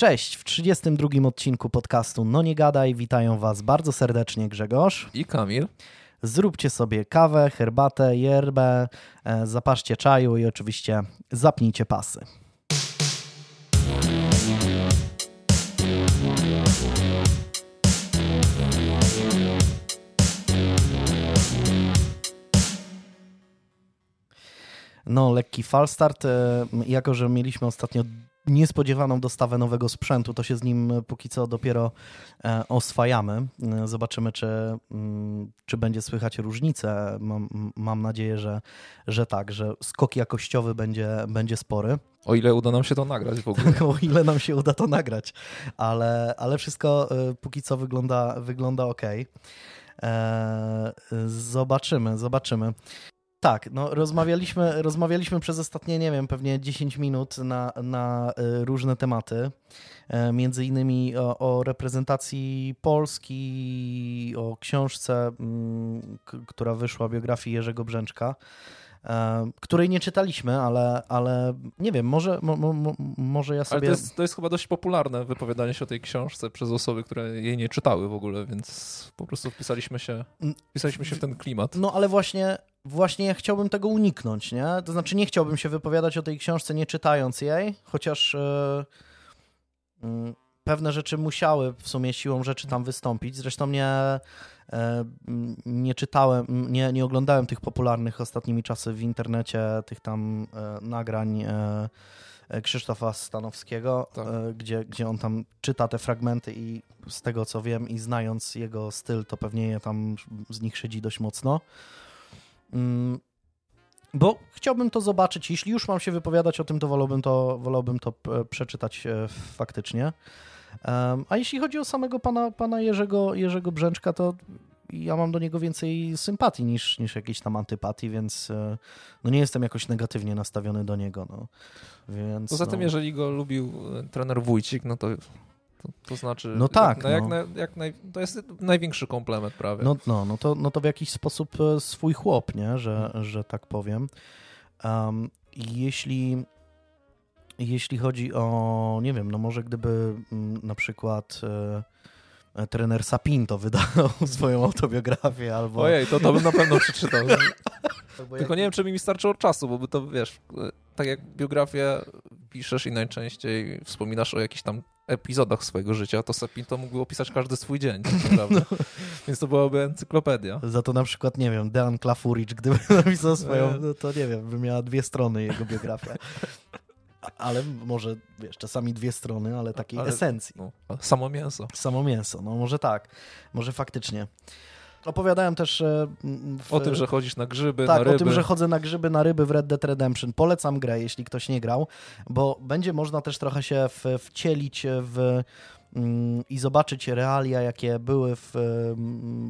Cześć, w 32 odcinku podcastu No Nie Gadaj witają Was bardzo serdecznie Grzegorz i Kamil. Zróbcie sobie kawę, herbatę, yerbę, e, zapaszcie czaju i oczywiście zapnijcie pasy. No, lekki falstart. E, jako, że mieliśmy ostatnio niespodziewaną dostawę nowego sprzętu, to się z nim póki co dopiero e, oswajamy. E, zobaczymy, czy, mm, czy będzie słychać różnicę. Mam, mam nadzieję, że, że tak, że skok jakościowy będzie, będzie spory. O ile uda nam się to nagrać w ogóle. o ile nam się uda to nagrać, ale, ale wszystko póki co wygląda, wygląda ok. Zobaczymy, zobaczymy. Tak, no rozmawialiśmy, rozmawialiśmy przez ostatnie, nie wiem, pewnie 10 minut na, na y, różne tematy. E, między innymi o, o reprezentacji Polski, o książce, mm, która wyszła, biografii Jerzego Brzęczka. E, której nie czytaliśmy, ale, ale nie wiem, może, mo, mo, może ja sobie... Ale to jest, to jest chyba dość popularne wypowiadanie się o tej książce przez osoby, które jej nie czytały w ogóle, więc po prostu wpisaliśmy się, wpisaliśmy się w ten klimat. No ale właśnie, właśnie ja chciałbym tego uniknąć, nie? To znaczy nie chciałbym się wypowiadać o tej książce nie czytając jej, chociaż... Yy, pewne rzeczy musiały w sumie siłą rzeczy tam wystąpić. Zresztą nie, e, nie czytałem, nie, nie oglądałem tych popularnych ostatnimi czasy w internecie, tych tam e, nagrań Krzysztofa Stanowskiego, tak. gdzie, gdzie on tam czyta te fragmenty i z tego co wiem i znając jego styl, to pewnie je tam z nich szydzi dość mocno. Mm, bo chciałbym to zobaczyć. Jeśli już mam się wypowiadać o tym, to wolałbym to, wolałbym to przeczytać faktycznie. A jeśli chodzi o samego pana, pana Jerzego, Jerzego Brzęczka, to ja mam do niego więcej sympatii niż, niż jakiejś tam antypatii, więc e, no nie jestem jakoś negatywnie nastawiony do niego. No. Więc, Poza no... tym, jeżeli go lubił e, trener Wójcik, no to to, to, znaczy, no tak, jak, no. Jak, jak naj, to jest największy komplement prawie. No, no, no, to, no to w jakiś sposób e, swój chłop, nie? Że, że tak powiem. Um, jeśli jeśli chodzi o, nie wiem, no może gdyby mm, na przykład e, trener Sapinto wydał swoją autobiografię albo... Ojej, to, to bym na pewno przeczytał. Tylko jak... nie wiem, czy mi starczyło czasu, bo by to, wiesz, tak jak biografię piszesz i najczęściej wspominasz o jakichś tam epizodach swojego życia, to Sapinto mógłby opisać każdy swój dzień, tak naprawdę. No. Więc to byłaby encyklopedia. Za to na przykład, nie wiem, Dean Klafuricz, gdyby napisał swoją, no to nie wiem, by miała dwie strony jego biografia ale może, wiesz, czasami dwie strony, ale takiej ale, esencji. No, samo mięso. Samo mięso, no może tak, może faktycznie. Opowiadałem też... E, w... O tym, że chodzisz na grzyby, tak, na ryby. o tym, że chodzę na grzyby, na ryby w Red Dead Redemption. Polecam grę, jeśli ktoś nie grał, bo będzie można też trochę się w, wcielić w mm, i zobaczyć realia, jakie były w,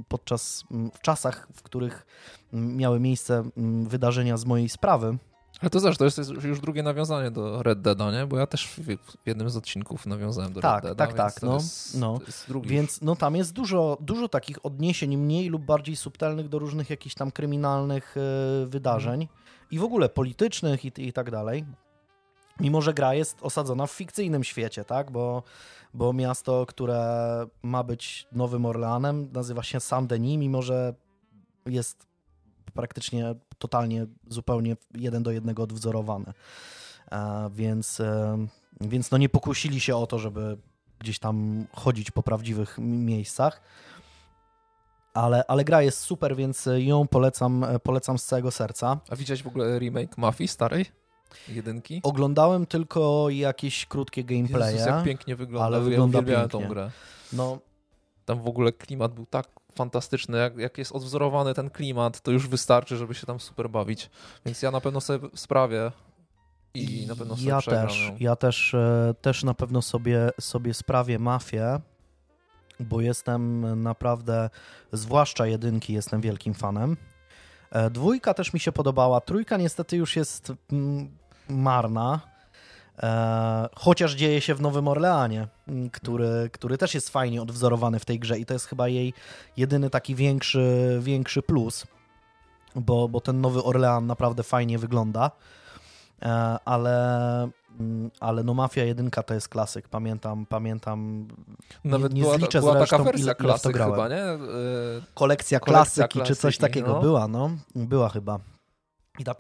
podczas, w czasach, w których miały miejsce wydarzenia z mojej sprawy. Ale to zresztą to jest już drugie nawiązanie do Red Deada, nie? Bo ja też w jednym z odcinków nawiązałem do tak, Red Deada. Tak, tak, tak. No, jest, no. Więc no, tam jest dużo, dużo takich odniesień mniej lub bardziej subtelnych do różnych jakichś tam kryminalnych y, wydarzeń i w ogóle politycznych i, i tak dalej. Mimo, że gra jest osadzona w fikcyjnym świecie, tak? Bo, bo miasto, które ma być Nowym Orleanem, nazywa się Saint-Denis, mimo że jest praktycznie totalnie, zupełnie jeden do jednego odwzorowane. Więc, e, więc no nie pokusili się o to, żeby gdzieś tam chodzić po prawdziwych miejscach. Ale, ale gra jest super, więc ją polecam, polecam z całego serca. A widziałeś w ogóle remake Mafii starej? Jedynki? Oglądałem tylko jakieś krótkie gameplaye. Jezus, jak pięknie wygląda. Ale wygląda pięknie. tą grę. No, tam w ogóle klimat był tak fantastyczny, jak, jak jest odwzorowany ten klimat, to już wystarczy, żeby się tam super bawić. Więc ja na pewno sobie sprawię i na pewno sobie ja też, Ja też, e, też na pewno sobie, sobie sprawię mafię, bo jestem naprawdę, zwłaszcza jedynki, jestem wielkim fanem. E, dwójka też mi się podobała, trójka niestety już jest mm, marna, chociaż dzieje się w Nowym Orleanie, który, który też jest fajnie odwzorowany w tej grze i to jest chyba jej jedyny taki większy, większy plus, bo, bo ten Nowy Orlean naprawdę fajnie wygląda. E, ale, mm, ale no Mafia 1 to jest klasyk, pamiętam, pamiętam. Nawet nie była, zliczę była zresztą, taka ile, ile w to klasyk grałem. chyba, nie? E, Kolekcja, Kolekcja klasyki, czy coś klasyki, takiego no. była, no. Była chyba.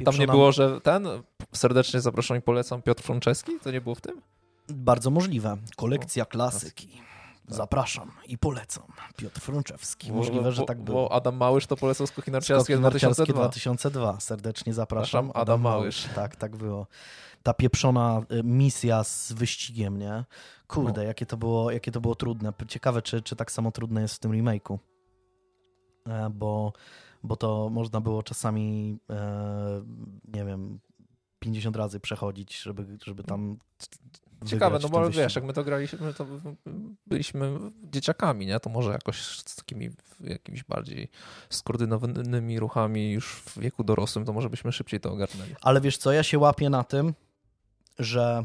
Tam nie było, że ten, serdecznie zapraszam i polecam, Piotr Franceski? To nie było w tym? Bardzo możliwe. Kolekcja klasyki. Tak. Zapraszam i polecam. Piotr Frączewski. Bo- Możliwe, że bo- tak było. Bo Adam Małysz to polecał skoki Skoki narciarskie narciarskie 2002. 2002. Serdecznie zapraszam. Zapraszam, Adam Małysz. Tak, tak było. Ta pieprzona y, misja z wyścigiem, nie? No. Kurde, jakie, to było, jakie to było trudne. Ciekawe, czy, czy tak samo trudne jest w tym remake'u. E, Bo, bo to można było czasami, e, nie wiem, 50 razy przechodzić, żeby, żeby tam. Ciekawe, no bo wiesz, jak my to graliśmy, to byliśmy dzieciakami, nie? To może jakoś z takimi jakimiś bardziej skoordynowanymi ruchami już w wieku dorosłym, to może byśmy szybciej to ogarnęli. Ale wiesz co, ja się łapię na tym, że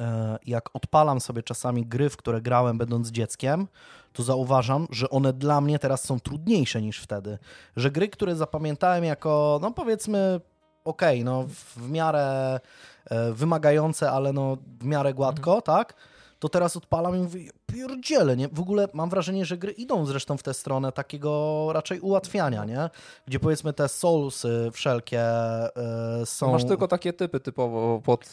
e, jak odpalam sobie czasami gry, w które grałem będąc dzieckiem, to zauważam, że one dla mnie teraz są trudniejsze niż wtedy. Że gry, które zapamiętałem jako, no powiedzmy, okej, no w, miarę e, wymagające, ale no w miarę gładko, tak? To teraz odpalam i mówię, pierdziele, nie? W ogóle mam wrażenie, że gry idą zresztą w tę stronę takiego raczej ułatwiania, nie? Gdzie powiedzmy te soulsy wszelkie e, są... Masz tylko takie typy typowo pod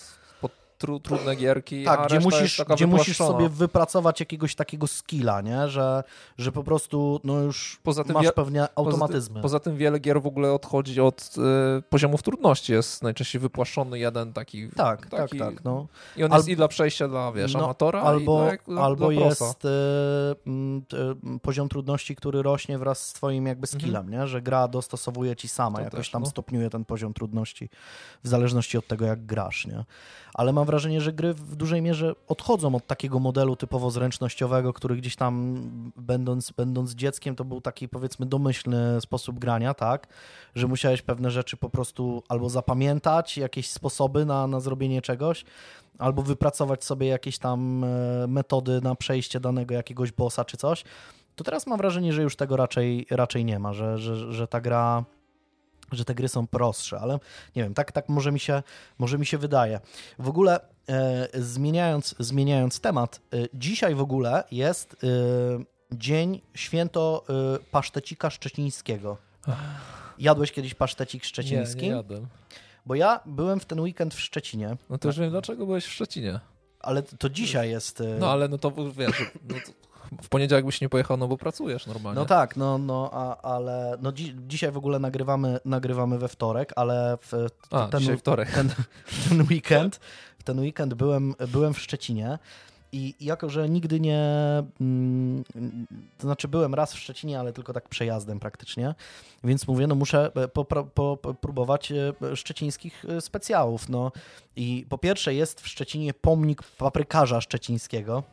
tru, trudne gierki, Tak, gdzie musisz, gdzie musisz sobie wypracować jakiegoś takiego skilla, nie? Że, że po prostu no już Poza tym masz pewnie Poza automatyzmy. tym, poza tym wiele gier w ogóle odchodzi od y, poziomów trudności. Jest najczęściej wypłaszczony jeden taki. tak, taki tak, tak. No. I on Al- jest i dla przejścia dla, wiesz, No, amatora, albo i dla, albo dla jest y, y, poziom trudności, który rośnie wraz z twoim jakby skillem, nie? Że gra dostosowuje ci sama, Mhm. To jakoś też, tam no. stopniuje ten poziom trudności w zależności od tego, jak grasz, nie? Ale mam wrażenie, że gry w dużej mierze odchodzą od takiego modelu typowo zręcznościowego, który gdzieś tam będąc, będąc dzieckiem to był taki powiedzmy domyślny sposób grania, tak? Że musiałeś pewne rzeczy po prostu albo zapamiętać, jakieś sposoby na, na zrobienie czegoś, albo wypracować sobie jakieś tam e, metody na przejście danego jakiegoś bossa czy coś, to teraz mam wrażenie, że już tego raczej, raczej nie ma, że, że, że ta gra że te gry są prostsze, ale nie wiem, tak, tak może, mi się, może mi się wydaje. W ogóle e, zmieniając, zmieniając temat, e, dzisiaj w ogóle jest e, dzień święto e, pasztecika szczecińskiego. Jadłeś kiedyś pasztecik szczeciński? Nie, nie jadłem. Bo ja byłem w ten weekend w Szczecinie, No to już wiem, dlaczego byłeś w Szczecinie. ale to dzisiaj jest... e, No ale no to wiesz, no to w poniedziałek byś nie pojechał, no bo pracujesz normalnie. No tak, no, no a, ale no dzi dzisiaj w ogóle nagrywamy, nagrywamy we wtorek, ale w A, ten, wtorek. ten, ten weekend, w ten weekend byłem, byłem w Szczecinie i jako, że nigdy nie, mm, to znaczy byłem raz w Szczecinie, ale tylko tak przejazdem praktycznie, więc mówię, no muszę popro- po, po, próbować e, szczecińskich e, specjałów, no i po pierwsze jest w Szczecinie pomnik paprykarza szczecińskiego,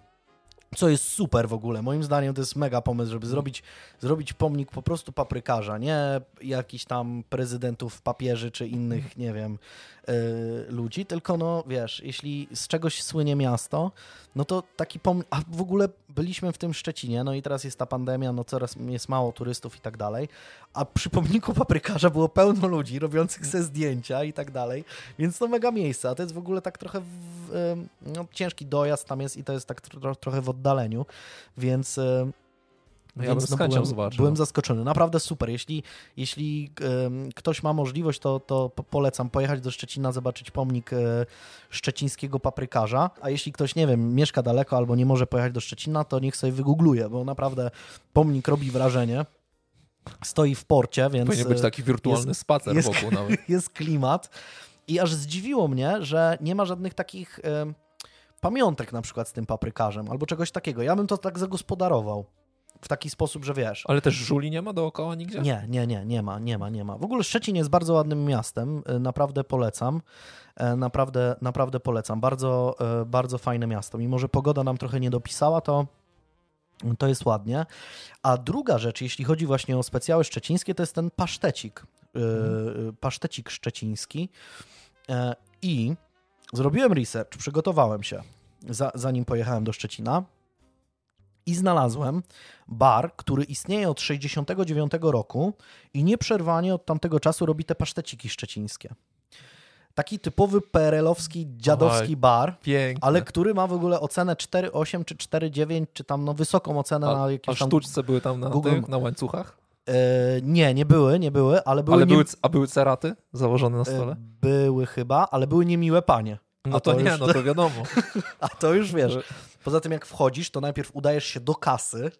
co jest super w ogóle. Moim zdaniem to jest mega pomysł, żeby zrobić, zrobić pomnik po prostu paprykarza, nie jakichś tam prezydentów, papieży czy innych, nie wiem, y, ludzi, tylko no wiesz, jeśli z czegoś słynie miasto, no to taki pomnik, a w ogóle byliśmy w tym Szczecinie, no i teraz jest ta pandemia, no coraz jest mało turystów i tak dalej, a przy pomniku paprykarza było pełno ludzi robiących se zdjęcia i tak dalej, więc to mega miejsce, a to jest w ogóle tak trochę w, no, ciężki dojazd tam jest i to jest tak tro, trochę w oddaleniu, więc... ym, No ja bym chęcią byłem, zobaczył. byłem zaskoczony. Naprawdę super. Jeśli, jeśli ym, ktoś ma możliwość, to, to po- polecam pojechać do Szczecina, zobaczyć pomnik y, szczecińskiego paprykarza. A jeśli ktoś, nie wiem, mieszka daleko albo nie może pojechać do Szczecina, to niech sobie wygoogluje, bo naprawdę pomnik robi wrażenie. Stoi w porcie, więc Powinien być y, taki wirtualny jest- spacer jest- wokół nawet. jest klimat. I aż zdziwiło mnie, że nie ma żadnych takich em, pamiątek na przykład z tym paprykarzem albo czegoś takiego. Ja bym to tak zagospodarował. W taki sposób, że wiesz. Ale też żuli nie ma dookoła nigdzie? Nie, nie, nie, nie ma, nie ma, nie ma. W ogóle Szczecin jest bardzo ładnym miastem. e, Naprawdę polecam. E, Naprawdę, naprawdę polecam. Bardzo, e, bardzo fajne miasto. Mimo, że pogoda nam trochę nie dopisała, to, to jest ładnie. A druga rzecz, jeśli chodzi właśnie o specjały szczecińskie, to jest ten pasztecik. e, Pasztecik szczeciński. I zrobiłem research, przygotowałem się, za, zanim pojechałem do Szczecina i znalazłem bar, który istnieje od 69 roku i nieprzerwanie od tamtego czasu robi te paszteciki szczecińskie. Taki typowy PRL-owski, dziadowski Oj, bar, Pięknie. ale który ma w ogóle ocenę 4,8 czy 4,9, czy tam no wysoką ocenę a, na a jakieś tam... sztuczce były tam na, Google- tych, na łańcuchach? E, nie, nie były, nie były, ale były, ale nie... były, a były ceraty założone na e, stole? były chyba, ale były niemiłe panie. No a to, to nie, już- no to wiadomo. A to już wiesz. Poza tym jak wchodzisz, to najpierw udajesz się do kasy,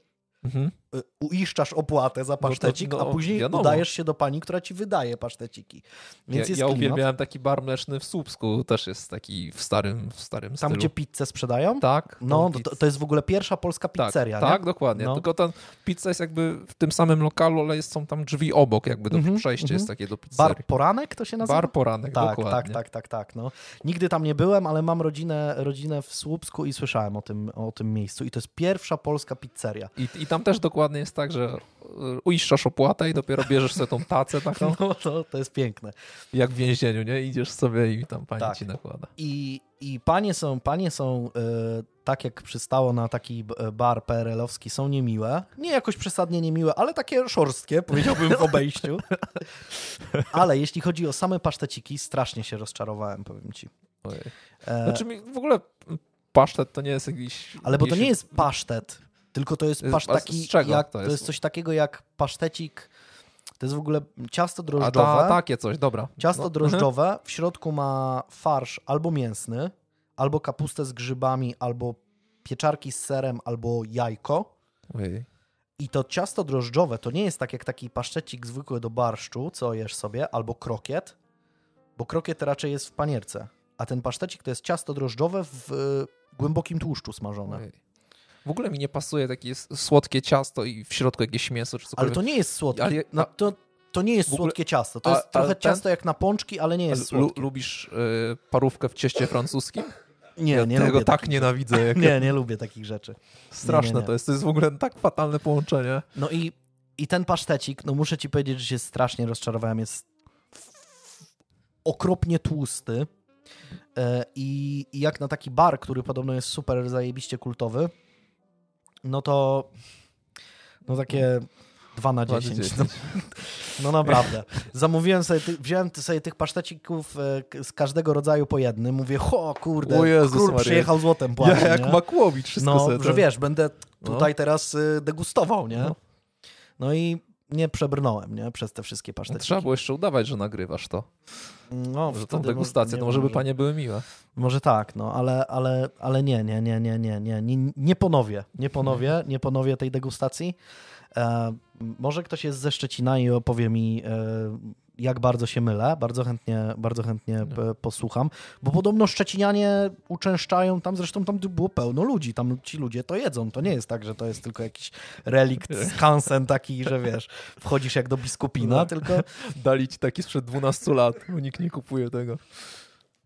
Mhm. y, uiszczasz opłatę za to, pasztecik, no, a później wiadomo. udajesz się do pani, która ci wydaje paszteciki. Więc ja, jest ja klimat. uwielbiałem taki bar mleczny w Słupsku, też jest taki w starym, w starym Tam, stylu. gdzie pizzę sprzedają? Tak. No, to, to jest w ogóle pierwsza polska Tak, pizzeria, tak, nie? dokładnie. No. Tylko ta pizza jest jakby w tym samym lokalu, ale jest, są tam drzwi obok, jakby do Mhm, przejście mhm. jest takie do pizzerii. Bar Poranek to się nazywa? Bar poranek, tak, dokładnie. tak, tak, tak, tak. No. Nigdy tam nie byłem, ale mam rodzinę, rodzinę w Słupsku i słyszałem o tym, o tym miejscu. I to jest pierwsza polska pizzeria. I, I tam też dokładnie jest tak, że y, uiszczasz opłatę i dopiero bierzesz sobie tą tacę taką, No, to, to jest piękne. jak w więzieniu, nie? Idziesz sobie i tam pani Tak. ci nakłada. I, i panie są, panie są e, tak jak przystało na taki b- bar PRL-owski, są niemiłe. Nie jakoś przesadnie niemiłe, ale takie szorstkie, powiedziałbym w obejściu. ale jeśli chodzi o same paszteciki, strasznie się rozczarowałem, powiem ci. Ojej. E, Znaczy mi w ogóle pasztet to nie jest jakiś... ale bo to nie jest pasztet, tylko to jest Jest- pasz a z taki, czego jak, to to jest? jest coś takiego jak pasztecik, to jest w ogóle ciasto A drożdżowe. ta, takie coś, dobra. Ciasto No, drożdżowe, w środku ma farsz albo mięsny, albo kapustę z grzybami, albo pieczarki z serem, albo jajko. Ojej. I to ciasto drożdżowe to nie jest tak jak taki paszczecik zwykły do barszczu, co jesz sobie, albo krokiet, bo krokiet raczej jest w panierce, a ten pasztecik to jest ciasto drożdżowe w e, głębokim tłuszczu smażone. Ojej. W ogóle mi nie pasuje takie słodkie ciasto i w środku jakieś mięso czy Ale cokolwiek. to nie jest słodkie. Ale- no, to, to nie jest ogóle- słodkie ciasto. To a- jest trochę ale ten- ciasto jak na pączki, ale nie jest słodkie. lubisz y, parówkę w cieście francuskim? Nie, ja nie tego lubię tak takich nienawidzę. Jak Nie, nie lubię takich rzeczy. Straszne nie, nie. to jest. To jest w ogóle tak fatalne połączenie. No i, i ten pasztecik, no muszę ci powiedzieć, że się strasznie rozczarowałem. Jest okropnie tłusty. E, I, I jak na taki bar, który podobno jest super zajebiście kultowy, no to no takie 2 na Dwa na 10. 10. No, no naprawdę. Zamówiłem sobie, ty, wziąłem sobie tych pasztecików e, z każdego rodzaju po jednym. Mówię, o kurde, O Jezus król Maria. przyjechał złotem płaci, Ja jak nie? Makłowicz wszystko No, sobie że wiesz, będę No. tutaj teraz y, degustował, nie? No. No i nie przebrnąłem, nie? Przez te wszystkie paszteciki. Trzeba było jeszcze udawać, że nagrywasz to. No, Że tą degustację, to może by panie były miłe. Może tak, no, ale, ale, ale nie, nie, nie, nie, nie, nie, nie, nie ponowię, nie ponowię, nie ponowię tej degustacji. E, może ktoś jest ze Szczecina i opowie mi, e, jak bardzo się mylę. Bardzo chętnie, bardzo chętnie p- posłucham, bo podobno Szczecinianie uczęszczają tam, zresztą tam było pełno ludzi, tam ci ludzie to jedzą. To nie jest tak, że to jest tylko jakiś relikt, skansen taki, że wiesz, wchodzisz jak do biskupina, No. tylko Dali ci taki sprzed 12 lat, bo nikt nie kupuje tego.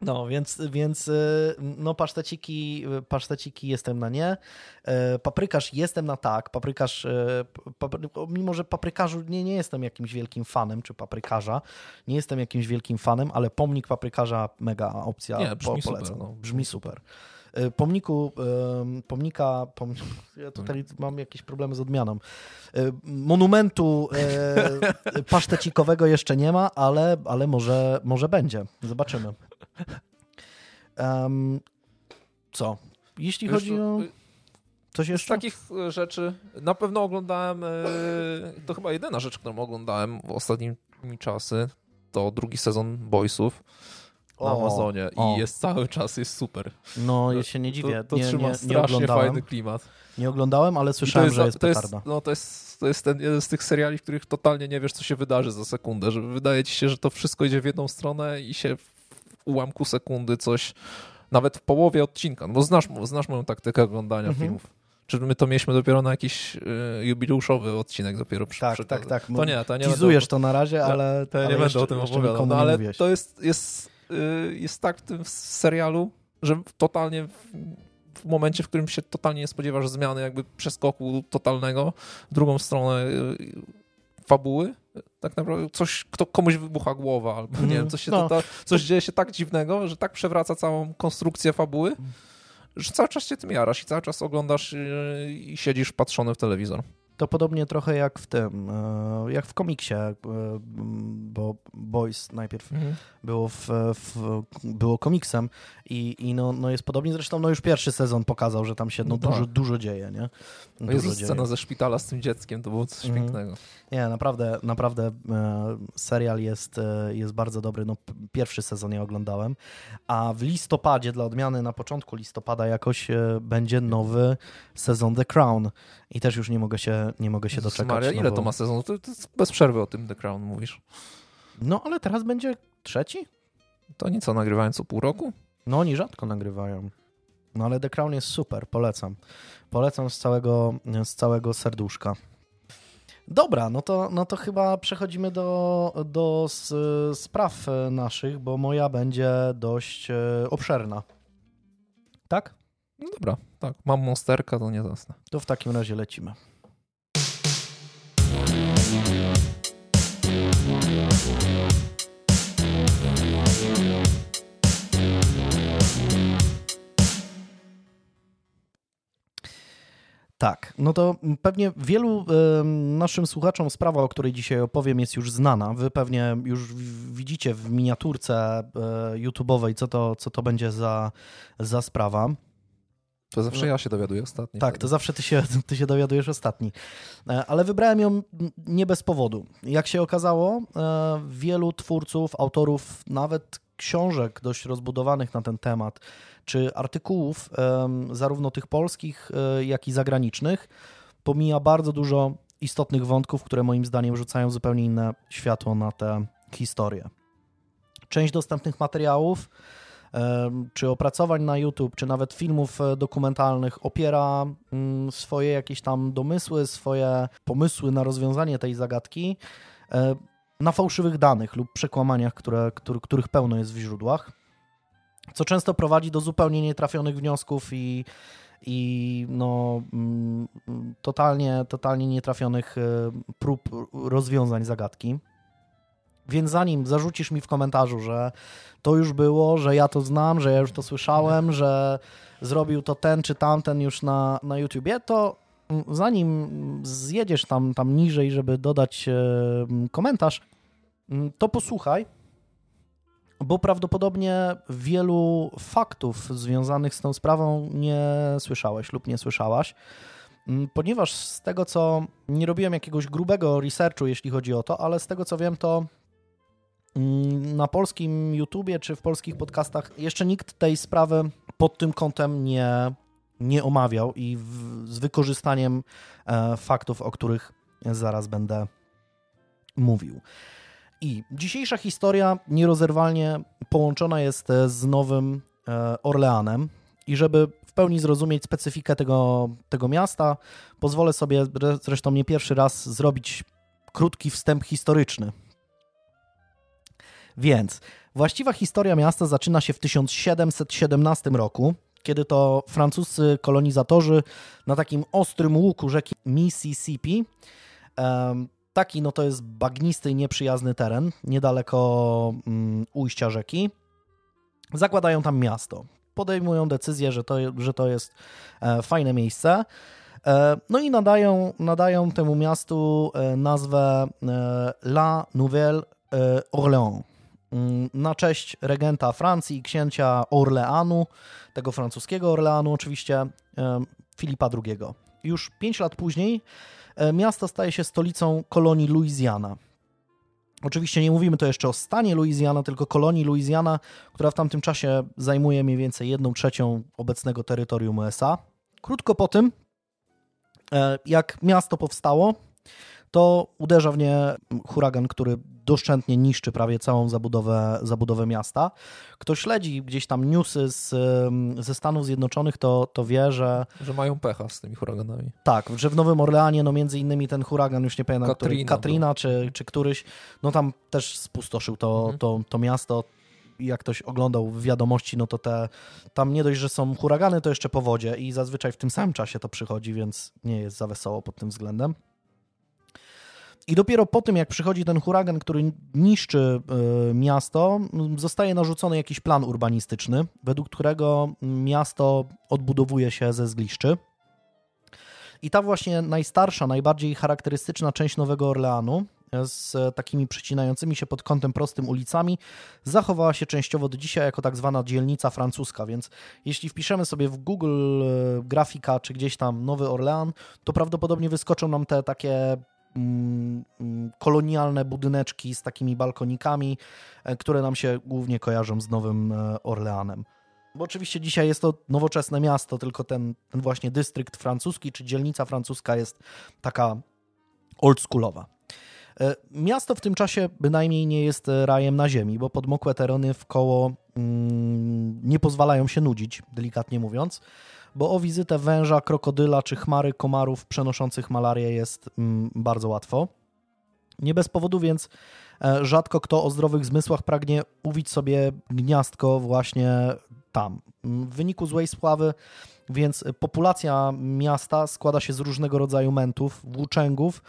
No, więc, więc y, no paszteciki, paszteciki jestem na nie. E, Paprykarz jestem na tak. Paprykarz, e, papry, mimo że paprykarzu nie, nie jestem jakimś wielkim fanem, czy paprykarza, nie jestem jakimś wielkim fanem, ale pomnik paprykarza mega opcja. Nie, brzmi po, polecam. super, no. Brzmi super. E, Pomniku, pomnika, pom... ja tutaj mam jakieś problemy z odmianą. Monumentu pasztecikowego jeszcze nie ma, ale, ale może, może będzie. Zobaczymy. Em, co? Jeśli Wiesz chodzi o y, coś Z jeszcze? takich e, rzeczy na pewno oglądałem, e, to chyba jedyna rzecz, którą oglądałem w ostatnimi czasy, to drugi sezon Boysów na O, Amazonie o. i jest cały czas jest super. No, ja się nie dziwię. To, to nie, trzyma nie, nie, strasznie oglądałem, fajny klimat. nie oglądałem, ale słyszałem, że jest to jest, no, to jest, to jest ten jeden z tych seriali, w których totalnie nie wiesz, co się wydarzy za sekundę, że wydaje ci się, że to wszystko idzie w jedną stronę i się ułamku sekundy coś, nawet w połowie odcinka, no bo znasz, znasz moją taktykę oglądania Mhm. filmów. Czy my to mieliśmy dopiero na jakiś y, jubileuszowy odcinek dopiero przy, Tak, przy tak, tak. To nie, to nie Tizujesz to na razie, ale to ja ale nie jeszcze, będę o tym opowiadał. No, ale mówiłeś. to jest, jest, y, jest tak w tym serialu, że totalnie w, w momencie, w którym się totalnie nie spodziewasz zmiany, jakby przeskoku totalnego, drugą stronę y, fabuły, tak naprawdę coś, kto, komuś wybucha głowa, albo nie wiem, coś, się No. tota- coś dzieje się tak dziwnego, że tak przewraca całą konstrukcję fabuły, że cały czas się tym jarasz i cały czas oglądasz y, i siedzisz patrzony w telewizor. to podobnie trochę jak w tym, e, jak w komiksie, e, bo Boys najpierw mhm. było, w, w, było komiksem i, i no, no jest podobnie. Zresztą no już pierwszy sezon pokazał, że tam się no, no dużo, tak. dużo dzieje, nie? Dużo Jezus, dzieje. scena ze szpitala z tym dzieckiem, to było coś mhm. pięknego. Nie, naprawdę, naprawdę e, serial jest, jest bardzo dobry. No, pierwszy sezon ja oglądałem, a w listopadzie, dla odmiany na początku listopada jakoś będzie nowy sezon The Crown i też już nie mogę się, nie mogę się doczekać. Maria, ile no bo... to ma sezonów? To, to bez przerwy o tym The Crown mówisz. No, ale teraz będzie trzeci? To oni co, nagrywają co pół roku? No, oni rzadko nagrywają. No, ale The Crown jest super, polecam. Polecam z całego, z całego serduszka. Dobra, no to, no to chyba przechodzimy do, do spraw naszych, bo moja będzie dość e, obszerna. Tak? No dobra, tak. Mam monsterka, to nie zasnę. To w takim razie lecimy. Tak, no to pewnie wielu y, naszym słuchaczom sprawa, o której dzisiaj opowiem, jest już znana. Wy pewnie już widzicie w miniaturce y, YouTube'owej, co to, co to będzie za, za sprawa. To zawsze ja się dowiaduję ostatni. Tak, to zawsze ty się, ty się dowiadujesz ostatni. E, ale wybrałem ją nie bez powodu. Jak się okazało, e, wielu twórców, autorów, nawet książek dość rozbudowanych na ten temat, czy artykułów, zarówno tych polskich, e, jak i zagranicznych, pomija bardzo dużo istotnych wątków, które moim zdaniem rzucają zupełnie inne światło na tę historię. Część dostępnych materiałów czy opracowań na YouTube, czy nawet filmów e, dokumentalnych opiera mm, swoje jakieś tam domysły, swoje pomysły na rozwiązanie tej zagadki e, na fałszywych danych lub przekłamaniach, które, których pełno jest w źródłach, co często prowadzi do zupełnie nietrafionych wniosków i, i no, mm, totalnie, totalnie nietrafionych e, prób rozwiązań zagadki. Więc zanim zarzucisz mi w komentarzu, że to już było, że ja to znam, że ja już to słyszałem, że zrobił to ten czy tamten już na, na YouTubie, to zanim zjedziesz tam, tam niżej, żeby dodać komentarz, to posłuchaj, bo prawdopodobnie wielu faktów związanych z tą sprawą nie słyszałeś lub nie słyszałaś. Ponieważ z tego co nie robiłem jakiegoś grubego researchu, jeśli chodzi o to, ale z tego co wiem, to Mm, na polskim YouTubie czy w polskich podcastach jeszcze nikt tej sprawy pod tym kątem nie, nie omawiał i w, z wykorzystaniem e, faktów, o których zaraz będę mówił. I dzisiejsza historia nierozerwalnie połączona jest z Nowym e, Orleanem. I żeby w pełni zrozumieć specyfikę tego, tego miasta, pozwolę sobie zresztą nie pierwszy raz zrobić krótki wstęp historyczny więc właściwa historia miasta zaczyna się w 1717 roku, kiedy to francuscy kolonizatorzy na takim ostrym łuku rzeki Mississippi, taki no to jest bagnisty i nieprzyjazny teren, niedaleko um, ujścia rzeki, zakładają tam miasto. Podejmują decyzję, że to, że to jest e, fajne miejsce. E, no i nadają, nadają temu miastu e, nazwę La Nouvelle Orléans. Mm, na cześć regenta Francji i księcia Orleanu, tego francuskiego Orleanu oczywiście, Filipa II. Już pięć lat później e, miasto staje się stolicą kolonii Louisiana. Oczywiście nie mówimy to jeszcze o stanie Louisiana, tylko kolonii Louisiana, która w tamtym czasie zajmuje mniej więcej jedną trzecią obecnego terytorium USA. Krótko po tym, e, jak miasto powstało, to uderza w nie huragan, który doszczętnie niszczy prawie całą zabudowę, zabudowę miasta. Kto śledzi gdzieś tam newsy z, ze Stanów Zjednoczonych, to, to wie, że... Że mają pecha z tymi huraganami. Tak, że w Nowym Orleanie, no między innymi ten huragan, już nie pamiętam, Katrina, który, Katrina czy, czy któryś, no tam też spustoszył to, mhm. to, to miasto jak ktoś oglądał w wiadomości, no to te, tam nie dość, że są huragany, to jeszcze powodzie i zazwyczaj w tym samym czasie to przychodzi, więc nie jest za wesoło pod tym względem. I dopiero po tym, jak przychodzi ten huragan, który niszczy y, miasto, zostaje narzucony jakiś plan urbanistyczny, według którego miasto odbudowuje się ze zgliszczy. I ta właśnie najstarsza, najbardziej charakterystyczna część Nowego Orleanu z takimi przecinającymi się pod kątem prostym ulicami, zachowała się częściowo do dzisiaj jako tak zwana dzielnica francuska, więc jeśli wpiszemy sobie w Google e, grafika czy gdzieś tam Nowy Orlean, to prawdopodobnie wyskoczą nam te takie kolonialne budyneczki z takimi balkonikami, e, które nam się głównie kojarzą z Nowym e, Orleanem. Bo oczywiście dzisiaj jest to nowoczesne miasto, tylko ten, ten właśnie dystrykt francuski czy dzielnica francuska jest taka oldschoolowa. E, miasto w tym czasie bynajmniej nie jest rajem na ziemi, bo podmokłe tereny w koło mm, nie pozwalają się nudzić, delikatnie mówiąc, bo o wizytę węża, krokodyla czy chmary komarów przenoszących malarię jest mm, bardzo łatwo. Nie bez powodu więc e, rzadko kto o zdrowych zmysłach pragnie uwić sobie gniazdko właśnie tam. W wyniku złej spławy więc populacja miasta składa się z różnego rodzaju mentów, włóczęgów,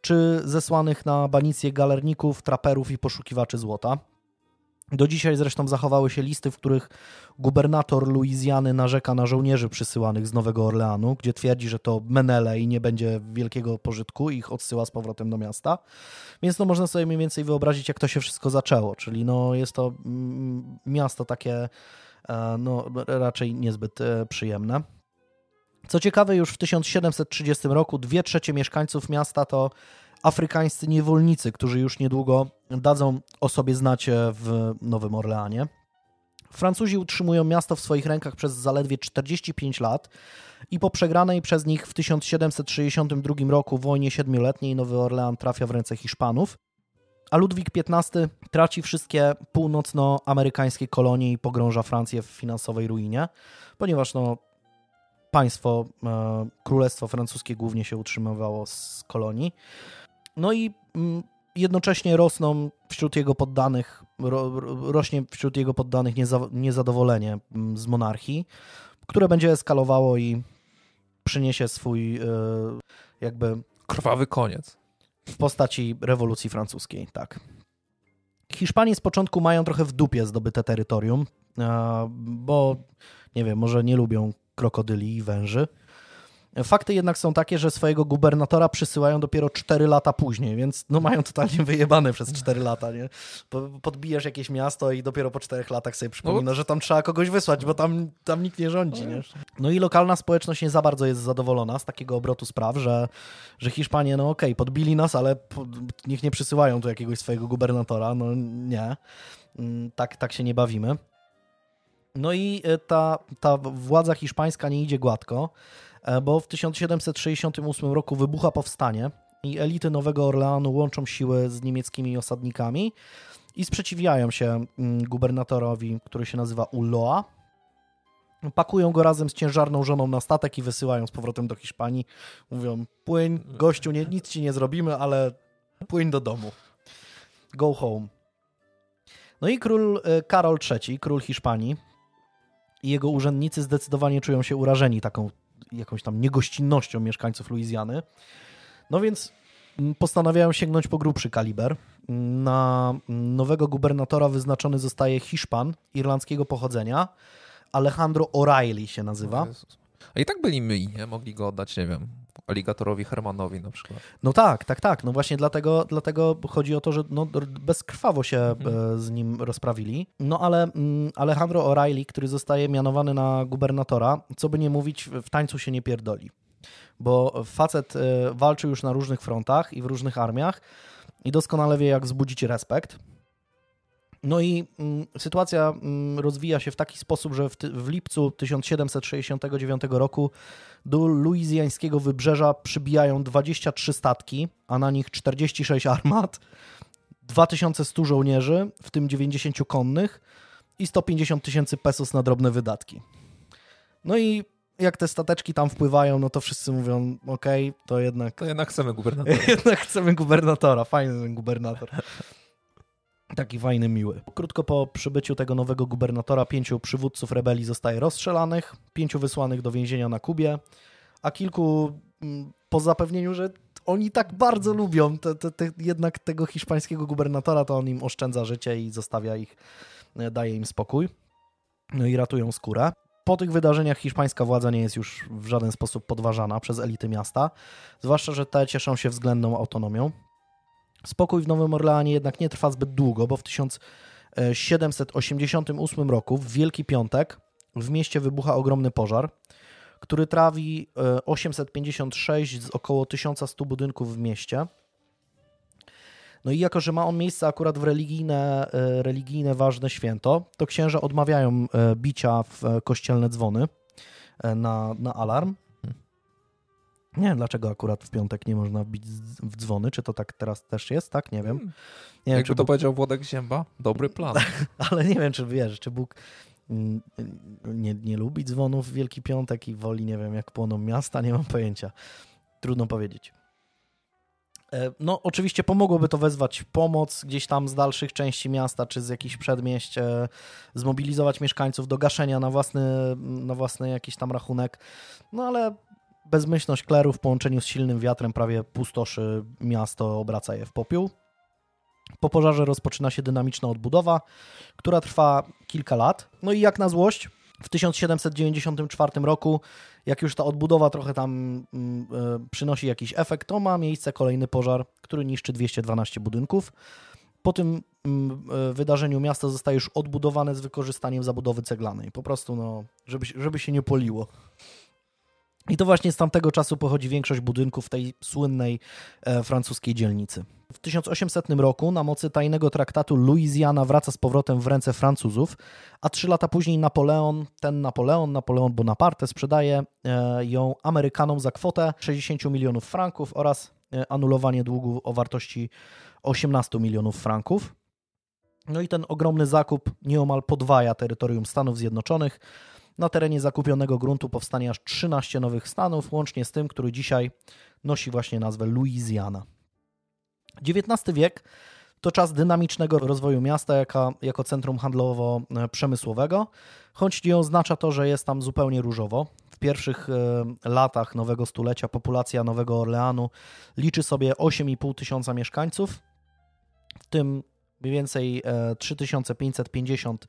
czy zesłanych na banicję galerników, traperów i poszukiwaczy złota. Do dzisiaj zresztą zachowały się listy, w których gubernator Luizjany narzeka na żołnierzy przysyłanych z Nowego Orleanu, gdzie twierdzi, że to menele i nie będzie wielkiego pożytku ich odsyła z powrotem do miasta. Więc no można sobie mniej więcej wyobrazić, jak to się wszystko zaczęło. Czyli no jest to mm, miasto takie e, no, raczej niezbyt e, przyjemne. Co ciekawe, już w 1730 roku dwie trzecie mieszkańców miasta to afrykańscy niewolnicy, którzy już niedługo dadzą o sobie znać w Nowym Orleanie. Francuzi utrzymują miasto w swoich rękach przez zaledwie 45 lat i po przegranej przez nich w 1762 roku wojnie siedmioletniej Nowy Orlean trafia w ręce Hiszpanów, a Ludwik XV traci wszystkie północnoamerykańskie kolonie i pogrąża Francję w finansowej ruinie, ponieważ no, państwo, e, królestwo francuskie głównie się utrzymywało z kolonii. No i mm, jednocześnie rosną wśród jego poddanych, rośnie wśród jego poddanych niezadowolenie mm, z monarchii, które będzie eskalowało i przyniesie swój e, jakby... Krwawy koniec. W postaci rewolucji francuskiej, tak. Hiszpanie z początku mają trochę w dupie zdobyte terytorium, e, bo nie wiem, może nie lubią krokodyli i węży. Fakty jednak są takie, że swojego gubernatora przysyłają dopiero 4 lata później, więc no mają totalnie wyjebane przez 4 lata. Nie? Podbijesz jakieś miasto i dopiero po 4 latach sobie przypomina, no. że tam trzeba kogoś wysłać, bo tam, tam nikt nie rządzi. Nie? No i lokalna społeczność nie za bardzo jest zadowolona z takiego obrotu spraw, że, że Hiszpanie, no okej, okay, podbili nas, ale niech nie przysyłają tu jakiegoś swojego gubernatora. No nie, mm, tak, tak się nie bawimy. No i e, ta, ta władza hiszpańska nie idzie gładko, bo w 1768 roku wybucha powstanie i elity Nowego Orleanu łączą siły z niemieckimi osadnikami i sprzeciwiają się mm, gubernatorowi, który się nazywa Ulloa. Pakują go razem z ciężarną żoną na statek i wysyłają z powrotem do Hiszpanii. Mówią, płyń, gościu, nie, nic ci nie zrobimy, ale płyń do domu. Go home. No i król e, Karol III, król Hiszpanii, i jego urzędnicy zdecydowanie czują się urażeni taką jakąś tam niegościnnością mieszkańców Luizjany. No więc mm, postanawiają sięgnąć po grubszy kaliber. Na nowego gubernatora wyznaczony zostaje Hiszpan irlandzkiego pochodzenia. Alejandro O'Reilly się nazywa. A i tak byli my, nie? Mogli go oddać, nie wiem, aligatorowi Hermanowi na przykład. No tak, tak, tak. No właśnie dlatego, dlatego chodzi o to, że no, bezkrwawo się mhm. E, z nim rozprawili. No ale mm, Alejandro O'Reilly, który zostaje mianowany na gubernatora, co by nie mówić, w tańcu się nie pierdoli. Bo facet e, walczy już na różnych frontach i w różnych armiach i doskonale wie, jak wzbudzić respekt. No i mm, sytuacja mm, rozwija się w taki sposób, że w, w, lipcu 1769 roku do luizjańskiego wybrzeża przybijają 23 statki, a na nich 46 armat, 2100 żołnierzy, w tym 90 konnych i 150 tysięcy pesos na drobne wydatki. No i jak te stateczki tam wpływają, no to wszyscy mówią, okej, okay, to jednak... To jednak chcemy gubernatora. jednak chcemy gubernatora, fajny ten gubernator. Taki fajny, miły. Krótko po przybyciu tego nowego gubernatora pięciu przywódców rebelii zostaje rozstrzelanych, pięciu wysłanych do więzienia na Kubie, a kilku mm, po zapewnieniu, że oni tak bardzo lubią te, te, te, jednak tego hiszpańskiego gubernatora, to on im oszczędza życie i zostawia ich, e, daje im spokój. No i ratują skórę. po tych wydarzeniach hiszpańska władza nie jest już w żaden sposób podważana przez elity miasta, zwłaszcza, że te cieszą się względną autonomią. Spokój w Nowym Orleanie jednak nie trwa zbyt długo, bo w 1788 roku, w Wielki Piątek, w mieście wybucha ogromny pożar, który trawi 856 e, z około 1100 budynków w mieście. No i jako, że ma on miejsce akurat w religijne, e, religijne ważne święto, to księża odmawiają e, bicia w kościelne dzwony na, na alarm. Nie wiem, dlaczego akurat w piątek nie można bić w dzwony. Czy to tak teraz też jest? Tak? Nie wiem. Hmm. Nie Jakby wiem, czy to Bóg... powiedział Włodek Zięba, dobry plan. Ale nie wiem, czy wiesz, czy Bóg mm, nie, nie lubi dzwonów w Wielki Piątek i woli, nie wiem, jak płoną miasta, nie mam pojęcia. Trudno powiedzieć. E, no, oczywiście pomogłoby to wezwać pomoc gdzieś tam z dalszych części miasta czy z jakichś przedmieść, e, zmobilizować mieszkańców do gaszenia na własny, na własny jakiś tam rachunek. No ale Bezmyślność kleru w połączeniu z silnym wiatrem prawie pustoszy miasto, obraca je w popiół. Po pożarze rozpoczyna się dynamiczna odbudowa, która trwa kilka lat. No i jak na złość, w 1794 roku, jak już ta odbudowa trochę tam y, przynosi jakiś efekt, to ma miejsce kolejny pożar, który niszczy 212 budynków. Po tym y, wydarzeniu miasto zostaje już odbudowane z wykorzystaniem zabudowy ceglanej. Po prostu, no, żeby, żeby się nie poliło. I to właśnie z tamtego czasu pochodzi większość budynków tej słynnej e, francuskiej dzielnicy. W 1800 roku na mocy tajnego traktatu Louisiana wraca z powrotem w ręce Francuzów, a trzy lata później Napoleon, ten Napoleon, Napoleon Bonaparte, sprzedaje e, ją Amerykanom za kwotę 60 milionów franków oraz e, anulowanie długu o wartości 18 milionów franków. No i ten ogromny zakup nieomal podwaja terytorium Stanów Zjednoczonych na terenie zakupionego gruntu powstanie aż 13 nowych stanów, łącznie z tym, który dzisiaj nosi właśnie nazwę Louisiana. XIX wiek to czas dynamicznego rozwoju miasta jako, jako centrum handlowo-przemysłowego, choć nie oznacza to, że jest tam zupełnie różowo. W pierwszych e, latach nowego stulecia populacja Nowego Orleanu liczy sobie 8,5 tysiąca mieszkańców, w tym mniej więcej 3550 e,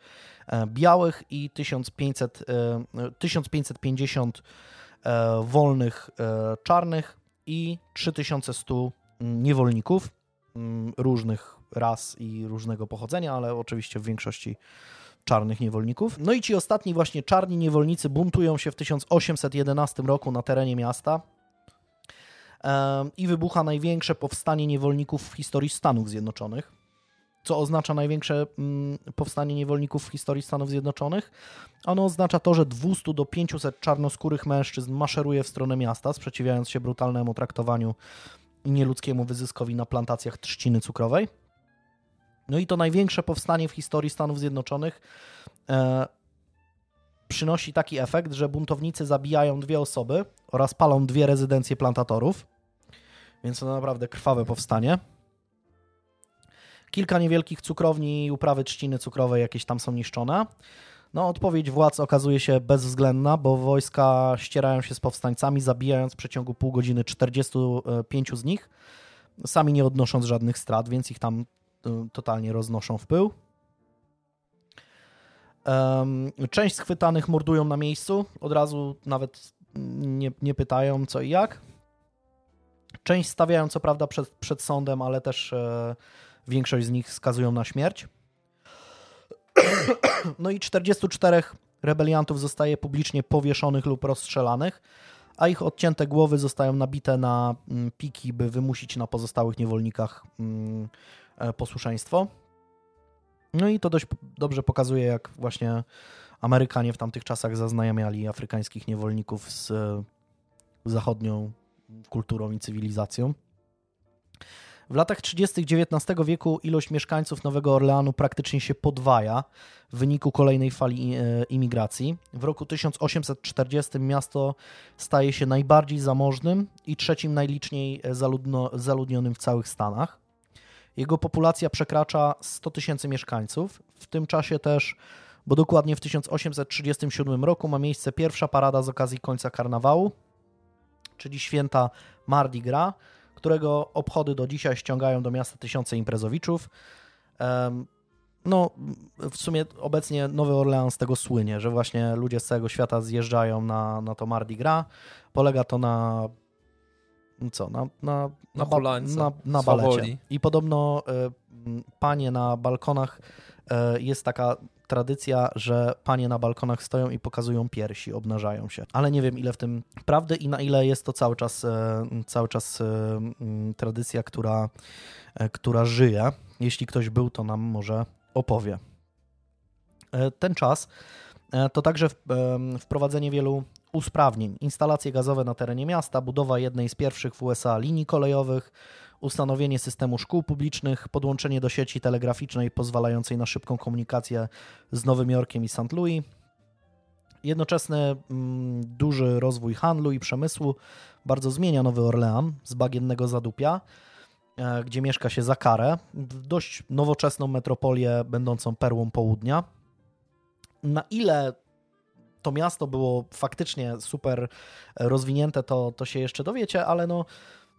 e, białych i 1500, 1550 e, wolnych czarnych i 3100 niewolników mm, różnych ras i różnego pochodzenia, ale oczywiście w większości czarnych niewolników. No i ci ostatni właśnie czarni niewolnicy buntują się w 1811 roku na terenie miasta i wybucha największe powstanie niewolników w historii Stanów Zjednoczonych co oznacza największe mm, powstanie niewolników w historii Stanów Zjednoczonych. Ono oznacza to, że 200 do 500 czarnoskórych mężczyzn maszeruje w stronę miasta, sprzeciwiając się brutalnemu traktowaniu i nieludzkiemu wyzyskowi na plantacjach trzciny cukrowej. No i to największe powstanie w historii Stanów Zjednoczonych e, przynosi taki efekt, że buntownicy zabijają dwie osoby oraz palą dwie rezydencje plantatorów. Więc to naprawdę krwawe powstanie. Kilka niewielkich cukrowni i uprawy trzciny cukrowej jakieś tam są niszczone. No, odpowiedź władz okazuje się bezwzględna, bo wojska ścierają się z powstańcami, zabijając w przeciągu pół godziny 45 z nich, sami nie odnosząc żadnych strat, więc ich tam y, totalnie roznoszą w pył. Część schwytanych mordują na miejscu, od razu nawet nie, nie pytają co i jak. Część stawiają co prawda przed, przed sądem, ale też e, Większość z nich skazują na śmierć. No i 44 rebeliantów zostaje publicznie powieszonych lub rozstrzelanych, a ich odcięte głowy zostają nabite na mm, piki, by wymusić na pozostałych niewolnikach mm, e, posłuszeństwo. No i to dość dobrze pokazuje, jak właśnie Amerykanie w tamtych czasach zaznajamiali afrykańskich niewolników z zachodnią kulturą i cywilizacją. W latach 30. XIX wieku ilość mieszkańców Nowego Orleanu praktycznie się podwaja w wyniku kolejnej fali e, imigracji. W roku 1840 miasto staje się najbardziej zamożnym i trzecim najliczniej e, zaludno, zaludnionym w całych Stanach. Jego populacja przekracza 100 tysięcy mieszkańców. W tym czasie też, bo dokładnie w 1837 roku ma miejsce pierwsza parada z okazji końca karnawału, czyli święta Mardi Gras, którego obchody do dzisiaj ściągają do miasta tysiące imprezowiczów. no w sumie obecnie Nowy Orleans z tego słynie, że właśnie ludzie z całego świata zjeżdżają na, na to Mardi Gras. Polega to na co, na, na, na, na, na, na balecie. I podobno y, panie na balkonach y, jest taka tradycja, że panie na balkonach stoją i pokazują piersi, obnażają się. Ale nie wiem, ile w tym prawdy i na ile jest to cały czas, e, cały czas tradycja, która, która żyje. Jeśli ktoś był, to nam może opowie. E, ten czas e, to także wprowadzenie wielu usprawnień, instalacje gazowe na terenie miasta, budowa jednej z pierwszych w USA linii kolejowych, ustanowienie systemu szkół publicznych, podłączenie do sieci telegraficznej pozwalającej na szybką komunikację z Nowym Jorkiem i St. Louis, jednoczesny mm, duży rozwój handlu i przemysłu bardzo zmienia Nowy Orlean z bagiennego zadupia E, gdzie mieszka się za karę, dość nowoczesną metropolię będącą perłą południa. Na ile to miasto było faktycznie super rozwinięte, to, to się jeszcze dowiecie, ale no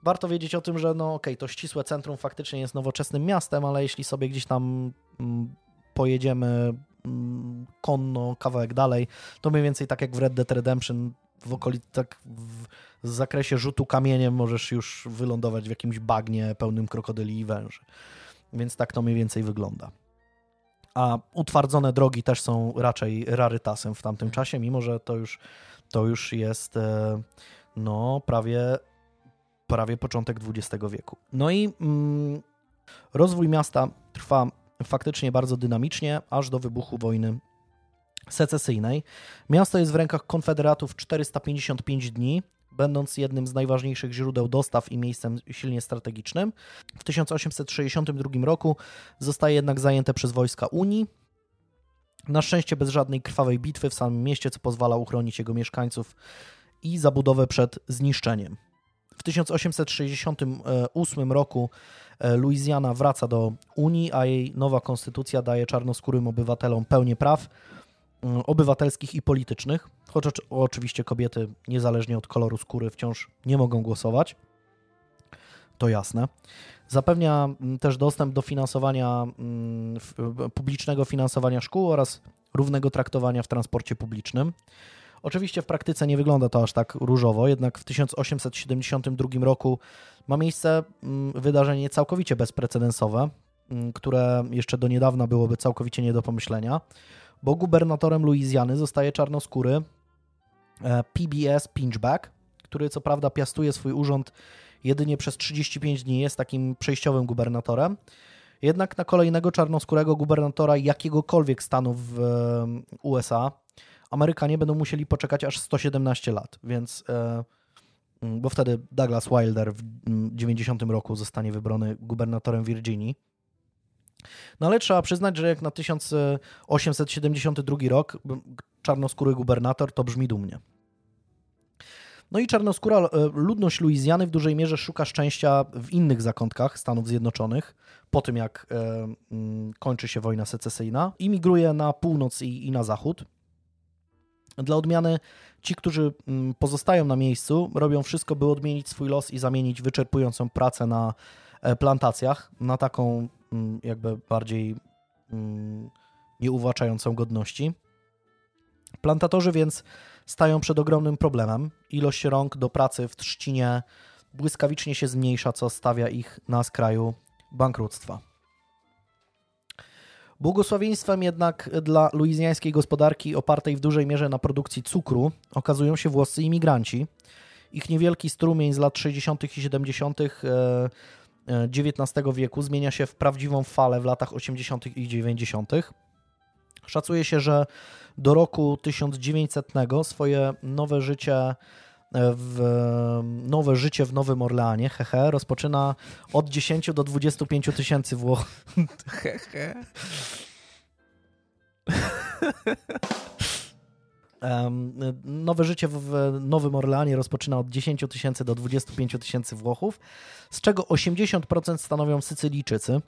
warto wiedzieć o tym, że no okej, okay, to ścisłe centrum faktycznie jest nowoczesnym miastem, ale jeśli sobie gdzieś tam mm, pojedziemy mm, konno kawałek dalej, to mniej więcej tak jak w Red Dead Redemption w okolicy, tak w, zakresie rzutu kamieniem możesz już wylądować w jakimś bagnie pełnym krokodyli i węży. Więc tak to mniej więcej wygląda. A utwardzone drogi też są raczej rarytasem w tamtym czasie, mimo że to już, to już jest e, no, prawie, prawie początek XX wieku. No i mm, rozwój miasta trwa faktycznie bardzo dynamicznie, aż do wybuchu wojny secesyjnej. Miasto jest w rękach konfederatów 455 dni, będąc jednym z najważniejszych źródeł dostaw i miejscem silnie strategicznym. W 1862 roku zostaje jednak zajęte przez wojska Unii. Na szczęście bez żadnej krwawej bitwy w samym mieście, co pozwala uchronić jego mieszkańców i zabudowę przed zniszczeniem. W 1868 roku e, Luizjana wraca do Unii, a jej nowa konstytucja daje czarnoskórym obywatelom pełnię praw, Mm, obywatelskich i politycznych, chociaż oczywiście kobiety, niezależnie od koloru skóry, wciąż nie mogą głosować. To jasne. Zapewnia mm, też dostęp do finansowania, mm, publicznego finansowania szkół oraz równego traktowania w transporcie publicznym. Oczywiście w praktyce nie wygląda to aż tak różowo, jednak w 1872 roku ma miejsce wydarzenie całkowicie bezprecedensowe, które jeszcze do niedawna byłoby całkowicie nie do pomyślenia bo gubernatorem Luizjany zostaje czarnoskóry e, PBS Pinchback, który co prawda piastuje swój urząd jedynie przez 35 dni, jest takim przejściowym gubernatorem. Jednak na kolejnego czarnoskórego gubernatora jakiegokolwiek stanu w e, USA Amerykanie będą musieli poczekać aż 117 lat, więc e, bo wtedy Douglas Wilder w 90 roku zostanie wybrany gubernatorem Virginii. No ale trzeba przyznać, że jak na 1872 rok czarnoskóry gubernator, to brzmi dumnie. No i czarnoskóra e, ludność Luizjany w dużej mierze szuka szczęścia w innych zakątkach Stanów Zjednoczonych, po tym jak e, mm, kończy się wojna secesyjna. Imigruje na północ i, i na zachód. Dla odmiany ci, którzy mm, pozostają na miejscu, robią wszystko, by odmienić swój los i zamienić wyczerpującą pracę na e, plantacjach na taką Mm, jakby bardziej mm, nieuwłaczającą godności. Plantatorzy więc stają przed ogromnym problemem. Ilość rąk do pracy w trzcinie błyskawicznie się zmniejsza, co stawia ich na skraju bankructwa. Błogosławieństwem jednak dla luizjańskiej gospodarki opartej w dużej mierze na produkcji cukru okazują się włoscy imigranci. Ich niewielki strumień z lat 60. i 70. XIX wieku zmienia się w prawdziwą falę w latach 80. i 90. Szacuje się, że do roku 1900 swoje nowe życie e, w, nowe życie w Nowym Orleanie, hehe, rozpoczyna od 10 do 25 tysięcy Włoch. Hehe. Nowe życie w Nowym Orleanie rozpoczyna od 10 tysięcy do 25 tysięcy Włochów, z czego 80% stanowią Sycylijczycy.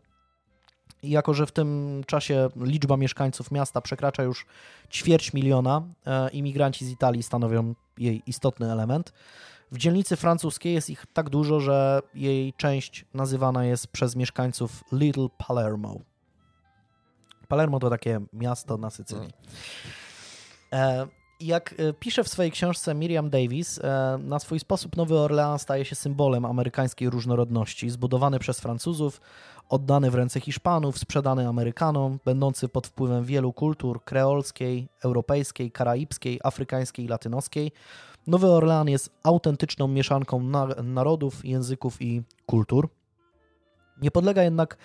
I jako, że w tym czasie liczba mieszkańców miasta przekracza już ćwierć miliona, e, imigranci z Italii stanowią jej istotny element. W dzielnicy francuskiej jest ich tak dużo, że jej część nazywana jest przez mieszkańców Little Palermo, Palermo to takie miasto na Sycylii. E, jak e, pisze w swojej książce Miriam Davis, e, na swój sposób Nowy Orleans staje się symbolem amerykańskiej różnorodności, zbudowany przez Francuzów, oddany w ręce Hiszpanów, sprzedany Amerykanom, będący pod wpływem wielu kultur kreolskiej, europejskiej, karaibskiej, afrykańskiej i latynoskiej. Nowy Orlean jest autentyczną mieszanką narodów, języków i kultur. Nie podlega jednak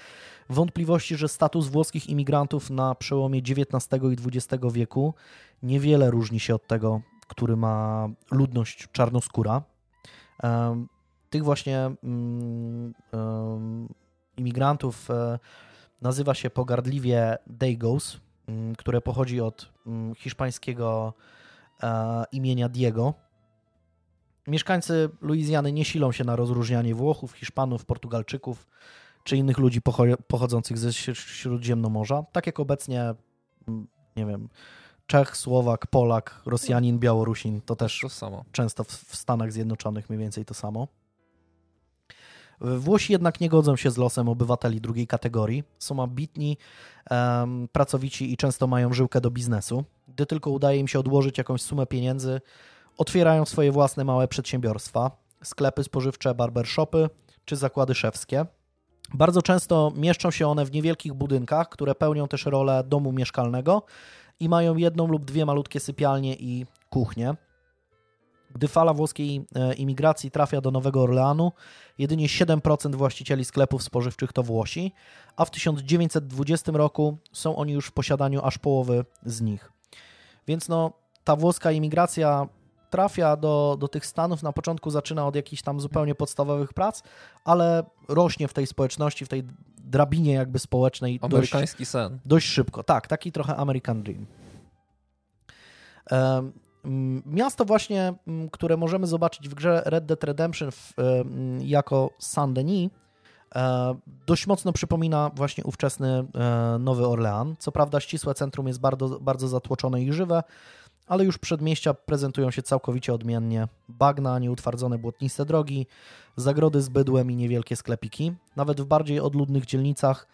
wątpliwości, że status włoskich imigrantów na przełomie XIX i XX wieku niewiele różni się od tego, który ma ludność czarnoskóra. Tych właśnie mm, imigrantów e, nazywa się pogardliwie Dagos, mm, które pochodzi od mm, hiszpańskiego e, imienia Diego. Mieszkańcy Luizjany nie silą się na rozróżnianie Włochów, Hiszpanów, Portugalczyków czy innych ludzi pochodzących ze Śródziemnomorza. Tak jak obecnie, nie wiem, Czech, Słowak, Polak, Rosjanin, Białorusin, to też to samo. często w Stanach Zjednoczonych mniej więcej to samo. Włosi jednak nie godzą się z losem obywateli drugiej kategorii. Są ambitni, um, pracowici i często mają żyłkę do biznesu. Gdy tylko udaje im się odłożyć jakąś sumę pieniędzy, otwierają swoje własne małe przedsiębiorstwa, sklepy spożywcze, barbershopy czy zakłady szewskie. Bardzo często mieszczą się one w niewielkich budynkach, które pełnią też rolę domu mieszkalnego i mają jedną lub dwie malutkie sypialnie i kuchnie. Gdy fala włoskiej e, imigracji trafia do Nowego Orleanu, jedynie 7% właścicieli sklepów spożywczych to Włosi, a w 1920 roku są oni już w posiadaniu aż połowy z nich. Więc no, ta włoska imigracja trafia do, do tych Stanów, na początku zaczyna od jakichś tam zupełnie podstawowych prac, ale rośnie w tej społeczności, w tej drabinie jakby społecznej. Amerykański dość, sen. Dość szybko, tak, taki trochę American Dream. Miasto właśnie, które możemy zobaczyć w grze Red Dead Redemption w, jako Saint-Denis, e, dość mocno przypomina właśnie ówczesny e, Nowy Orlean. Co prawda ścisłe centrum jest bardzo, bardzo zatłoczone i żywe, ale już przedmieścia prezentują się całkowicie odmiennie. Bagna, nieutwardzone błotniste drogi, zagrody z bydłem i niewielkie sklepiki. Nawet w bardziej odludnych dzielnicach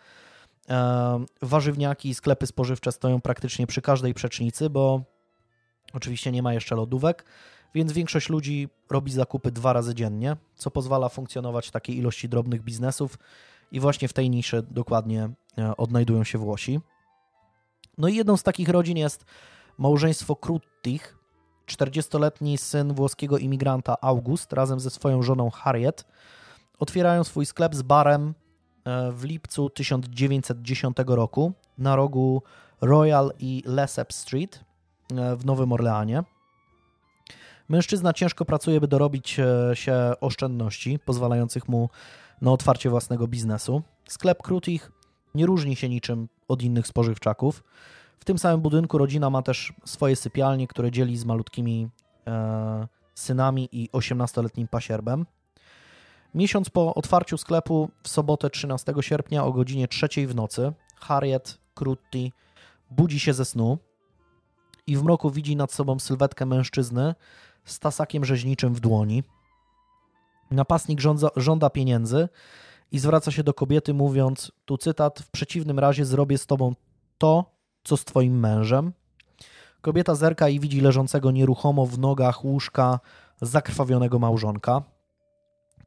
e, warzywniaki i sklepy spożywcze stoją praktycznie przy każdej przecznicy, bo oczywiście nie ma jeszcze lodówek, więc większość ludzi robi zakupy dwa razy dziennie, co pozwala funkcjonować takiej ilości drobnych biznesów i właśnie w tej niszy dokładnie e, odnajdują się Włosi. No i jedną z takich rodzin jest Małżeństwo Kruttich, 40-letni syn włoskiego imigranta August razem ze swoją żoną Harriet otwierają swój sklep z barem e, w lipcu 1910 roku na rogu Royal i Lesseps Street w Nowym Orleanie. Mężczyzna ciężko pracuje, by dorobić e, się oszczędności pozwalających mu na otwarcie własnego biznesu. Sklep Krutich nie różni się niczym od innych spożywczaków. W tym samym budynku rodzina ma też swoje sypialnie, które dzieli z malutkimi e, synami i 18-letnim pasierbem. Miesiąc po otwarciu sklepu w sobotę 13 sierpnia o godzinie 3 w nocy Harriet Crutti budzi się ze snu i w mroku widzi nad sobą sylwetkę mężczyzny z tasakiem rzeźniczym w dłoni. Napastnik żąda, żąda pieniędzy i zwraca się do kobiety mówiąc, tu cytat, w przeciwnym razie zrobię z tobą to, co z twoim mężem? Kobieta zerka i widzi leżącego nieruchomo w nogach łóżka zakrwawionego małżonka.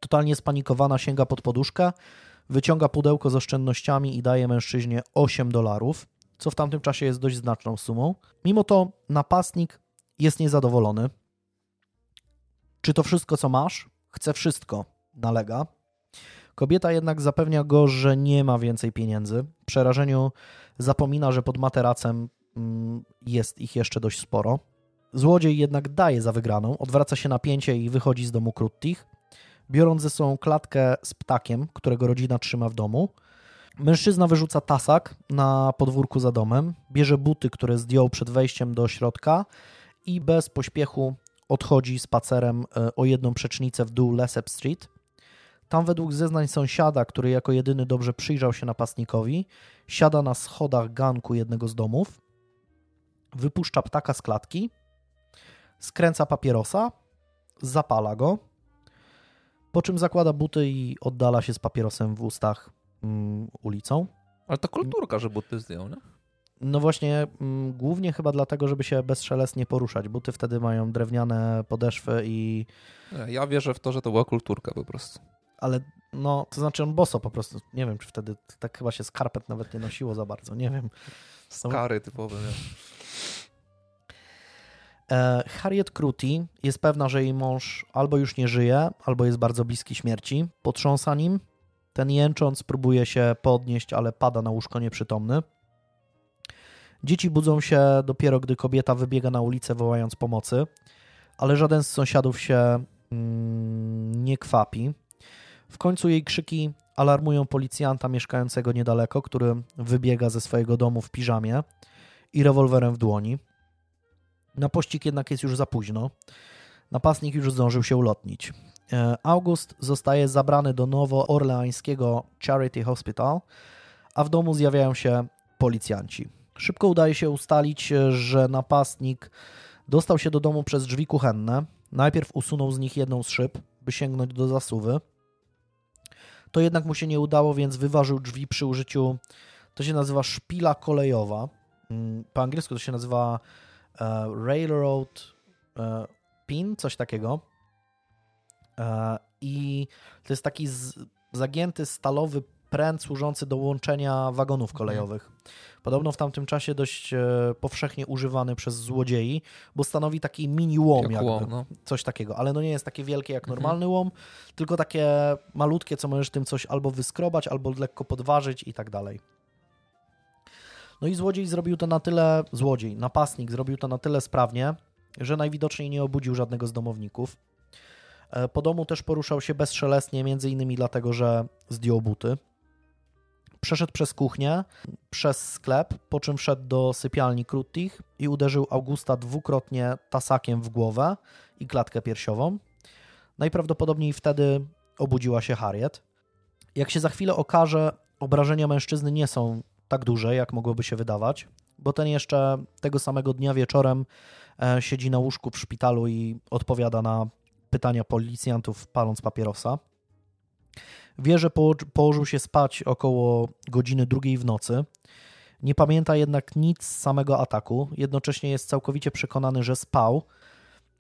Totalnie spanikowana sięga pod poduszkę, wyciąga pudełko z oszczędnościami i daje mężczyźnie 8 dolarów, co w tamtym czasie jest dość znaczną sumą. Mimo to napastnik jest niezadowolony. Czy to wszystko, co masz? Chce wszystko, nalega. Kobieta jednak zapewnia go, że nie ma więcej pieniędzy. W przerażeniu zapomina, że pod materacem mm, jest ich jeszcze dość sporo. Złodziej jednak daje za wygraną, odwraca się napięcie i wychodzi z domu Kruttich, biorąc ze sobą klatkę z ptakiem, którego rodzina trzyma w domu. Mężczyzna wyrzuca tasak na podwórku za domem, bierze buty, które zdjął przed wejściem do środka i bez pośpiechu odchodzi spacerem e, o jedną przecznicę w dół Lesep Street, tam według zeznań sąsiada, który jako jedyny dobrze przyjrzał się napastnikowi, siada na schodach ganku jednego z domów, wypuszcza ptaka z klatki, skręca papierosa, zapala go, po czym zakłada buty i oddala się z papierosem w ustach mm, ulicą. Ale to kulturka, że buty zdjął, nie? No właśnie, mm, głównie chyba dlatego, żeby się bezszelestnie poruszać. Buty wtedy mają drewniane podeszwy i... Ja wierzę w to, że to była kulturka po prostu. Ale no, to znaczy on boso po prostu. Nie wiem, czy wtedy tak chyba się skarpet nawet nie nosiło za bardzo, nie wiem. Skary typowe, nie? E, Harriet Cruty jest pewna, że jej mąż albo już nie żyje, albo jest bardzo bliski śmierci. Potrząsa nim. Ten jęcząc próbuje się podnieść, ale pada na łóżko nieprzytomny. Dzieci budzą się dopiero, gdy kobieta wybiega na ulicę, wołając pomocy, ale żaden z sąsiadów się mm, nie kwapi. W końcu jej krzyki alarmują policjanta mieszkającego niedaleko, który wybiega ze swojego domu w piżamie i rewolwerem w dłoni. Na pościg jednak jest już za późno. Napastnik już zdążył się ulotnić. E, August zostaje zabrany do nowo-orleańskiego Charity Hospital, a w domu zjawiają się policjanci. Szybko udaje się ustalić, że napastnik dostał się do domu przez drzwi kuchenne. Najpierw usunął z nich jedną z szyb, by sięgnąć do zasuwy. To jednak mu się nie udało, więc wyważył drzwi przy użyciu, to się nazywa szpila kolejowa. Mm, po angielsku to się nazywa e, railroad e, pin, coś takiego. E, I to jest taki zagięty stalowy pręt służący do łączenia wagonów mhm. kolejowych. Podobno w tamtym czasie dość e, powszechnie używany przez złodziei, bo stanowi taki mini łom, jak jakby, łom, no. coś takiego, ale no nie jest takie wielkie jak mhm. normalny łom, tylko takie malutkie, co możesz tym coś albo wyskrobać, albo lekko podważyć i tak dalej. No i złodziej zrobił to na tyle, złodziej, napastnik zrobił to na tyle sprawnie, że najwidoczniej nie obudził żadnego z domowników. E, po domu też poruszał się bezszelestnie, między innymi dlatego, że zdjął buty. Przeszedł przez kuchnię, przez sklep, po czym wszedł do sypialni Krutich i uderzył Augusta dwukrotnie tasakiem w głowę i klatkę piersiową. Najprawdopodobniej wtedy obudziła się Harriet. Jak się za chwilę okaże, obrażenia mężczyzny nie są tak duże, jak mogłoby się wydawać, bo ten jeszcze tego samego dnia wieczorem e, siedzi na łóżku w szpitalu i odpowiada na pytania policjantów, paląc papierosa. Wie, że położył się spać około godziny drugiej w nocy. Nie pamięta jednak nic z samego ataku. Jednocześnie jest całkowicie przekonany, że spał,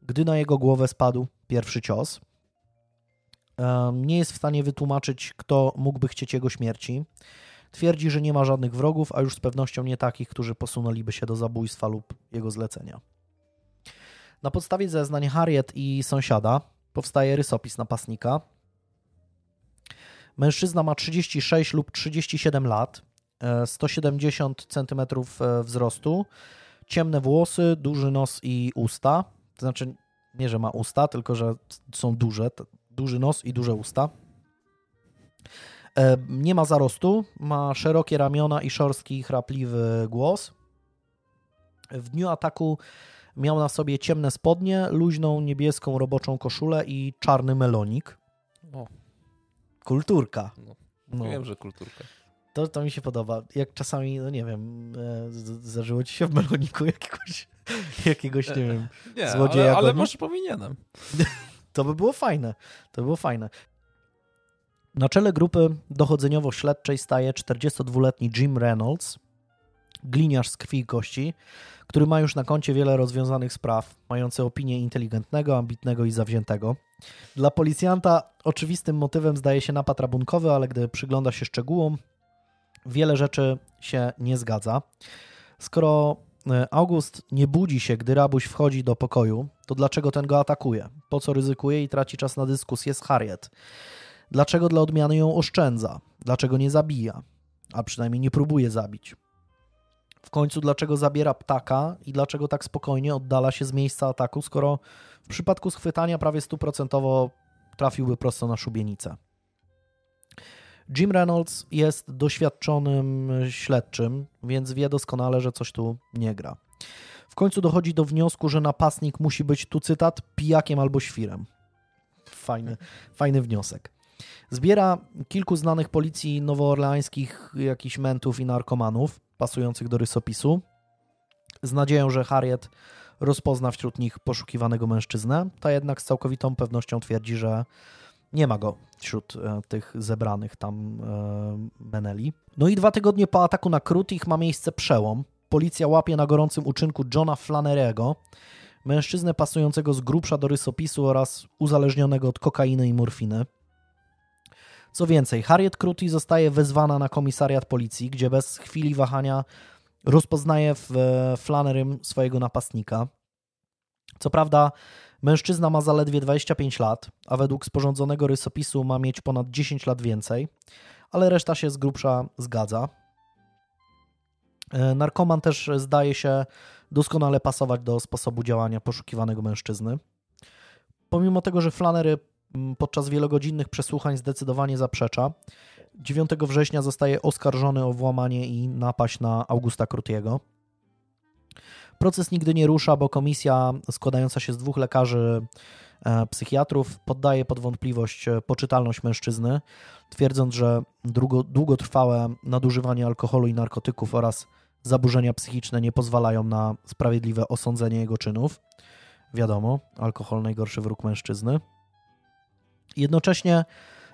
gdy na jego głowę spadł pierwszy cios. Nie jest w stanie wytłumaczyć, kto mógłby chcieć jego śmierci. Twierdzi, że nie ma żadnych wrogów, a już z pewnością nie takich, którzy posunęliby się do zabójstwa lub jego zlecenia. Na podstawie zeznań Harriet i sąsiada powstaje rysopis napastnika, Mężczyzna ma 36 lub 37 lat, 170 e, cm e, wzrostu, ciemne włosy, duży nos i usta. To znaczy, nie, że ma usta, tylko że są duże, duży nos i duże usta. E, nie ma zarostu, ma szerokie ramiona i szorstki, chrapliwy głos. W dniu ataku miał na sobie ciemne spodnie, luźną niebieską roboczą koszulę i czarny melonik. O. Kulturka. No, no. Wiem, że kulturka. To, to mi się podoba. Jak czasami, no nie wiem, e, zdarzyło ci się w meloniku jakiegoś, jakiegoś nie wiem, nie, złodzieja. Ale, ale może powinienem. to by było fajne. To by było fajne. Na czele grupy dochodzeniowo-śledczej staje 42-letni Jim Reynolds, gliniarz z krwi i kości, który ma już na koncie wiele rozwiązanych spraw, mający opinię inteligentnego, ambitnego i zawziętego. Dla policjanta oczywistym motywem zdaje się napad rabunkowy, ale gdy przygląda się szczegółom, wiele rzeczy się nie zgadza. Skoro e, August nie budzi się, gdy rabuś wchodzi do pokoju, to dlaczego ten go atakuje? Po co ryzykuje i traci czas na dyskusję z Harriet? Dlaczego dla odmiany ją oszczędza? Dlaczego nie zabija? A przynajmniej nie próbuje zabić. W końcu dlaczego zabiera ptaka i dlaczego tak spokojnie oddala się z miejsca ataku, skoro w przypadku schwytania prawie stuprocentowo trafiłby prosto na szubienicę. Jim Reynolds jest doświadczonym śledczym, więc wie doskonale, że coś tu nie gra. W końcu dochodzi do wniosku, że napastnik musi być, tu cytat, pijakiem albo świrem. Fajny, fajny wniosek. Zbiera kilku znanych policji nowoorleańskich jakichś mentów i narkomanów, pasujących do rysopisu, z nadzieją, że Harriet rozpozna wśród nich poszukiwanego mężczyznę. Ta jednak z całkowitą pewnością twierdzi, że nie ma go wśród e, tych zebranych tam e, Meneli. No i dwa tygodnie po ataku na Krutich ma miejsce przełom. policja łapie na gorącym uczynku Johna Flannerego, mężczyznę pasującego z grubsza do rysopisu oraz uzależnionego od kokainy i morfiny. Co więcej, Harriet Cruty zostaje wezwana na komisariat policji, gdzie bez chwili wahania rozpoznaje w Flannerym swojego napastnika. Co prawda, mężczyzna ma zaledwie 25 lat, a według sporządzonego rysopisu ma mieć ponad 10 lat więcej, ale reszta się z grubsza zgadza. E, narkoman też zdaje się doskonale pasować do sposobu działania poszukiwanego mężczyzny. Pomimo tego, że Flannery mm, podczas wielogodzinnych przesłuchań zdecydowanie zaprzecza, 9 września zostaje oskarżony o włamanie i napaść na Augusta Crutiego. Proces nigdy nie rusza, bo komisja składająca się z dwóch lekarzy e, psychiatrów poddaje pod wątpliwość e, poczytalność mężczyzny, twierdząc, że długo, długotrwałe nadużywanie alkoholu i narkotyków oraz zaburzenia psychiczne nie pozwalają na sprawiedliwe osądzenie jego czynów. Wiadomo, alkohol najgorszy wróg mężczyzny. Jednocześnie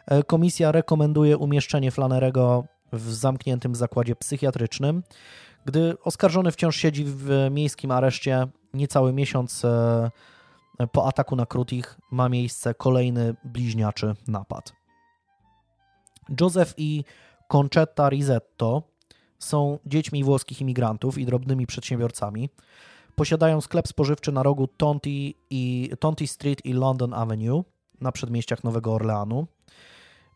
e, komisja rekomenduje umieszczenie Flanerego w zamkniętym zakładzie psychiatrycznym, gdy oskarżony wciąż siedzi w miejskim areszcie niecały miesiąc e, po ataku na Krutich ma miejsce kolejny bliźniaczy napad. Joseph i Concetta Risetto są dziećmi włoskich imigrantów i drobnymi przedsiębiorcami. Posiadają sklep spożywczy na rogu Tonty, i, Tonty Street i London Avenue na przedmieściach Nowego Orleanu.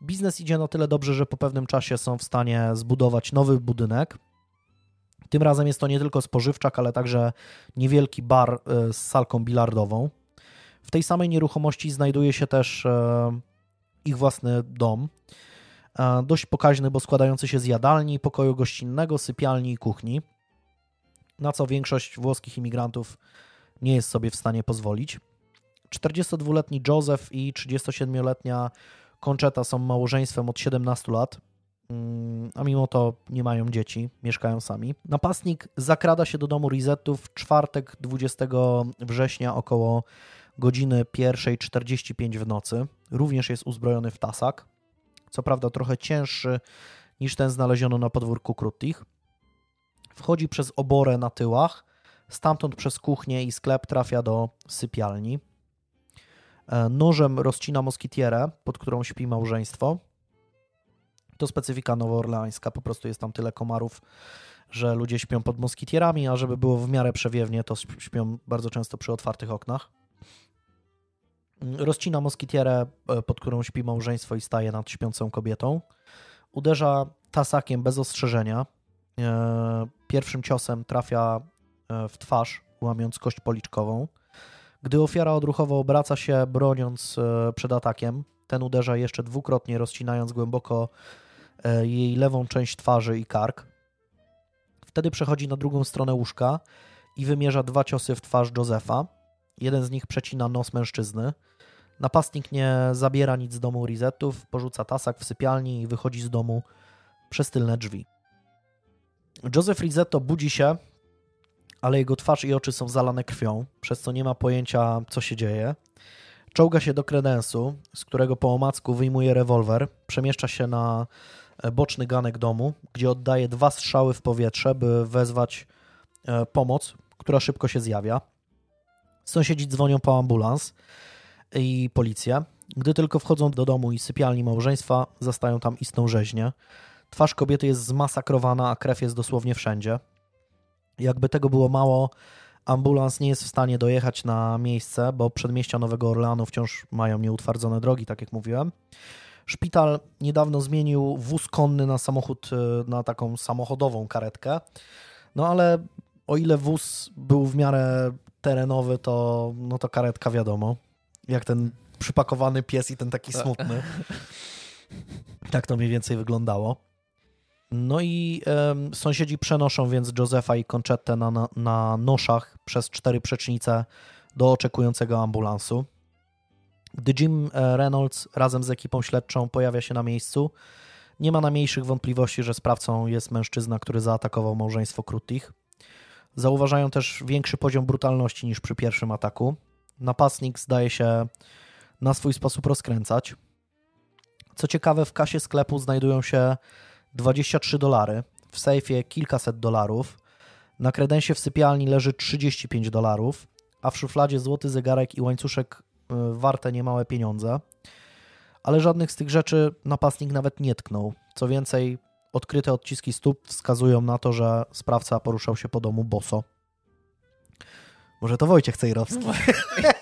Biznes idzie na tyle dobrze, że po pewnym czasie są w stanie zbudować nowy budynek. Tym razem jest to nie tylko spożywczak, ale także niewielki bar e, z salką bilardową. W tej samej nieruchomości znajduje się też e, ich własny dom, E, dość pokaźny, bo składający się z jadalni, pokoju gościnnego, sypialni i kuchni, na co większość włoskich imigrantów nie jest sobie w stanie pozwolić. 42-letni Joseph i 37-letnia Concheta są małżeństwem od 17 lat, mm, a mimo to nie mają dzieci, mieszkają sami. Napastnik zakrada się do domu Rizettów w czwartek 20 września około godziny 1.45 w nocy. Również jest uzbrojony w tasak co prawda trochę cięższy niż ten znaleziono na podwórku Krutich. Wchodzi przez oborę na tyłach, stamtąd przez kuchnię i sklep trafia do sypialni. E, nożem rozcina moskitierę, pod którą śpi małżeństwo. To specyfika nowoorleańska, po prostu jest tam tyle komarów, że ludzie śpią pod moskitierami, a żeby było w miarę przewiewnie, to śpią bardzo często przy otwartych oknach. Rozcina moskitierę, e, pod którą śpi małżeństwo i staje nad śpiącą kobietą. Uderza tasakiem bez ostrzeżenia. E, pierwszym ciosem trafia w twarz, łamiąc kość policzkową. Gdy ofiara odruchowo obraca się, broniąc przed atakiem, ten uderza jeszcze dwukrotnie, rozcinając głęboko jej lewą część twarzy i kark. Wtedy przechodzi na drugą stronę łóżka i wymierza dwa ciosy w twarz Josefa. Jeden z nich przecina nos mężczyzny. Napastnik nie zabiera nic z domu Rizetów, porzuca tasak w sypialni i wychodzi z domu przez tylne drzwi. Joseph Rizetto budzi się, ale jego twarz i oczy są zalane krwią, przez co nie ma pojęcia, co się dzieje. Czołga się do kredensu, z którego po omacku wyjmuje rewolwer, przemieszcza się na e, boczny ganek domu, gdzie oddaje dwa strzały w powietrze, by wezwać e, pomoc, która szybko się zjawia. Sąsiedzi dzwonią po ambulans i policja. Gdy tylko wchodzą do domu i sypialni małżeństwa, zastają tam istną rzeźnię. Twarz kobiety jest zmasakrowana, a krew jest dosłownie wszędzie. Jakby tego było mało, ambulans nie jest w stanie dojechać na miejsce, bo przedmieścia Nowego Orleanu wciąż mają nieutwardzone drogi, tak jak mówiłem. Szpital niedawno zmienił wóz konny na samochód, y, na taką samochodową karetkę. No ale o ile wóz był w miarę terenowy, to, no to karetka wiadomo jak ten przypakowany pies i ten taki smutny. Tak to mniej więcej wyglądało. No i um, sąsiedzi przenoszą więc Josefa i Conchetę na, na, na noszach przez cztery przecznice do oczekującego ambulansu. Gdy Jim e, Reynolds razem z ekipą śledczą pojawia się na miejscu, nie ma najmniejszych wątpliwości, że sprawcą jest mężczyzna, który zaatakował małżeństwo Krutich. Zauważają też większy poziom brutalności niż przy pierwszym ataku napastnik zdaje się na swój sposób rozkręcać. Co ciekawe, w kasie sklepu znajdują się 23 dolary, w sejfie kilkaset dolarów, Na kredensie w sypialni leży 35 dolarów, a w szufladzie złoty zegarek i łańcuszek y, warte niemałe pieniądze. Ale żadnych z tych rzeczy napastnik nawet nie tknął. Co więcej, odkryte odciski stóp wskazują na to, że sprawca poruszał się po domu boso. Może to Wojciech Cejrowski.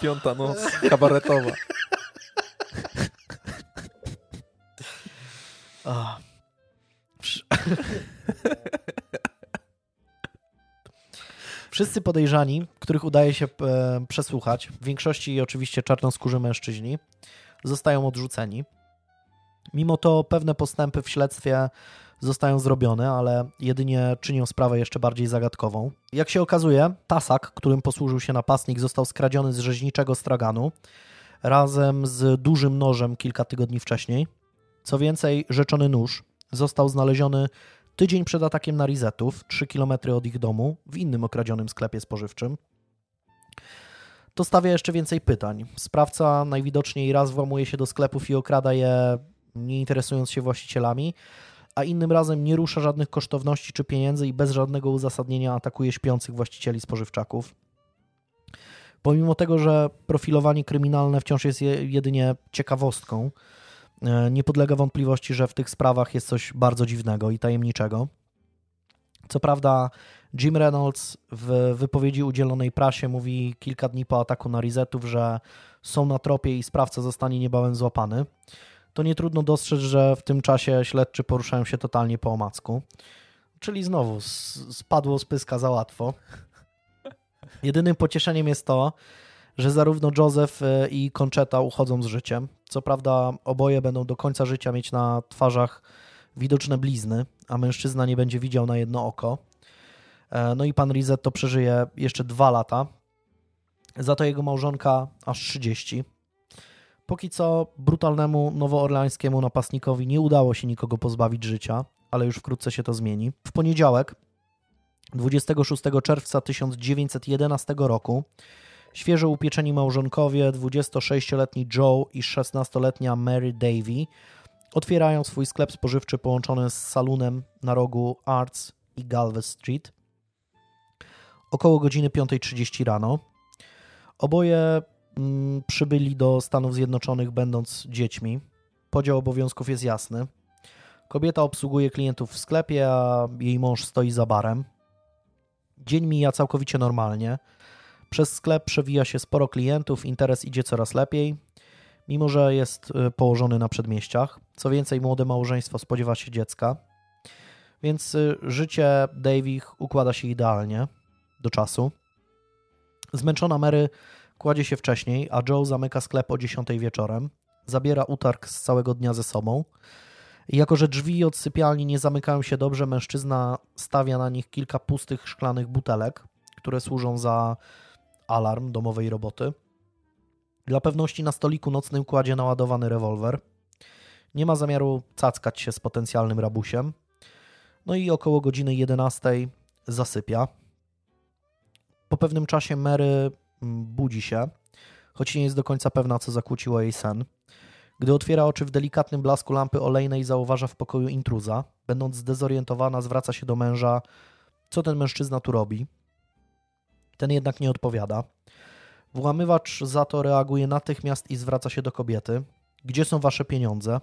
Piąta noc kabaretowa. Wszyscy podejrzani, których udaje się e, przesłuchać, w większości oczywiście czarnoskórzy mężczyźni, zostają odrzuceni. Mimo to pewne postępy w śledztwie zostają zrobione, ale jedynie czynią sprawę jeszcze bardziej zagadkową. Jak się okazuje, tasak, którym posłużył się napastnik, został skradziony z rzeźniczego straganu razem z dużym nożem kilka tygodni wcześniej. Co więcej, rzeczony nóż został znaleziony tydzień przed atakiem na Rizetów, 3 km od ich domu, w innym okradzionym sklepie spożywczym. To stawia jeszcze więcej pytań. Sprawca najwidoczniej raz włamuje się do sklepów i okrada je, nie interesując się właścicielami, a innym razem nie rusza żadnych kosztowności czy pieniędzy i bez żadnego uzasadnienia atakuje śpiących właścicieli spożywczaków. Pomimo tego, że profilowanie kryminalne wciąż jest jedynie ciekawostką, e, nie podlega wątpliwości, że w tych sprawach jest coś bardzo dziwnego i tajemniczego. Co prawda, Jim Reynolds w wypowiedzi udzielonej prasie mówi kilka dni po ataku na Rizetów, że są na tropie i sprawca zostanie niebawem złapany to nie trudno dostrzec, że w tym czasie śledczy poruszają się totalnie po omacku. Czyli znowu spadło z pyska za łatwo. Jedynym pocieszeniem jest to, że zarówno Joseph e, i Concheta uchodzą z życiem. Co prawda oboje będą do końca życia mieć na twarzach widoczne blizny, a mężczyzna nie będzie widział na jedno oko. E, no i pan Rizetto przeżyje jeszcze dwa lata. Za to jego małżonka aż 30. Póki co brutalnemu nowoorlańskiemu napastnikowi nie udało się nikogo pozbawić życia, ale już wkrótce się to zmieni. W poniedziałek, 26 czerwca 1911 roku, świeżo upieczeni małżonkowie, 26-letni Joe i 16-letnia Mary Davy, otwierają swój sklep spożywczy połączony z salonem na rogu Arts i Galvez Street. Około godziny 5.30 rano. Oboje przybyli do Stanów Zjednoczonych będąc dziećmi. Podział obowiązków jest jasny. Kobieta obsługuje klientów w sklepie, a jej mąż stoi za barem. Dzień mija całkowicie normalnie. Przez sklep przewija się sporo klientów, interes idzie coraz lepiej, mimo że jest y, położony na przedmieściach. Co więcej, młode małżeństwo spodziewa się dziecka, więc y, życie Davich układa się idealnie do czasu. Zmęczona Mary Kładzie się wcześniej, a Joe zamyka sklep o 10 wieczorem. Zabiera utarg z całego dnia ze sobą. I jako, że drzwi od sypialni nie zamykają się dobrze, mężczyzna stawia na nich kilka pustych szklanych butelek, które służą za alarm domowej roboty. Dla pewności na stoliku nocnym kładzie naładowany rewolwer. Nie ma zamiaru cackać się z potencjalnym rabusiem. No i około godziny 11 zasypia. Po pewnym czasie Mary budzi się, choć nie jest do końca pewna, co zakłóciło jej sen. Gdy otwiera oczy w delikatnym blasku lampy olejnej, zauważa w pokoju intruza. Będąc zdezorientowana, zwraca się do męża, co ten mężczyzna tu robi. Ten jednak nie odpowiada. Włamywacz za to reaguje natychmiast i zwraca się do kobiety. Gdzie są wasze pieniądze?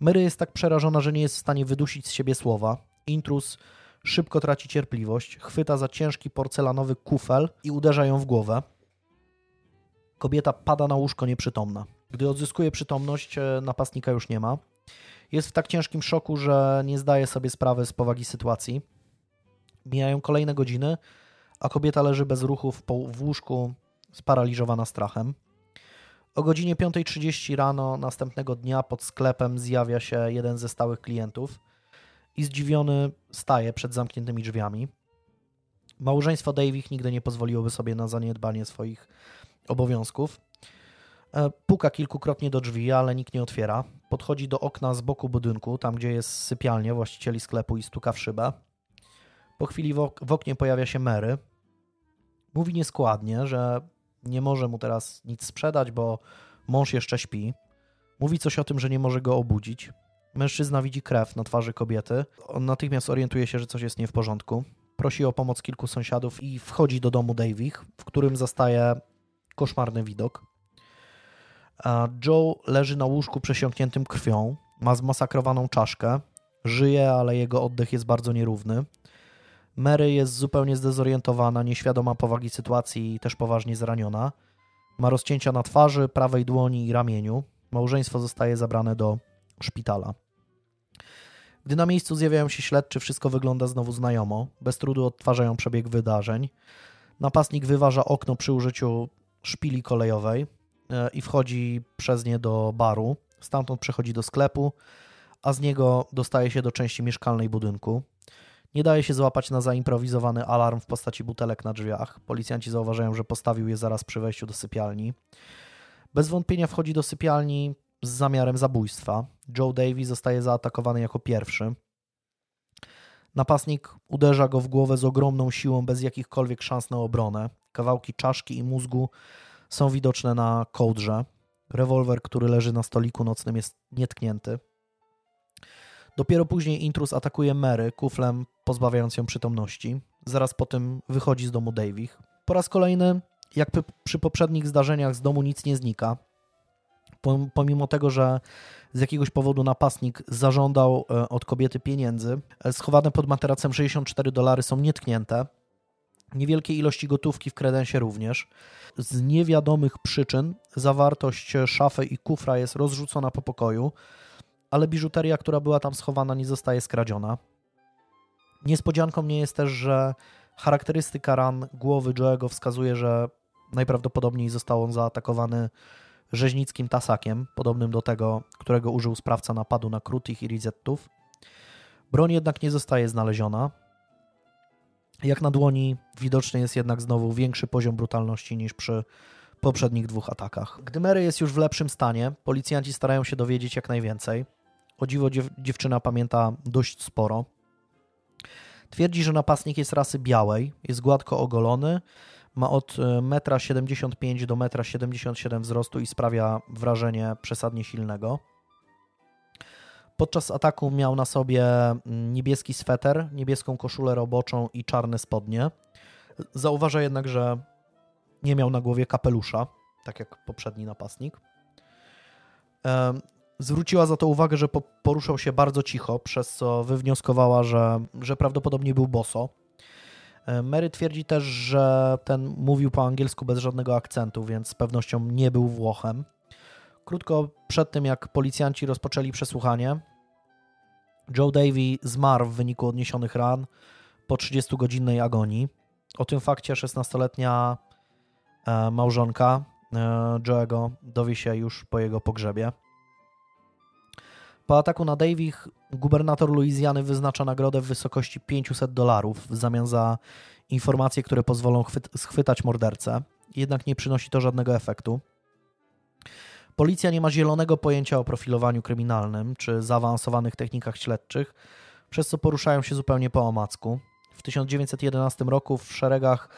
Mary jest tak przerażona, że nie jest w stanie wydusić z siebie słowa. Intruz Szybko traci cierpliwość, chwyta za ciężki porcelanowy kufel i uderza ją w głowę. Kobieta pada na łóżko nieprzytomna. Gdy odzyskuje przytomność, e, napastnika już nie ma. Jest w tak ciężkim szoku, że nie zdaje sobie sprawy z powagi sytuacji. Mijają kolejne godziny, a kobieta leży bez ruchu w, w łóżku, sparaliżowana strachem. O godzinie 5.30 rano następnego dnia pod sklepem zjawia się jeden ze stałych klientów – i zdziwiony staje przed zamkniętymi drzwiami. Małżeństwo Davich nigdy nie pozwoliłoby sobie na zaniedbanie swoich obowiązków. E, puka kilkukrotnie do drzwi, ale nikt nie otwiera. Podchodzi do okna z boku budynku, tam gdzie jest sypialnia właścicieli sklepu i stuka w szybę. Po chwili w oknie pojawia się Mary. Mówi nieskładnie, że nie może mu teraz nic sprzedać, bo mąż jeszcze śpi. Mówi coś o tym, że nie może go obudzić. Mężczyzna widzi krew na twarzy kobiety. On natychmiast orientuje się, że coś jest nie w porządku. Prosi o pomoc kilku sąsiadów i wchodzi do domu Davich, w którym zastaje koszmarny widok. Joe leży na łóżku przesiąkniętym krwią, ma zmasakrowaną czaszkę, żyje, ale jego oddech jest bardzo nierówny. Mary jest zupełnie zdezorientowana, nieświadoma powagi sytuacji i też poważnie zraniona. Ma rozcięcia na twarzy, prawej dłoni i ramieniu. Małżeństwo zostaje zabrane do szpitala. Gdy na miejscu zjawiają się śledczy, wszystko wygląda znowu znajomo. Bez trudu odtwarzają przebieg wydarzeń. Napastnik wyważa okno przy użyciu szpili kolejowej e, i wchodzi przez nie do baru. Stamtąd przechodzi do sklepu, a z niego dostaje się do części mieszkalnej budynku. Nie daje się złapać na zaimprowizowany alarm w postaci butelek na drzwiach. Policjanci zauważają, że postawił je zaraz przy wejściu do sypialni. Bez wątpienia wchodzi do sypialni z zamiarem zabójstwa. Joe Davy zostaje zaatakowany jako pierwszy. Napastnik uderza go w głowę z ogromną siłą, bez jakichkolwiek szans na obronę. Kawałki czaszki i mózgu są widoczne na kołdrze. Rewolwer, który leży na stoliku nocnym, jest nietknięty. Dopiero później intrus atakuje Mary kuflem, pozbawiając ją przytomności. Zaraz po tym wychodzi z domu Davich. Po raz kolejny, jak przy poprzednich zdarzeniach, z domu nic nie znika. Pomimo tego, że z jakiegoś powodu napastnik zażądał e, od kobiety pieniędzy, e, schowane pod materacem 64 dolary są nietknięte. Niewielkie ilości gotówki w kredensie również. Z niewiadomych przyczyn zawartość szafy i kufra jest rozrzucona po pokoju ale biżuteria, która była tam schowana, nie zostaje skradziona. Niespodzianką nie jest też, że charakterystyka ran głowy Joe'ego wskazuje, że najprawdopodobniej został on zaatakowany rzeźnickim tasakiem, podobnym do tego, którego użył sprawca napadu na Krutich i Rizettów. Broń jednak nie zostaje znaleziona. Jak na dłoni widoczny jest jednak znowu większy poziom brutalności niż przy poprzednich dwóch atakach. Gdy Mary jest już w lepszym stanie, policjanci starają się dowiedzieć jak najwięcej. O dziwo dziew dziewczyna pamięta dość sporo. Twierdzi, że napastnik jest rasy białej, jest gładko ogolony, ma od 1,75 m do 1,77 m wzrostu i sprawia wrażenie przesadnie silnego. Podczas ataku miał na sobie mm, niebieski sweter, niebieską koszulę roboczą i czarne spodnie. Zauważa jednak, że nie miał na głowie kapelusza, tak jak poprzedni napastnik. Zwróciła za to uwagę, że poruszał się bardzo cicho, przez co wywnioskowała, że, że prawdopodobnie był boso. E, Mary twierdzi też, że ten mówił po angielsku bez żadnego akcentu, więc z pewnością nie był Włochem. Krótko przed tym, jak policjanci rozpoczęli przesłuchanie, Joe Davy zmarł w wyniku odniesionych ran po 30-godzinnej agonii. O tym fakcie 16-letnia e, małżonka e, Joe'ego dowie się już po jego pogrzebie. Po ataku na Davich gubernator Luizjany wyznacza nagrodę w wysokości 500 dolarów w zamian za informacje, które pozwolą schwytać mordercę. Jednak nie przynosi to żadnego efektu. Policja nie ma zielonego pojęcia o profilowaniu kryminalnym czy zaawansowanych technikach śledczych, przez co poruszają się zupełnie po omacku. W 1911 roku w szeregach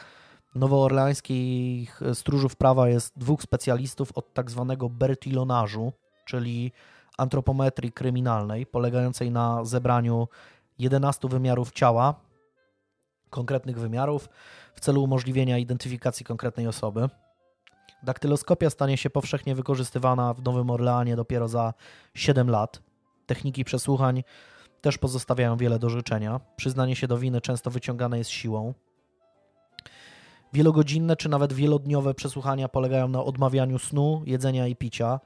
nowoorleańskich stróżów prawa jest dwóch specjalistów od tak zwanego bertilonażu, czyli antropometrii kryminalnej, polegającej na zebraniu 11 wymiarów ciała, konkretnych wymiarów, w celu umożliwienia identyfikacji konkretnej osoby. Daktyloskopia stanie się powszechnie wykorzystywana w Nowym Orleanie dopiero za 7 lat. Techniki przesłuchań też pozostawiają wiele do życzenia. Przyznanie się do winy często wyciągane jest siłą. Wielogodzinne czy nawet wielodniowe przesłuchania polegają na odmawianiu snu, jedzenia i picia,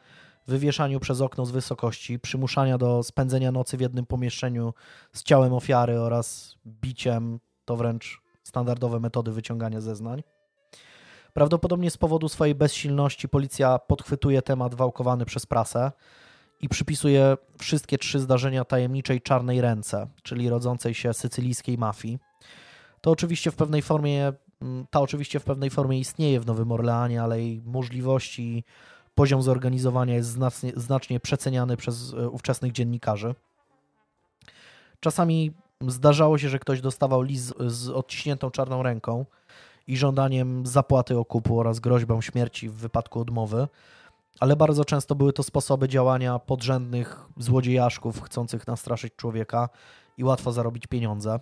wywieszaniu przez okno z wysokości, przymuszania do spędzenia nocy w jednym pomieszczeniu z ciałem ofiary oraz biciem, to wręcz standardowe metody wyciągania zeznań. Prawdopodobnie z powodu swojej bezsilności policja podchwytuje temat wałkowany przez prasę i przypisuje wszystkie trzy zdarzenia tajemniczej czarnej ręce, czyli rodzącej się sycylijskiej mafii. To oczywiście w pewnej formie, ta oczywiście w pewnej formie istnieje w Nowym Orleanie, ale jej możliwości poziom zorganizowania jest znacznie, znacznie przeceniany przez e, ówczesnych dziennikarzy. Czasami zdarzało się, że ktoś dostawał list z odciśniętą czarną ręką i żądaniem zapłaty okupu oraz groźbą śmierci w wypadku odmowy, ale bardzo często były to sposoby działania podrzędnych złodziejaszków chcących nastraszyć człowieka i łatwo zarobić pieniądze.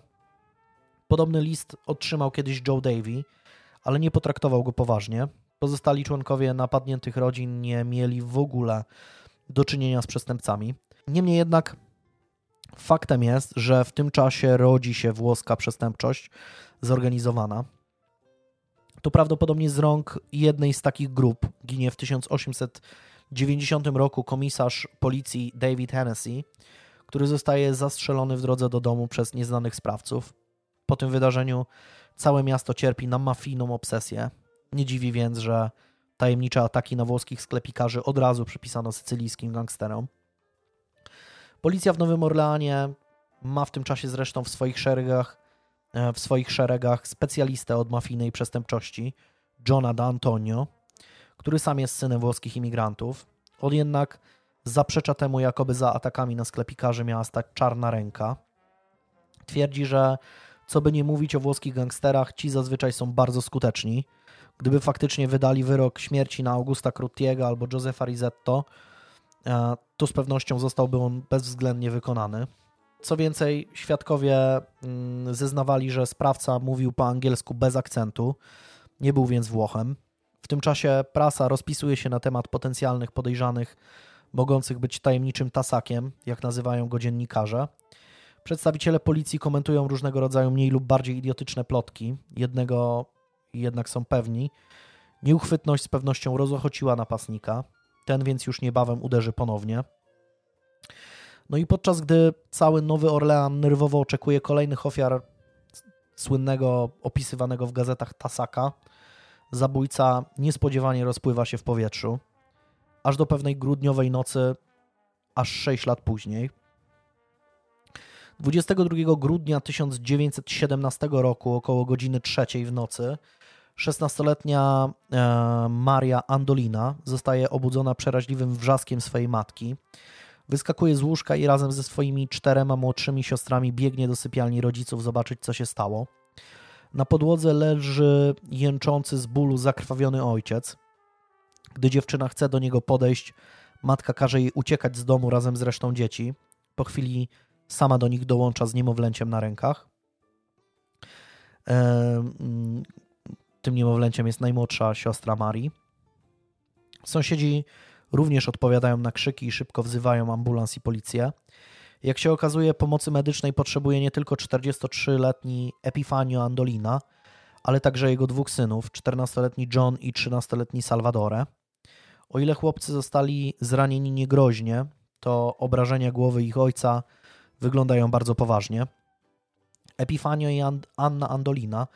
Podobny list otrzymał kiedyś Joe Davy, ale nie potraktował go poważnie. Pozostali członkowie napadniętych rodzin nie mieli w ogóle do czynienia z przestępcami. Niemniej jednak faktem jest, że w tym czasie rodzi się włoska przestępczość zorganizowana. To prawdopodobnie z rąk jednej z takich grup ginie w 1890 roku komisarz policji David Hennessy, który zostaje zastrzelony w drodze do domu przez nieznanych sprawców. Po tym wydarzeniu całe miasto cierpi na mafijną obsesję. Nie dziwi więc, że tajemnicze ataki na włoskich sklepikarzy od razu przypisano sycylijskim gangsterom. Policja w Nowym Orleanie ma w tym czasie zresztą w swoich szeregach, e, w swoich szeregach specjalistę od mafijnej przestępczości, Johna D'Antonio, który sam jest synem włoskich imigrantów. On jednak zaprzecza temu, jakoby za atakami na sklepikarzy miała stać czarna ręka. Twierdzi, że co by nie mówić o włoskich gangsterach, ci zazwyczaj są bardzo skuteczni. Gdyby faktycznie wydali wyrok śmierci na Augusta Crutiego albo Josefa Rizetto, e, to z pewnością zostałby on bezwzględnie wykonany. Co więcej, świadkowie mm, zeznawali, że sprawca mówił po angielsku bez akcentu, nie był więc Włochem. W tym czasie prasa rozpisuje się na temat potencjalnych podejrzanych, mogących być tajemniczym tasakiem, jak nazywają go dziennikarze. Przedstawiciele policji komentują różnego rodzaju mniej lub bardziej idiotyczne plotki. Jednego jednak są pewni. Nieuchwytność z pewnością rozochociła napastnika. Ten więc już niebawem uderzy ponownie. No i podczas gdy cały Nowy Orlean nerwowo oczekuje kolejnych ofiar słynnego, opisywanego w gazetach Tasaka, zabójca niespodziewanie rozpływa się w powietrzu, aż do pewnej grudniowej nocy, aż 6 lat później. 22 grudnia 1917 roku, około godziny trzeciej w nocy, 16-letnia e, Maria Andolina zostaje obudzona przeraźliwym wrzaskiem swojej matki. Wyskakuje z łóżka i razem ze swoimi czterema młodszymi siostrami biegnie do sypialni rodziców zobaczyć, co się stało. Na podłodze leży jęczący z bólu zakrwawiony ojciec. Gdy dziewczyna chce do niego podejść, matka każe jej uciekać z domu razem z resztą dzieci. Po chwili sama do nich dołącza z niemowlęciem na rękach. Tym niemowlęciem jest najmłodsza siostra Marii. Sąsiedzi również odpowiadają na krzyki i szybko wzywają ambulans i policję. Jak się okazuje, pomocy medycznej potrzebuje nie tylko 43-letni Epifanio Andolina, ale także jego dwóch synów, 14-letni John i 13-letni Salvadore. O ile chłopcy zostali zranieni niegroźnie, to obrażenia głowy ich ojca wyglądają bardzo poważnie. Epifanio i Anna Andolina,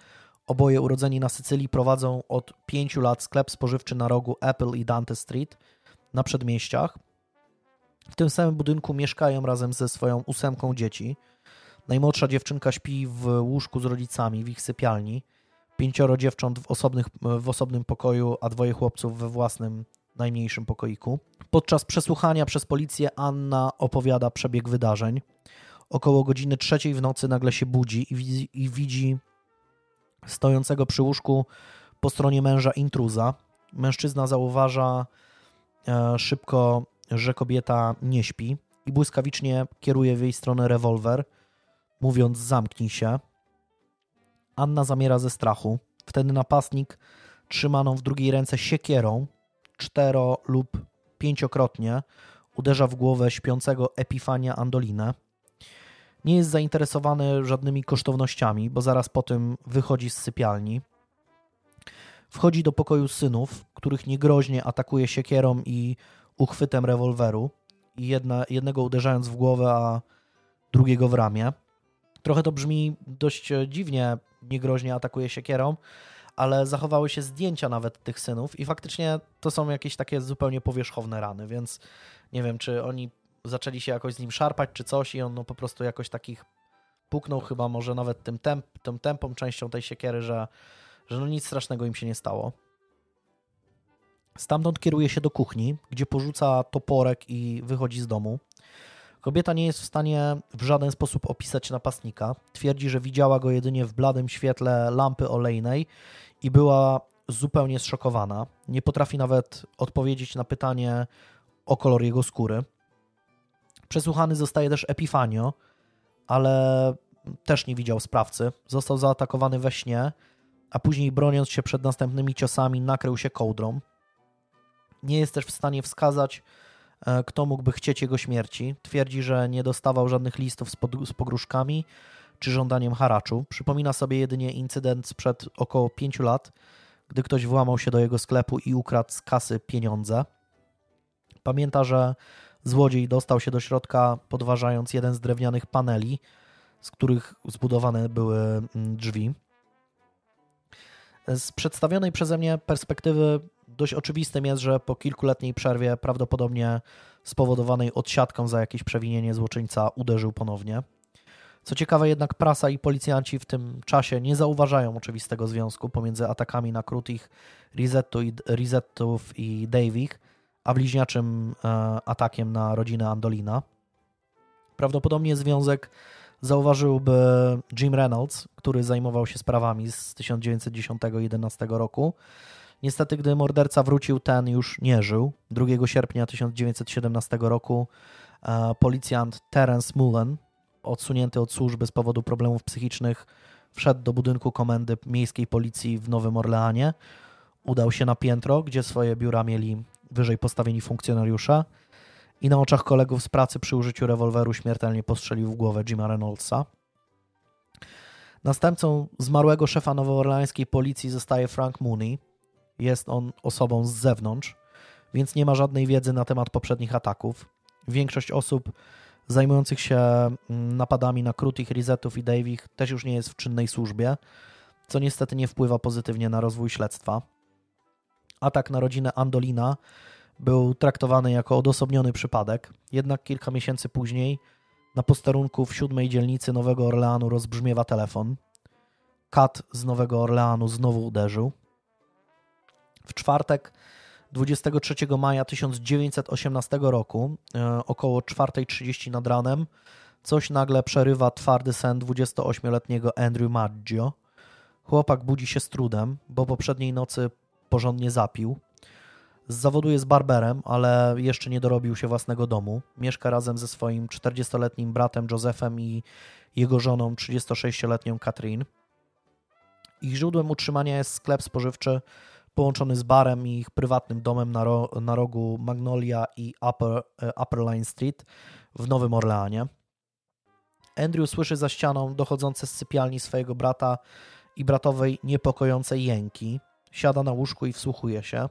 oboje urodzeni na Sycylii, prowadzą od pięciu lat sklep spożywczy na rogu Apple i Dante Street na przedmieściach. W tym samym budynku mieszkają razem ze swoją ósemką dzieci. Najmłodsza dziewczynka śpi w łóżku z rodzicami w ich sypialni. Pięcioro dziewcząt w, osobnych, w osobnym pokoju, a dwoje chłopców we własnym, najmniejszym pokoiku. Podczas przesłuchania przez policję Anna opowiada przebieg wydarzeń. Około godziny trzeciej w nocy nagle się budzi i widzi, i widzi stojącego przy łóżku po stronie męża intruza. Mężczyzna zauważa e, szybko, że kobieta nie śpi i błyskawicznie kieruje w jej stronę rewolwer, mówiąc zamknij się. Anna zamiera ze strachu. Wtedy napastnik trzymaną w drugiej ręce siekierą cztero lub pięciokrotnie uderza w głowę śpiącego Epifania Andolinę. Nie jest zainteresowany żadnymi kosztownościami, bo zaraz po tym wychodzi z sypialni. Wchodzi do pokoju synów, których niegroźnie atakuje siekierą i uchwytem rewolweru, i jedna, jednego uderzając w głowę, a drugiego w ramię. Trochę to brzmi dość dziwnie, niegroźnie atakuje siekierą, ale zachowały się zdjęcia nawet tych synów i faktycznie to są jakieś takie zupełnie powierzchowne rany, więc nie wiem, czy oni zaczęli się jakoś z nim szarpać czy coś i on no, po prostu jakoś takich puknął chyba może nawet tym, temp, tym tempą częścią tej siekiery, że, że no nic strasznego im się nie stało. Stamtąd kieruje się do kuchni, gdzie porzuca toporek i wychodzi z domu. Kobieta nie jest w stanie w żaden sposób opisać napastnika. Twierdzi, że widziała go jedynie w bladym świetle lampy olejnej i była zupełnie zszokowana. Nie potrafi nawet odpowiedzieć na pytanie o kolor jego skóry. Przesłuchany zostaje też Epifanio, ale też nie widział sprawcy. Został zaatakowany we śnie, a później broniąc się przed następnymi ciosami nakrył się kołdrą. Nie jest też w stanie wskazać, e, kto mógłby chcieć jego śmierci. Twierdzi, że nie dostawał żadnych listów z, z pogróżkami czy żądaniem haraczu. Przypomina sobie jedynie incydent sprzed około pięciu lat, gdy ktoś włamał się do jego sklepu i ukradł z kasy pieniądze. Pamięta, że złodziej dostał się do środka, podważając jeden z drewnianych paneli, z których zbudowane były mm, drzwi. Z przedstawionej przeze mnie perspektywy dość oczywistym jest, że po kilkuletniej przerwie, prawdopodobnie spowodowanej odsiadką za jakieś przewinienie, złoczyńca uderzył ponownie. Co ciekawe, jednak prasa i policjanci w tym czasie nie zauważają oczywistego związku pomiędzy atakami na Krutich, Rizettów i Davich, a bliźniaczym e, atakiem na rodzinę Andolina. Prawdopodobnie związek zauważyłby Jim Reynolds, który zajmował się sprawami z 1910-11 roku. Niestety, gdy morderca wrócił, ten już nie żył. 2 sierpnia 1917 roku e, policjant Terence Mullen, odsunięty od służby z powodu problemów psychicznych, wszedł do budynku komendy miejskiej policji w Nowym Orleanie. Udał się na piętro, gdzie swoje biura mieli wyżej postawieni funkcjonariusze i na oczach kolegów z pracy przy użyciu rewolweru śmiertelnie postrzelił w głowę Jima Reynoldsa. Następcą zmarłego szefa nowoorleańskiej policji zostaje Frank Mooney. Jest on osobą z zewnątrz, więc nie ma żadnej wiedzy na temat poprzednich ataków. Większość osób zajmujących się mm, napadami na Krutich, Rizetów i Davich też już nie jest w czynnej służbie, co niestety nie wpływa pozytywnie na rozwój śledztwa. Atak na rodzinę Andolina był traktowany jako odosobniony przypadek, jednak kilka miesięcy później na posterunku w siódmej dzielnicy Nowego Orleanu rozbrzmiewa telefon. Kat z Nowego Orleanu znowu uderzył. W czwartek 23 maja 1918 roku, e, około 4.30 nad ranem, coś nagle przerywa twardy sen 28-letniego Andrew Maggio. Chłopak budzi się z trudem, bo poprzedniej nocy porządnie zapił. Z zawodu jest barberem, ale jeszcze nie dorobił się własnego domu. Mieszka razem ze swoim 40-letnim bratem Josephem i jego żoną 36-letnią Katrin. Ich źródłem utrzymania jest sklep spożywczy połączony z barem i ich prywatnym domem na, ro na rogu Magnolia i Upper, e, Upper Line Street w Nowym Orleanie. Andrew słyszy za ścianą dochodzące z sypialni swojego brata i bratowej niepokojące jęki. Siada na łóżku i wsłuchuje się.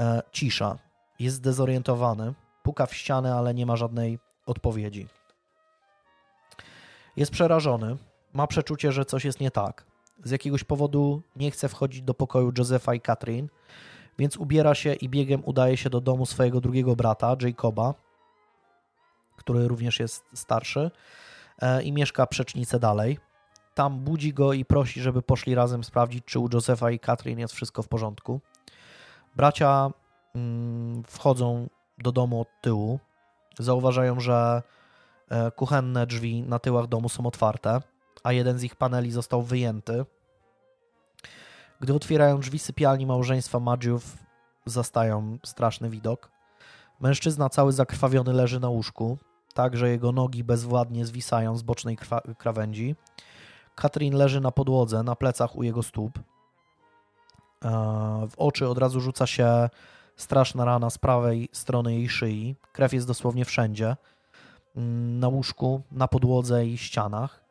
E, cisza. Jest zdezorientowany. Puka w ścianę, ale nie ma żadnej odpowiedzi. Jest przerażony. Ma przeczucie, że coś jest nie tak. Z jakiegoś powodu nie chce wchodzić do pokoju Josefa i Katrin, więc ubiera się i biegiem udaje się do domu swojego drugiego brata, Jacoba, który również jest starszy e, i mieszka przecznicę dalej. Tam budzi go i prosi, żeby poszli razem sprawdzić, czy u Josefa i Katrin jest wszystko w porządku. Bracia mm, wchodzą do domu od tyłu. Zauważają, że e, kuchenne drzwi na tyłach domu są otwarte a jeden z ich paneli został wyjęty. Gdy otwierają drzwi sypialni małżeństwa Madziów, zastają straszny widok. Mężczyzna cały zakrwawiony leży na łóżku, tak że jego nogi bezwładnie zwisają z bocznej krawędzi. Katrin leży na podłodze, na plecach u jego stóp. E, w oczy od razu rzuca się straszna rana z prawej strony jej szyi. Krew jest dosłownie wszędzie. Mm, na łóżku, na podłodze i ścianach.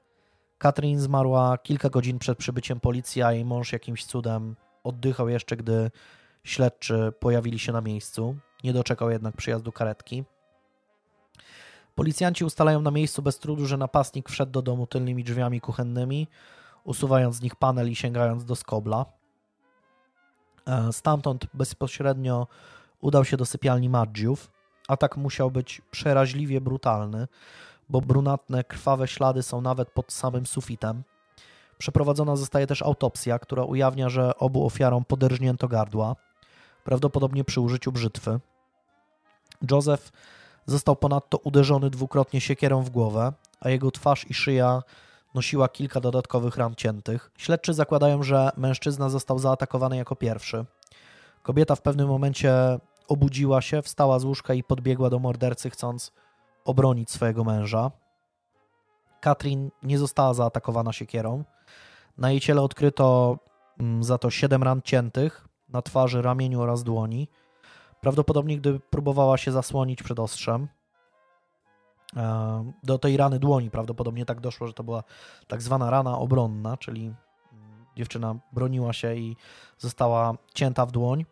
Katrin zmarła kilka godzin przed przybyciem policji, a jej mąż jakimś cudem oddychał jeszcze, gdy śledczy pojawili się na miejscu. Nie doczekał jednak przyjazdu karetki. Policjanci ustalają na miejscu bez trudu, że napastnik wszedł do domu tylnymi drzwiami kuchennymi, usuwając z nich panel i sięgając do skobla. E, stamtąd bezpośrednio udał się do sypialni Maggiów. Atak musiał być przeraźliwie brutalny, bo brunatne, krwawe ślady są nawet pod samym sufitem. Przeprowadzona zostaje też autopsja, która ujawnia, że obu ofiarom poderżnięto gardła, prawdopodobnie przy użyciu brzytwy. Joseph został ponadto uderzony dwukrotnie siekierą w głowę, a jego twarz i szyja nosiła kilka dodatkowych ran ciętych. Śledczy zakładają, że mężczyzna został zaatakowany jako pierwszy. Kobieta w pewnym momencie obudziła się, wstała z łóżka i podbiegła do mordercy, chcąc obronić swojego męża. Katrin nie została zaatakowana siekierą. Na jej ciele odkryto mm, za to siedem ran ciętych na twarzy, ramieniu oraz dłoni. Prawdopodobnie, gdy próbowała się zasłonić przed ostrzem. E, do tej rany dłoni prawdopodobnie tak doszło, że to była tak zwana rana obronna, czyli dziewczyna broniła się i została cięta w dłoń.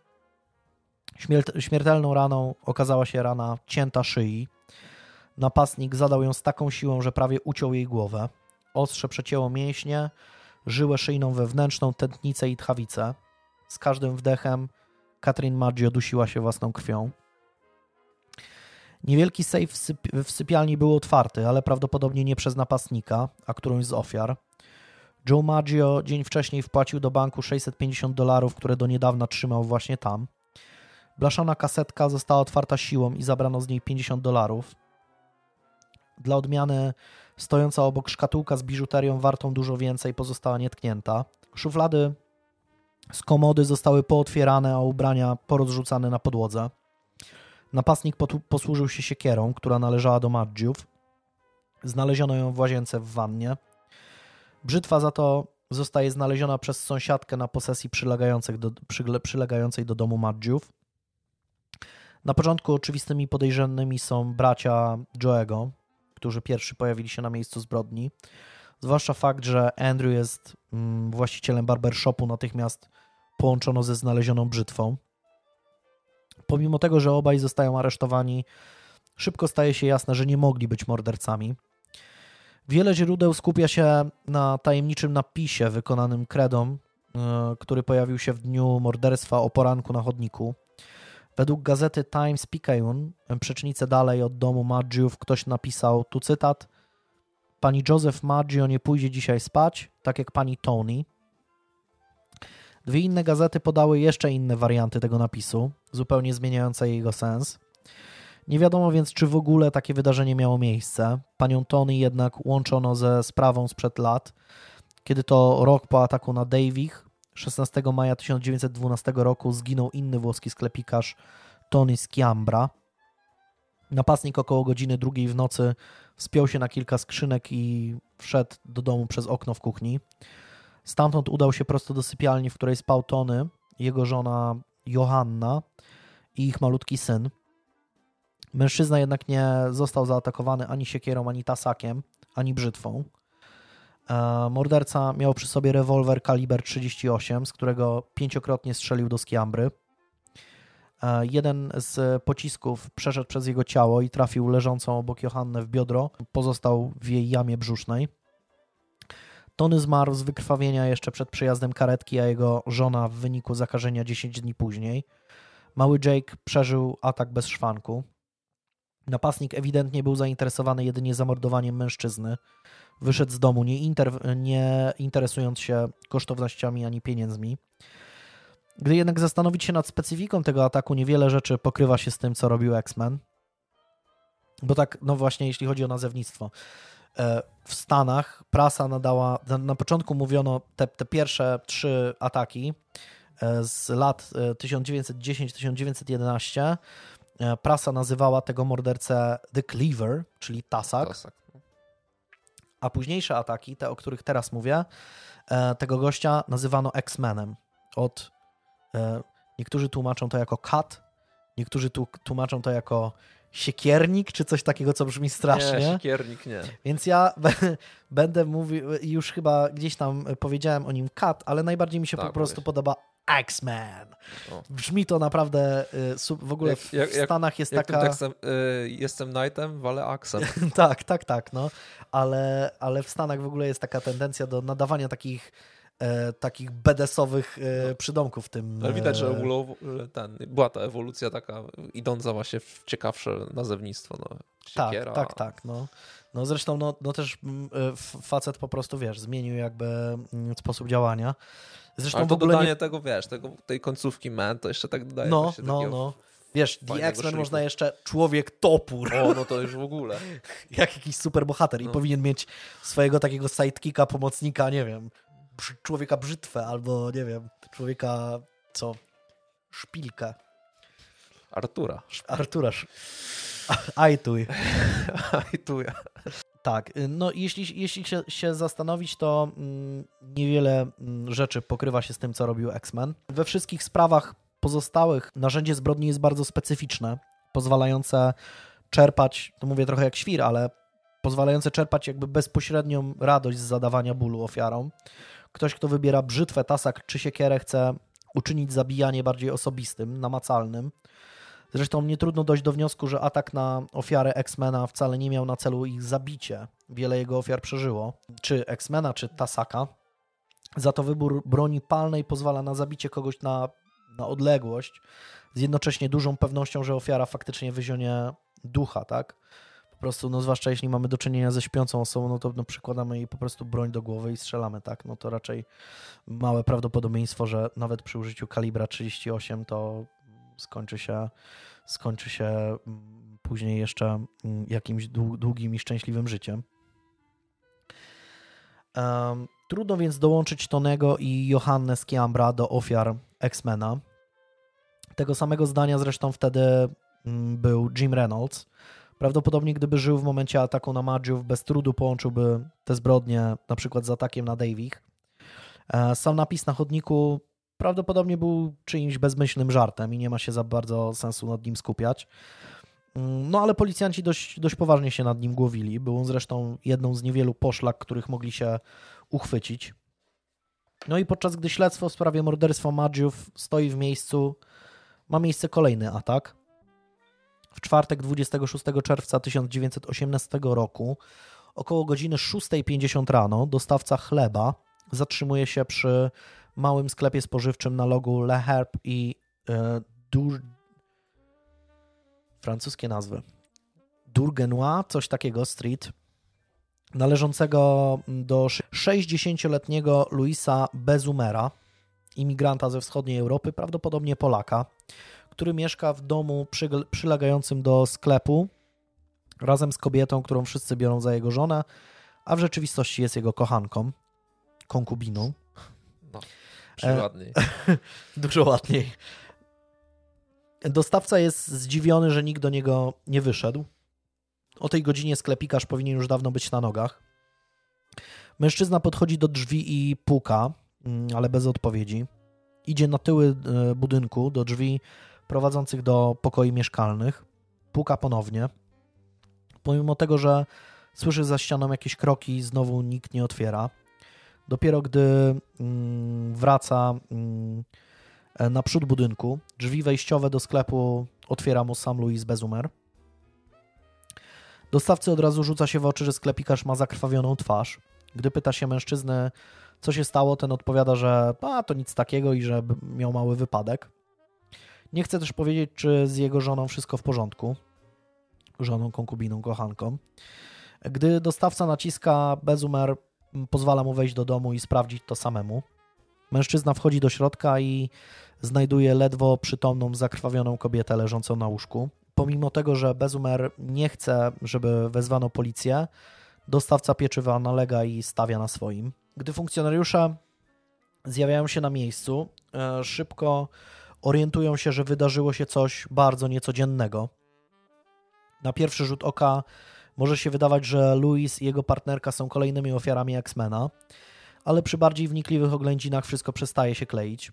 Śmiertelną raną okazała się rana cięta szyi. Napastnik zadał ją z taką siłą, że prawie uciął jej głowę. Ostrze przecięło mięśnie, żyłę szyjną wewnętrzną, tętnicę i tchawicę. Z każdym wdechem Katrin Maggio dusiła się własną krwią. Niewielki sejf w sypialni był otwarty, ale prawdopodobnie nie przez napastnika, a którąś z ofiar. Joe Maggio dzień wcześniej wpłacił do banku 650 dolarów, które do niedawna trzymał właśnie tam. Blaszana kasetka została otwarta siłą i zabrano z niej 50 dolarów. Dla odmiany stojąca obok szkatułka z biżuterią wartą dużo więcej pozostała nietknięta. Szuflady z komody zostały pootwierane, a ubrania porozrzucane na podłodze. Napastnik posłużył się siekierą, która należała do Maggiów. Znaleziono ją w łazience w wannie. Brzytwa za to zostaje znaleziona przez sąsiadkę na posesji do, przylegającej do domu Maggiów. Na początku oczywistymi podejrzanymi są bracia Joego, którzy pierwszy pojawili się na miejscu zbrodni. Zwłaszcza fakt, że Andrew jest mm, właścicielem barbershopu, natychmiast połączono ze znalezioną brzytwą. Pomimo tego, że obaj zostają aresztowani, szybko staje się jasne, że nie mogli być mordercami. Wiele źródeł skupia się na tajemniczym napisie wykonanym kredą, e, który pojawił się w dniu morderstwa o poranku na chodniku. Według gazety Times Picayune, przecznicę dalej od domu Maggiów, ktoś napisał, tu cytat, pani Joseph Maggio nie pójdzie dzisiaj spać, tak jak pani Tony. Dwie inne gazety podały jeszcze inne warianty tego napisu, zupełnie zmieniające jego sens. Nie wiadomo więc, czy w ogóle takie wydarzenie miało miejsce. Panią Tony jednak łączono ze sprawą sprzed lat, kiedy to rok po ataku na Davich 16 maja 1912 roku zginął inny włoski sklepikarz Tony Schiambra. Napastnik około godziny drugiej w nocy wspiął się na kilka skrzynek i wszedł do domu przez okno w kuchni. Stamtąd udał się prosto do sypialni, w której spał Tony, jego żona Johanna i ich malutki syn. Mężczyzna jednak nie został zaatakowany ani siekierą, ani tasakiem, ani brzytwą. E, morderca miał przy sobie rewolwer kaliber 38, z którego pięciokrotnie strzelił do skiambry. E, jeden z pocisków przeszedł przez jego ciało i trafił leżącą obok Johannę w biodro. Pozostał w jej jamie brzusznej. Tony zmarł z wykrwawienia jeszcze przed przyjazdem karetki, a jego żona w wyniku zakażenia 10 dni później. Mały Jake przeżył atak bez szwanku. Napastnik ewidentnie był zainteresowany jedynie zamordowaniem mężczyzny. Wyszedł z domu, nie, inter, nie interesując się kosztownościami ani pieniędzmi. Gdy jednak zastanowić się nad specyfiką tego ataku, niewiele rzeczy pokrywa się z tym, co robił X-Men. Bo tak, no właśnie, jeśli chodzi o nazewnictwo. E, w Stanach prasa nadała, na, początku mówiono te, te pierwsze trzy ataki e, z lat 1910-1911. E, prasa nazywała tego mordercę The Cleaver, czyli Tasak. Tasak. A późniejsze ataki, te o których teraz mówię, tego gościa nazywano X-Menem. Od, niektórzy tłumaczą to jako cut, niektórzy tłumaczą to jako siekiernik, czy coś takiego, co brzmi strasznie. Nie, siekiernik nie. Więc ja będę mówił, już chyba gdzieś tam powiedziałem o nim cut, ale najbardziej mi się tak, po prostu podoba X-Men. Brzmi to naprawdę y, w ogóle jak, jak, w Stanach jest jak taka... Tekstem, y, jestem Knightem, wale Axem. tak, tak, tak, no. Ale, ale w Stanach w ogóle jest taka tendencja do nadawania takich e, takich bedesowych e, no. przydomków w tym. Ale widać, że e, ten, była ta ewolucja taka idąca właśnie w ciekawsze nazewnictwo. No. tak, tak, tak. No. No zresztą no, no też mm, e, facet po prostu, wiesz, zmienił jakby mm, sposób działania. Zresztą Ale to w ogóle dodanie nie... tego, wiesz, tego, tej końcówki man, to jeszcze tak dodaje no, no, no. Wiesz, The X-Men można jeszcze człowiek topór. O, no to już w ogóle. Jak jakiś superbohater no. i powinien mieć swojego takiego sidekicka, pomocnika, nie wiem, człowieka brzytwę albo, nie wiem, człowieka, co, szpilkę. Artura. Artura. Ajtuj. Ajtuj. Tak, no jeśli, jeśli się, się zastanowić, to mm, niewiele mm, rzeczy pokrywa się z tym, co robił X-Men. We wszystkich sprawach pozostałych narzędzie zbrodni jest bardzo specyficzne, pozwalające czerpać, to mówię trochę jak świr, ale pozwalające czerpać jakby bezpośrednią radość z zadawania bólu ofiarom. Ktoś, kto wybiera brzytwę, tasak czy siekierę, chce uczynić zabijanie bardziej osobistym, namacalnym. Zresztą nie trudno dojść do wniosku, że atak na ofiarę X-Mena wcale nie miał na celu ich zabicie. Wiele jego ofiar przeżyło, czy X-Mena, czy Tasaka. Za to wybór broni palnej pozwala na zabicie kogoś na, na odległość, z jednocześnie dużą pewnością, że ofiara faktycznie wyzionie ducha, tak? Po prostu, no zwłaszcza jeśli mamy do czynienia ze śpiącą osobą, no to no, przykładamy jej po prostu broń do głowy i strzelamy, tak? No to raczej małe prawdopodobieństwo, że nawet przy użyciu kalibra 38 to skończy się, skończy się mm, później jeszcze mm, jakimś długim i szczęśliwym życiem. Um, trudno więc dołączyć Tonego i Johannes Kiambra do ofiar X-Mena. Tego samego zdania zresztą wtedy mm, był Jim Reynolds. Prawdopodobnie gdyby żył w momencie ataku na Magiów, bez trudu połączyłby te zbrodnie na przykład z atakiem na Davich. E, sam napis na chodniku prawdopodobnie był czyimś bezmyślnym żartem i nie ma się za bardzo sensu nad nim skupiać. Mm, no ale policjanci dość, dość poważnie się nad nim głowili. Był on zresztą jedną z niewielu poszlak, których mogli się uchwycić. No i podczas gdy śledztwo w sprawie morderstwa Maggiów stoi w miejscu, ma miejsce kolejny atak. W czwartek 26 czerwca 1918 roku około godziny 6.50 rano dostawca chleba zatrzymuje się przy małym sklepie spożywczym na logu Le Herb i e, Dur... francuskie nazwy. Durgenois, coś takiego, street, należącego do 60-letniego Luisa Bezumera, imigranta ze wschodniej Europy, prawdopodobnie Polaka, który mieszka w domu przylegającym do sklepu razem z kobietą, którą wszyscy biorą za jego żonę, a w rzeczywistości jest jego kochanką, konkubiną. No. Dużo e, ładniej. Dużo ładniej. Dostawca jest zdziwiony, że nikt do niego nie wyszedł. O tej godzinie sklepikarz powinien już dawno być na nogach. Mężczyzna podchodzi do drzwi i puka, mm, ale bez odpowiedzi. Idzie na tyły e, budynku, do drzwi prowadzących do pokoi mieszkalnych. Puka ponownie. Pomimo tego, że słyszy za ścianą jakieś kroki, znowu nikt nie otwiera. Dopiero gdy mm, wraca mm, na przód budynku, drzwi wejściowe do sklepu otwiera mu sam Louis Bezumer. Dostawcy od razu rzuca się w oczy, że sklepikarz ma zakrwawioną twarz. Gdy pyta się mężczyznę, co się stało, ten odpowiada, że a, to nic takiego i że miał mały wypadek. Nie chce też powiedzieć, czy z jego żoną wszystko w porządku. Żoną, konkubiną, kochanką. Gdy dostawca naciska, Bezumer pozwala mu wejść do domu i sprawdzić to samemu. Mężczyzna wchodzi do środka i znajduje ledwo przytomną, zakrwawioną kobietę leżącą na łóżku. Pomimo tego, że Bezumer nie chce, żeby wezwano policję, dostawca pieczywa nalega i stawia na swoim. Gdy funkcjonariusze zjawiają się na miejscu, e, szybko orientują się, że wydarzyło się coś bardzo niecodziennego. Na pierwszy rzut oka może się wydawać, że Louis i jego partnerka są kolejnymi ofiarami X-Mena, ale przy bardziej wnikliwych oględzinach wszystko przestaje się kleić.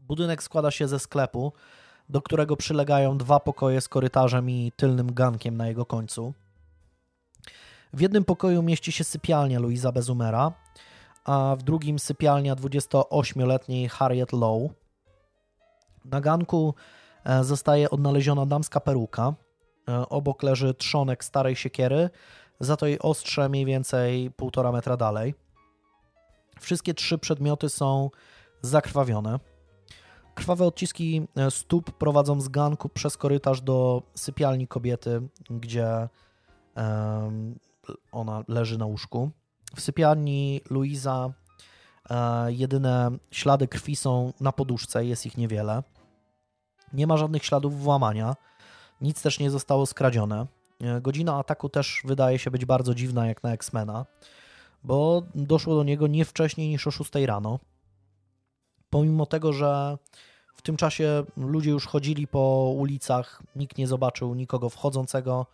Budynek składa się ze sklepu, do którego przylegają dwa pokoje z korytarzem i tylnym gankiem na jego końcu. W jednym pokoju mieści się sypialnia Louisa Bezumera, a w drugim sypialnia 28-letniej Harriet Lowe. Na ganku e, zostaje odnaleziona damska peruka, E, obok leży trzonek starej siekiery, za to jej ostrze mniej więcej półtora metra dalej. Wszystkie trzy przedmioty są zakrwawione. Krwawe odciski e, stóp prowadzą z ganku przez korytarz do sypialni kobiety, gdzie ona leży na łóżku. W sypialni Luiza jedyne ślady krwi są na poduszce, jest ich niewiele. Nie ma żadnych śladów włamania, nic też nie zostało skradzione. E, godzina ataku też wydaje się być bardzo dziwna jak na X-Mena, bo doszło do niego nie wcześniej niż o 6 rano. Pomimo tego, że w tym czasie ludzie już chodzili po ulicach, nikt nie zobaczył nikogo wchodzącego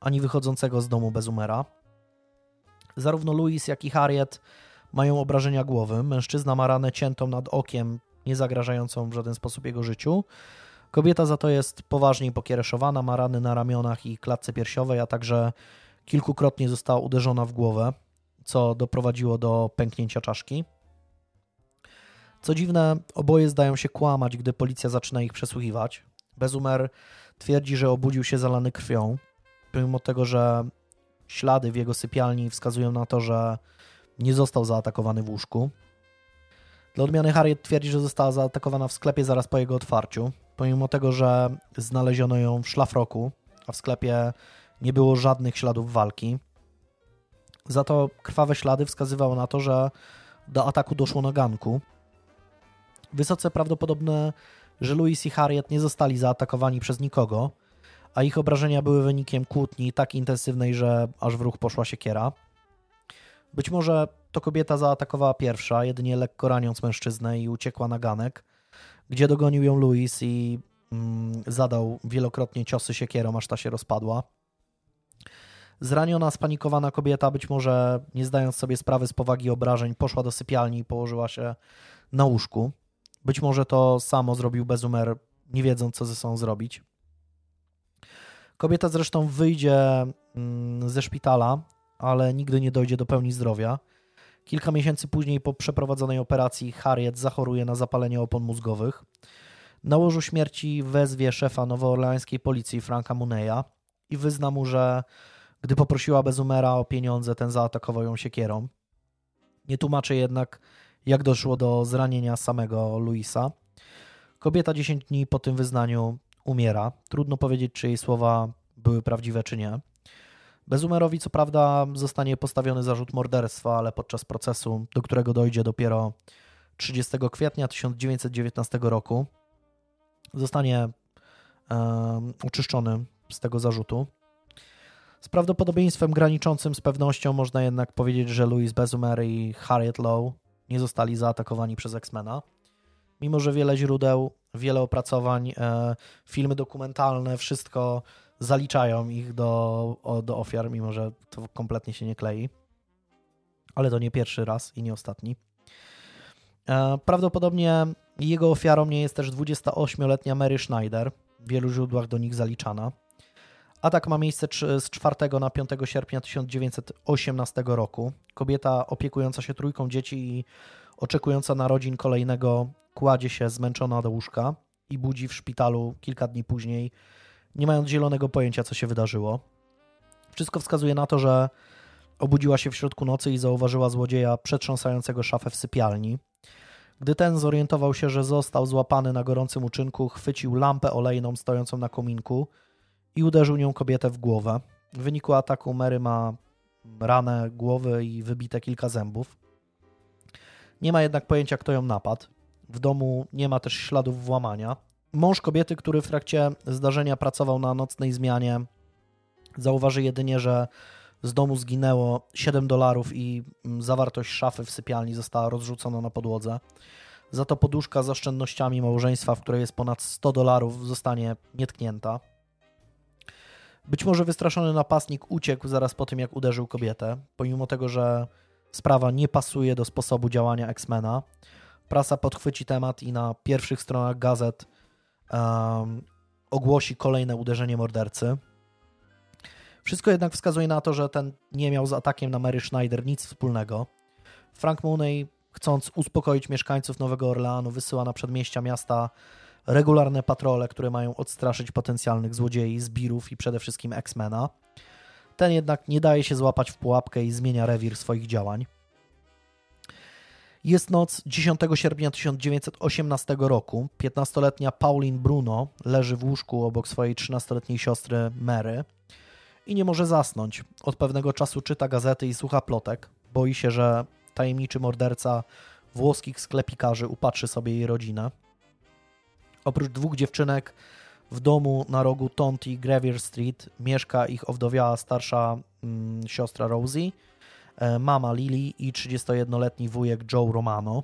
ani wychodzącego z domu bez umera. Zarówno Louis, jak i Harriet mają obrażenia głowy. Mężczyzna ma ranę ciętą nad okiem, nie zagrażającą w żaden sposób jego życiu. Kobieta za to jest poważniej pokiereszowana, ma rany na ramionach i klatce piersiowej, a także kilkukrotnie została uderzona w głowę, co doprowadziło do pęknięcia czaszki. Co dziwne, oboje zdają się kłamać, gdy policja zaczyna ich przesłuchiwać. Bezumer twierdzi, że obudził się zalany krwią, pomimo tego, że ślady w jego sypialni wskazują na to, że nie został zaatakowany w łóżku. Dla odmiany Harriet twierdzi, że została zaatakowana w sklepie zaraz po jego otwarciu, pomimo tego, że znaleziono ją w szlafroku, a w sklepie nie było żadnych śladów walki. Za to krwawe ślady wskazywały na to, że do ataku doszło na ganku. Wysoce prawdopodobne, że Louis i Harriet nie zostali zaatakowani przez nikogo, a ich obrażenia były wynikiem kłótni tak intensywnej, że aż w ruch poszła siekiera. Być może to kobieta zaatakowała pierwsza, jedynie lekko raniąc mężczyznę i uciekła na ganek, gdzie dogonił ją Louis i mm, zadał wielokrotnie ciosy siekierą, aż ta się rozpadła. Zraniona, spanikowana kobieta, być może nie zdając sobie sprawy z powagi obrażeń, poszła do sypialni i położyła się na łóżku. Być może to samo zrobił Bezumer, nie wiedząc, co ze sobą zrobić. Kobieta zresztą wyjdzie mm, ze szpitala, ale nigdy nie dojdzie do pełni zdrowia. Kilka miesięcy później po przeprowadzonej operacji Harriet zachoruje na zapalenie opon mózgowych. Na łożu śmierci wezwie szefa nowoorleańskiej policji Franka Muneya i wyzna mu, że gdy poprosiła Bezumera o pieniądze, ten zaatakował ją siekierą. Nie tłumaczy jednak, jak doszło do zranienia samego Luisa. Kobieta 10 dni po tym wyznaniu umiera. Trudno powiedzieć, czy jej słowa były prawdziwe, czy nie. Bezumerowi co prawda zostanie postawiony zarzut morderstwa, ale podczas procesu, do którego dojdzie dopiero 30 kwietnia 1919 roku, zostanie um, uczyszczony z tego zarzutu. Z prawdopodobieństwem graniczącym z pewnością można jednak powiedzieć, że Louis Bezumer i Harriet Lowe nie zostali zaatakowani przez X-Mena. Mimo, że wiele źródeł, wiele opracowań, e, filmy dokumentalne, wszystko zaliczają ich do, do ofiar, mimo że to kompletnie się nie klei. Ale to nie pierwszy raz i nie ostatni. E, prawdopodobnie jego ofiarą nie jest też 28-letnia Mary Schneider, w wielu źródłach do nich zaliczana. Atak ma miejsce z 4 na 5 sierpnia 1918 roku. Kobieta opiekująca się trójką dzieci i oczekująca narodzin kolejnego kładzie się zmęczona do łóżka i budzi w szpitalu kilka dni później nie mając zielonego pojęcia, co się wydarzyło. Wszystko wskazuje na to, że obudziła się w środku nocy i zauważyła złodzieja przetrząsającego szafę w sypialni. Gdy ten zorientował się, że został złapany na gorącym uczynku, chwycił lampę olejną stojącą na kominku i uderzył nią kobietę w głowę. W wyniku ataku Mary ma ranę głowy i wybite kilka zębów. Nie ma jednak pojęcia, kto ją napadł. W domu nie ma też śladów włamania. Mąż kobiety, który w trakcie zdarzenia pracował na nocnej zmianie, zauważy jedynie, że z domu zginęło 7 dolarów i mm, zawartość szafy w sypialni została rozrzucona na podłodze. Za to poduszka z oszczędnościami małżeństwa, w której jest ponad 100 dolarów, zostanie nietknięta. Być może wystraszony napastnik uciekł zaraz po tym, jak uderzył kobietę, pomimo tego, że sprawa nie pasuje do sposobu działania X-Mena. Prasa podchwyci temat i na pierwszych stronach gazet um, ogłosi kolejne uderzenie mordercy. Wszystko jednak wskazuje na to, że ten nie miał z atakiem na Mary Schneider nic wspólnego. Frank Mooney, chcąc uspokoić mieszkańców Nowego Orleanu, wysyła na przedmieścia miasta regularne patrole, które mają odstraszyć potencjalnych złodziei, zbirów i przede wszystkim X-Mena. Ten jednak nie daje się złapać w pułapkę i zmienia rewir swoich działań. Jest noc 10 sierpnia 1918 roku. 15-letnia Pauline Bruno leży w łóżku obok swojej 13-letniej siostry Mary i nie może zasnąć. Od pewnego czasu czyta gazety i słucha plotek. Boi się, że tajemniczy morderca włoskich sklepikarzy upatrzy sobie jej rodzinę. Oprócz dwóch dziewczynek w domu na rogu Tonti Gravier Street mieszka ich owdowiała starsza mm, siostra Rosie, mama Lily i 31-letni wujek Joe Romano.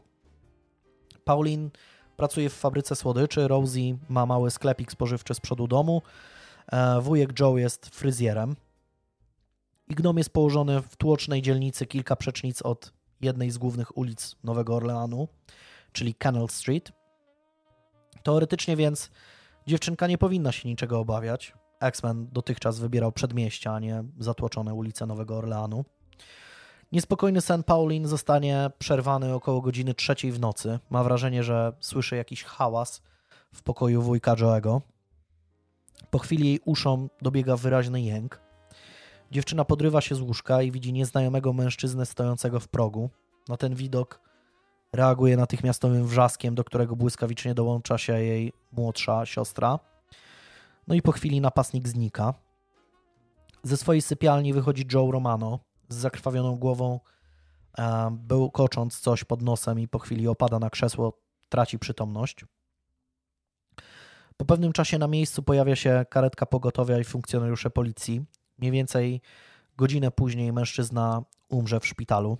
Pauline pracuje w fabryce słodyczy, Rosie ma mały sklepik spożywczy z przodu domu, e, wujek Joe jest fryzjerem. Ich dom jest położony w tłocznej dzielnicy kilka przecznic od jednej z głównych ulic Nowego Orleanu, czyli Canal Street. Teoretycznie więc dziewczynka nie powinna się niczego obawiać. X-Men dotychczas wybierał przedmieścia, a nie zatłoczone ulice Nowego Orleanu. Niespokojny sen Pauline zostanie przerwany około godziny trzeciej w nocy. Ma wrażenie, że słyszy jakiś hałas w pokoju wujka Joe'ego. Po chwili jej uszom dobiega wyraźny jęk. Dziewczyna podrywa się z łóżka i widzi nieznajomego mężczyznę stojącego w progu. Na ten widok reaguje natychmiastowym wrzaskiem, do którego błyskawicznie dołącza się jej młodsza siostra. No i po chwili napastnik znika. Ze swojej sypialni wychodzi Joe Romano z zakrwawioną głową, był kocząc coś pod nosem i po chwili opada na krzesło, traci przytomność. Po pewnym czasie na miejscu pojawia się karetka pogotowia i funkcjonariusze policji. Mniej więcej godzinę później mężczyzna umrze w szpitalu.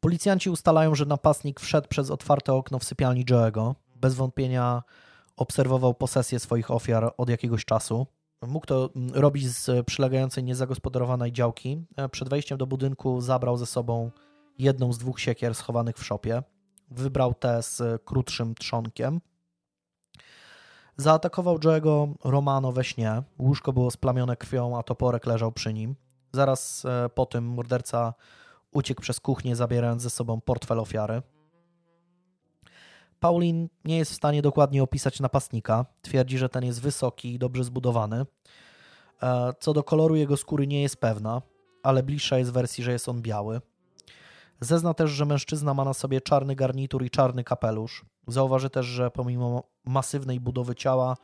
Policjanci ustalają, że napastnik wszedł przez otwarte okno w sypialni Joe'ego. Bez wątpienia obserwował posesję swoich ofiar od jakiegoś czasu. Mógł to mm, robić z przylegającej niezagospodarowanej działki. Przed wejściem do budynku zabrał ze sobą jedną z dwóch siekier schowanych w szopie. Wybrał tę z krótszym trzonkiem. Zaatakował Joe'ego Romano we śnie. Łóżko było splamione krwią, a toporek leżał przy nim. Zaraz e, po tym morderca uciekł przez kuchnię, zabierając ze sobą portfel ofiary. Paulin nie jest w stanie dokładnie opisać napastnika. Twierdzi, że ten jest wysoki i dobrze zbudowany. E, co do koloru jego skóry nie jest pewna, ale bliższa jest wersji, że jest on biały. Zezna też, że mężczyzna ma na sobie czarny garnitur i czarny kapelusz. Zauważy też, że pomimo masywnej budowy ciała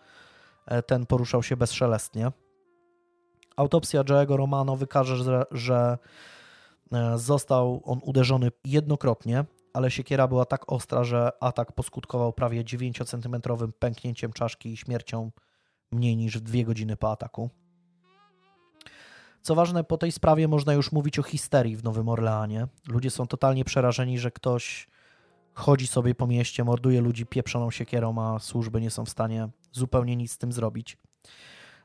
e, ten poruszał się bezszelestnie. Autopsja Joe'ego Romano wykaże, że, że e, został on uderzony jednokrotnie, ale siekiera była tak ostra, że atak poskutkował prawie 9-centymetrowym pęknięciem czaszki i śmiercią mniej niż w dwie godziny po ataku. Co ważne, po tej sprawie można już mówić o histerii w Nowym Orleanie. Ludzie są totalnie przerażeni, że ktoś chodzi sobie po mieście, morduje ludzi pieprzoną siekierą, a służby nie są w stanie zupełnie nic z tym zrobić.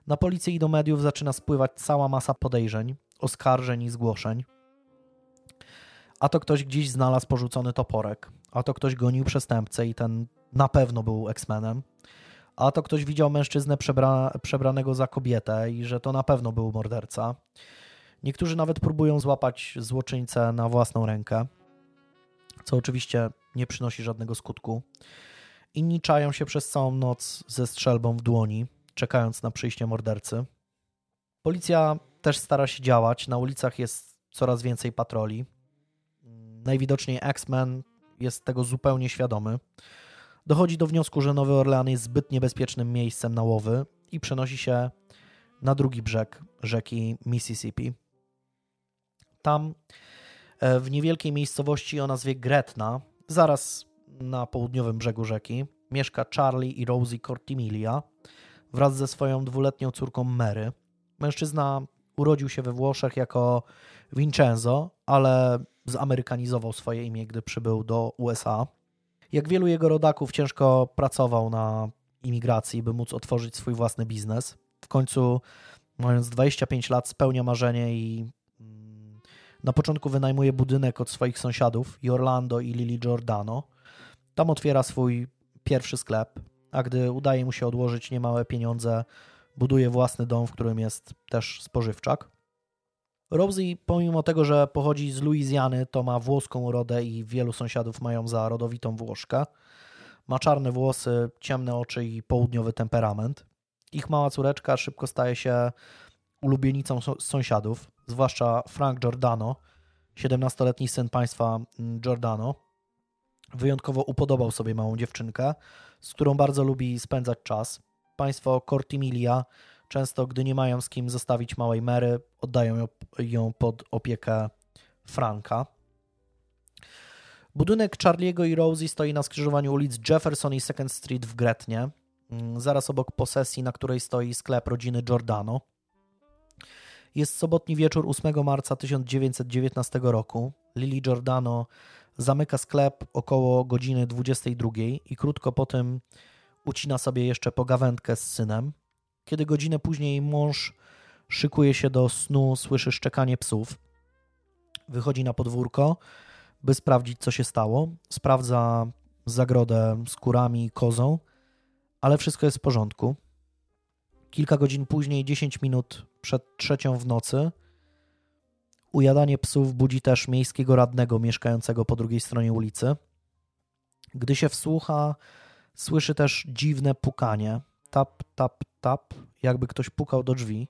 Na policję i do mediów zaczyna spływać cała masa podejrzeń, oskarżeń i zgłoszeń. A to ktoś gdzieś znalazł porzucony toporek, a to ktoś gonił przestępcę i ten na pewno był X-Menem, a to ktoś widział mężczyznę przebra przebranego za kobietę i że to na pewno był morderca. Niektórzy nawet próbują złapać złoczyńcę na własną rękę, co oczywiście nie przynosi żadnego skutku. Inni czają się przez całą noc ze strzelbą w dłoni, czekając na przyjście mordercy. Policja też stara się działać. Na ulicach jest coraz więcej patroli. Najwidoczniej X-Men jest tego zupełnie świadomy. Dochodzi do wniosku, że Nowy Orlean jest zbyt niebezpiecznym miejscem na łowy i przenosi się na drugi brzeg rzeki Mississippi. Tam, e, w niewielkiej miejscowości o nazwie Gretna, zaraz na południowym brzegu rzeki, mieszka Charlie i Rosie Cortimilia wraz ze swoją dwuletnią córką Mary. Mężczyzna urodził się we Włoszech jako Vincenzo, ale zamerykanizował swoje imię, gdy przybył do USA. Jak wielu jego rodaków, ciężko pracował na imigracji, by móc otworzyć swój własny biznes. W końcu, mając 25 lat, spełnia marzenie i mm, na początku wynajmuje budynek od swoich sąsiadów, Orlando i Lily Giordano. Tam otwiera swój pierwszy sklep, a gdy udaje mu się odłożyć niemałe pieniądze, buduje własny dom, w którym jest też spożywczak. Rosie, pomimo tego, że pochodzi z Luizjany, to ma włoską urodę i wielu sąsiadów mają za rodowitą Włoszkę. Ma czarne włosy, ciemne oczy i południowy temperament. Ich mała córeczka szybko staje się ulubienicą sąsiadów, zwłaszcza Frank Giordano, 17-letni syn państwa mm, Giordano. Wyjątkowo upodobał sobie małą dziewczynkę, z którą bardzo lubi spędzać czas. Państwo Cortimilia Często, gdy nie mają z kim zostawić małej Mary, oddają ją pod opiekę Franka. Budynek Charlie'ego i Rosie stoi na skrzyżowaniu ulic Jefferson i Second Street w Gretnie, mm, zaraz obok posesji, na której stoi sklep rodziny Giordano. Jest sobotni wieczór 8 marca 1919 roku. Lily Giordano zamyka sklep około godziny 22 i krótko po tym ucina sobie jeszcze pogawędkę z synem. Kiedy godzinę później mąż szykuje się do snu, słyszy szczekanie psów. Wychodzi na podwórko, by sprawdzić, co się stało. Sprawdza zagrodę z kurami i kozą, ale wszystko jest w porządku. Kilka godzin później, 10 minut przed trzecią w nocy, ujadanie psów budzi też miejskiego radnego mieszkającego po drugiej stronie ulicy. Gdy się wsłucha, słyszy też dziwne pukanie. Tap, tap, tap, jakby ktoś pukał do drzwi.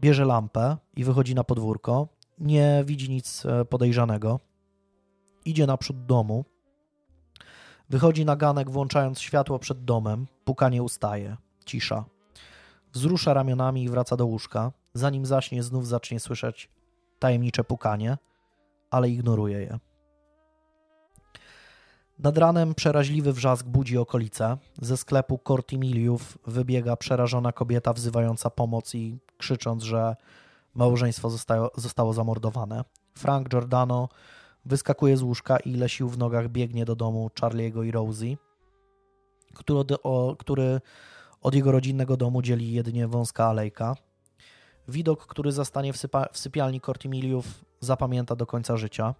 Bierze lampę i wychodzi na podwórko. Nie widzi nic e, podejrzanego. Idzie naprzód domu. Wychodzi na ganek, włączając światło przed domem. Pukanie ustaje. Cisza. Wzrusza ramionami i wraca do łóżka. Zanim zaśnie, znów zacznie słyszeć tajemnicze pukanie, ale ignoruje je. Nad ranem przeraźliwy wrzask budzi okolice. Ze sklepu Cortimiliów wybiega przerażona kobieta wzywająca pomoc i krzycząc, że małżeństwo zostało, zostało zamordowane. Frank Giordano wyskakuje z łóżka i ile sił w nogach biegnie do domu Charlie'ego i Rosie, który od, o, który od jego rodzinnego domu dzieli jedynie wąska alejka. Widok, który zastanie w, sypa, w sypialni Cortimiliów, zapamięta do końca życia.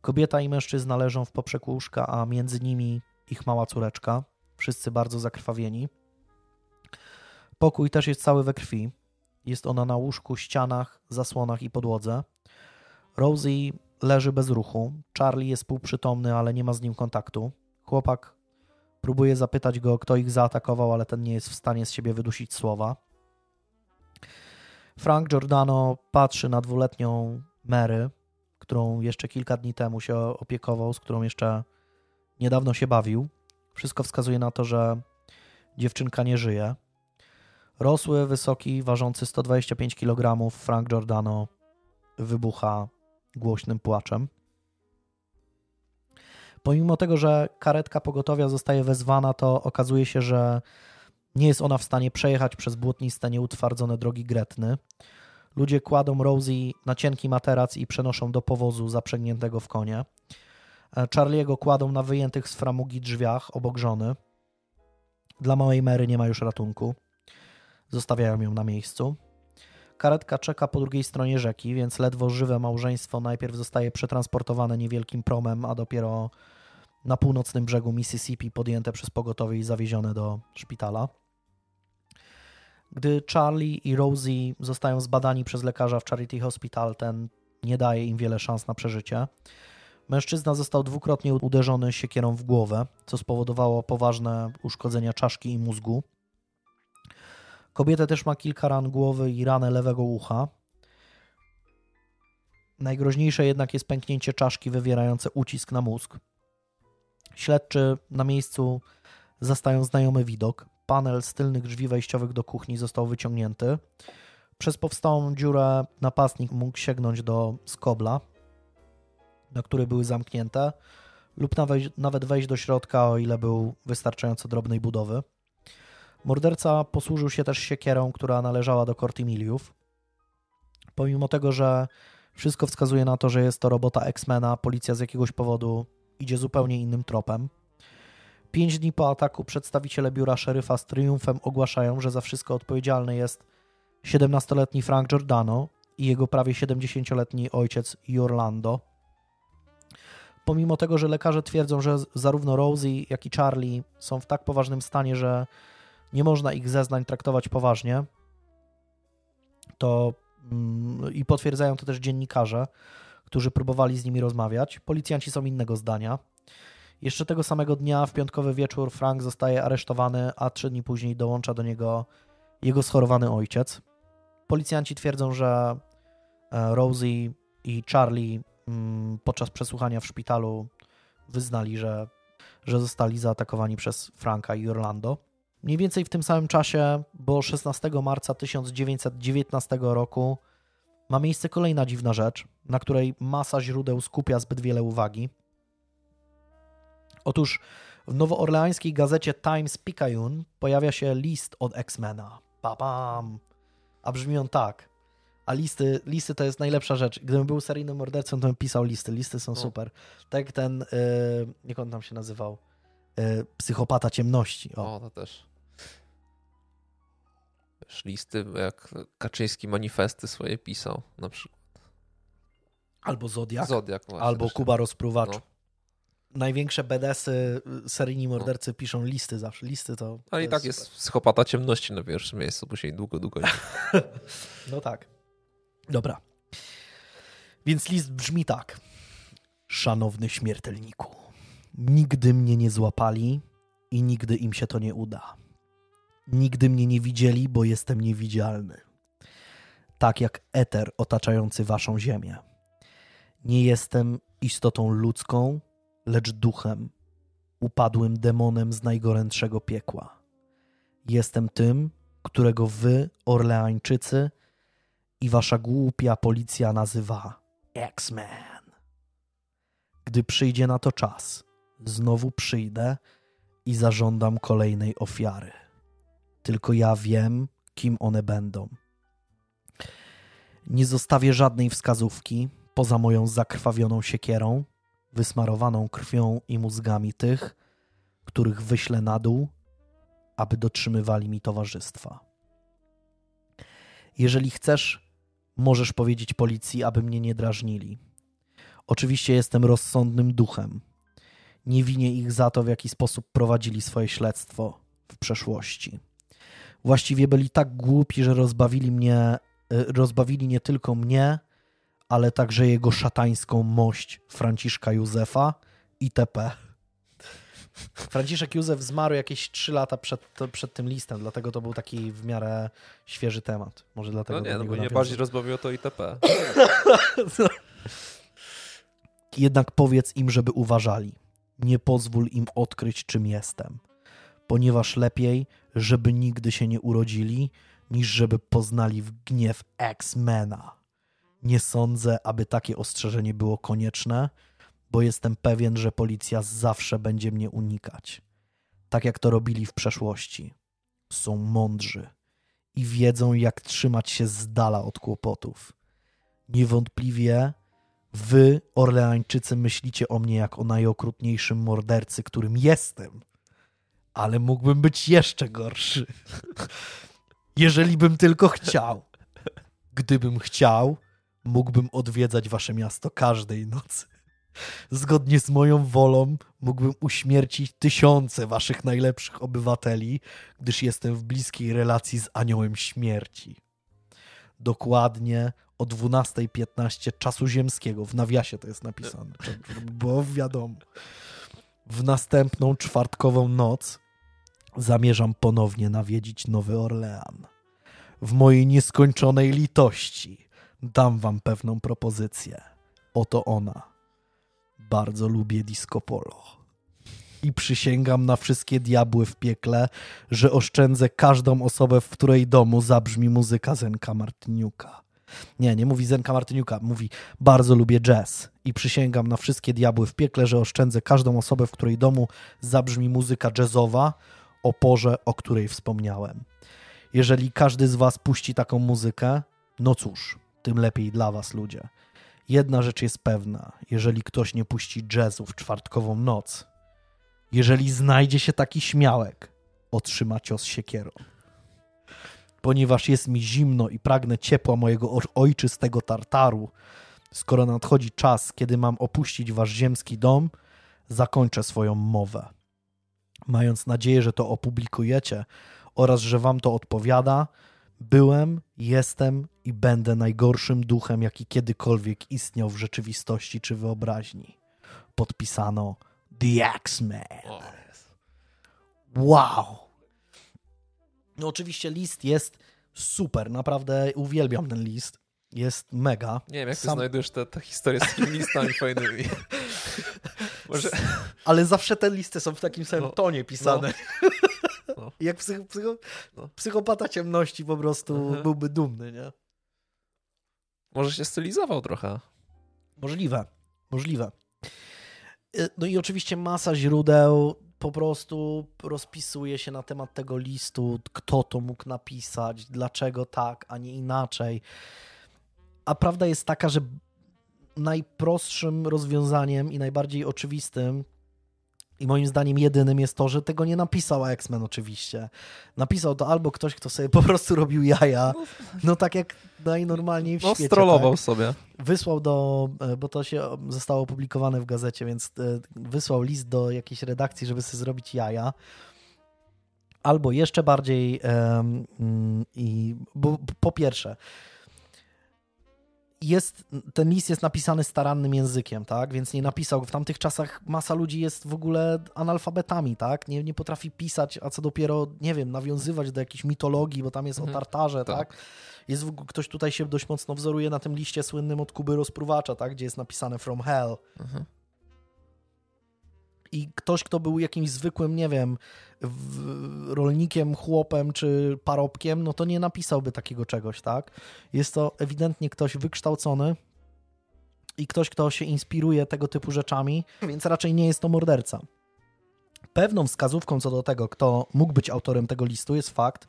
Kobieta i mężczyzna leżą w poprzek łóżka, a między nimi ich mała córeczka, wszyscy bardzo zakrwawieni. Pokój też jest cały we krwi. Jest ona na łóżku, ścianach, zasłonach i podłodze. Rosie leży bez ruchu. Charlie jest półprzytomny, ale nie ma z nim kontaktu. Chłopak próbuje zapytać go, kto ich zaatakował, ale ten nie jest w stanie z siebie wydusić słowa. Frank Giordano patrzy na dwuletnią Mary, którą jeszcze kilka dni temu się opiekował, z którą jeszcze niedawno się bawił. Wszystko wskazuje na to, że dziewczynka nie żyje. Rosły, wysoki, ważący 125 kg Frank Giordano wybucha głośnym płaczem. Pomimo tego, że karetka pogotowia zostaje wezwana, to okazuje się, że nie jest ona w stanie przejechać przez błotniste, nieutwardzone drogi Gretny. Ludzie kładą Rosie na cienki materac i przenoszą do powozu zaprzęgniętego w konie. E, Charlie'ego kładą na wyjętych z framugi drzwiach obok żony. Dla małej Mary nie ma już ratunku. Zostawiają ją na miejscu. Karetka czeka po drugiej stronie rzeki, więc ledwo żywe małżeństwo najpierw zostaje przetransportowane niewielkim promem, a dopiero na północnym brzegu Mississippi podjęte przez pogotowie i zawiezione do szpitala. Gdy Charlie i Rosie zostają zbadani przez lekarza w Charity Hospital, ten nie daje im wiele szans na przeżycie. Mężczyzna został dwukrotnie uderzony siekierą w głowę, co spowodowało poważne uszkodzenia czaszki i mózgu. Kobieta też ma kilka ran głowy i ranę lewego ucha. Najgroźniejsze jednak jest pęknięcie czaszki wywierające ucisk na mózg. Śledczy na miejscu zastają znajomy widok. Panel z tylnych drzwi wejściowych do kuchni został wyciągnięty. Przez powstałą dziurę napastnik mógł sięgnąć do skobla, na które były zamknięte, lub nawet wejść do środka, o ile był wystarczająco drobnej budowy. Morderca posłużył się też siekierą, która należała do Cortimiliów. Pomimo tego, że wszystko wskazuje na to, że jest to robota X-Mena, policja z jakiegoś powodu idzie zupełnie innym tropem. Pięć dni po ataku przedstawiciele biura szeryfa z triumfem ogłaszają, że za wszystko odpowiedzialny jest 17-letni Frank Giordano i jego prawie 70-letni ojciec Jorlando. Pomimo tego, że lekarze twierdzą, że zarówno Rosie, jak i Charlie są w tak poważnym stanie, że nie można ich zeznań traktować poważnie, to mm, i potwierdzają to też dziennikarze, którzy próbowali z nimi rozmawiać. Policjanci są innego zdania. Jeszcze tego samego dnia, w piątkowy wieczór, Frank zostaje aresztowany, a trzy dni później dołącza do niego jego schorowany ojciec. Policjanci twierdzą, że e, Rosie i Charlie mm, podczas przesłuchania w szpitalu wyznali, że, że zostali zaatakowani przez Franka i Orlando. Mniej więcej w tym samym czasie, bo 16 marca 1919 roku ma miejsce kolejna dziwna rzecz, na której masa źródeł skupia zbyt wiele uwagi. Otóż w nowoorleańskiej gazecie Times Picayune pojawia się list od X-Mena. Babam! A brzmi on tak. A listy, listy to jest najlepsza rzecz. Gdybym był seryjnym mordercą, to bym pisał listy. Listy są super. Tak jak ten, yy, jak on tam się nazywał? Yy, psychopata ciemności. O, o to też. Wiesz, listy, jak Kaczyński manifesty swoje pisał na przykład. Albo Zodiak. Zodiak właśnie, albo Kuba Rozpruwacz. No. Największe BDS-y, seryjni no. mordercy piszą listy zawsze. Listy to. Ale i tak jest super. psychopata ciemności na pierwszym miejscu, się długo, długo nie. no tak. Dobra. Więc list brzmi tak. Szanowny śmiertelniku, nigdy mnie nie złapali i nigdy im się to nie uda. Nigdy mnie nie widzieli, bo jestem niewidzialny. Tak jak eter otaczający waszą ziemię. Nie jestem istotą ludzką, lecz duchem, upadłym demonem z najgorętszego piekła. Jestem tym, którego wy, Orleańczycy, i wasza głupia policja nazywa X-Men. Gdy przyjdzie na to czas, znowu przyjdę i zażądam kolejnej ofiary. Tylko ja wiem, kim one będą. Nie zostawię żadnej wskazówki poza moją zakrwawioną siekierą, wysmarowaną krwią i mózgami tych, których wyślę na dół, aby dotrzymywali mi towarzystwa. Jeżeli chcesz, możesz powiedzieć policji, aby mnie nie drażnili. Oczywiście jestem rozsądnym duchem. Nie winię ich za to, w jaki sposób prowadzili swoje śledztwo w przeszłości. Właściwie byli tak głupi, że rozbawili mnie, e, rozbawili nie tylko mnie, ale także jego szatańską mość Franciszka Józefa itp. Franciszek Józef zmarł jakieś 3 lata przed, przed tym listem, dlatego to był taki w miarę świeży temat. Może dlatego. No nie, no bo nie bardziej rozbawiło to ITP. Jednak powiedz im, żeby uważali. Nie pozwól im odkryć, czym jestem. Ponieważ lepiej, żeby nigdy się nie urodzili, niż żeby poznali w gniew X-Mena. Nie sądzę, aby takie ostrzeżenie było konieczne, bo jestem pewien, że policja zawsze będzie mnie unikać. Tak jak to robili w przeszłości. Są mądrzy i wiedzą, jak trzymać się z dala od kłopotów. Niewątpliwie wy, Orleańczycy, myślicie o mnie jak o najokrutniejszym mordercy, którym jestem. Ale mógłbym być jeszcze gorszy. Jeżeli bym tylko chciał. Gdybym chciał, mógłbym odwiedzać wasze miasto każdej nocy. Zgodnie z moją wolą mógłbym uśmiercić tysiące waszych najlepszych obywateli, gdyż jestem w bliskiej relacji z aniołem śmierci. Dokładnie o 12.15 czasu ziemskiego, w nawiasie to jest napisane, było wiadomo. W następną czwartkową noc zamierzam ponownie nawiedzić Nowy Orlean. W mojej nieskończonej litości dam wam pewną propozycję. Oto ona bardzo lubię disco polo. I przysięgam na wszystkie diabły w piekle, że oszczędzę każdą osobę, w której domu zabrzmi muzyka Zenka Martyniuka. Nie, nie mówi Zenka Martyniuka, mówi bardzo lubię jazz. I przysięgam na wszystkie diabły w piekle, że oszczędzę każdą osobę, w której domu zabrzmi muzyka jazzowa o porze, o której wspomniałem. Jeżeli każdy z was puści taką muzykę, no cóż, tym lepiej dla was, ludzie. Jedna rzecz jest pewna: jeżeli ktoś nie puści jazzu w czwartkową noc, jeżeli znajdzie się taki śmiałek, otrzyma cios siekierą. Ponieważ jest mi zimno i pragnę ciepła mojego ojczystego tartaru, skoro nadchodzi czas, kiedy mam opuścić wasz ziemski dom, zakończę swoją mowę. Mając nadzieję, że to opublikujecie oraz że wam to odpowiada, Byłem, jestem i będę najgorszym duchem, jaki kiedykolwiek istniał w rzeczywistości czy wyobraźni. Podpisano The X-Men. Wow! No oczywiście list jest super, naprawdę uwielbiam ten list. Jest mega. Nie wiem, jak Sam... ty znajdujesz te, te historie z tymi listami fajnymi. Może... Ale zawsze te listy są w takim samym no, tonie pisane. No. No. Jak psych, psycho, no. psychopata ciemności po prostu mhm. byłby dumny, nie? Może się stylizował trochę. Możliwe, możliwe. Y, no i oczywiście masa źródeł po prostu rozpisuje się na temat tego listu, kto to mógł napisać, dlaczego tak, a nie inaczej. A prawda jest taka, że najprostszym rozwiązaniem i najbardziej oczywistym i moim zdaniem jedynym jest to, że tego nie napisał X-Men oczywiście. Napisał to albo ktoś, kto sobie po prostu robił jaja, no tak jak najnormalniej w no, świecie. strollował tak? sobie. Wysłał do, e, bo to się zostało opublikowane w gazecie, więc e, wysłał list do jakiejś redakcji, żeby sobie zrobić jaja. Albo jeszcze bardziej um, i bo, po pierwsze, jest, ten list jest napisany starannym językiem, tak? Więc nie napisał. W tamtych czasach masa ludzi jest w ogóle analfabetami, tak? Nie, nie potrafi pisać, a co dopiero, nie wiem, nawiązywać do jakiejś mitologii, bo tam jest mhm. o Tartarze, tak? tak? Jest w, ktoś tutaj się dość mocno wzoruje na tym liście słynnym od Kuby Rozpruwacza, tak? Gdzie jest napisane From Hell. Mhm i ktoś, kto był jakimś zwykłym, nie wiem, rolnikiem, chłopem czy parobkiem, no to nie napisałby takiego czegoś, tak? Jest to ewidentnie ktoś wykształcony i ktoś, kto się inspiruje tego typu rzeczami, więc raczej nie jest to morderca. Pewną wskazówką co do tego, kto mógł być autorem tego listu, jest fakt,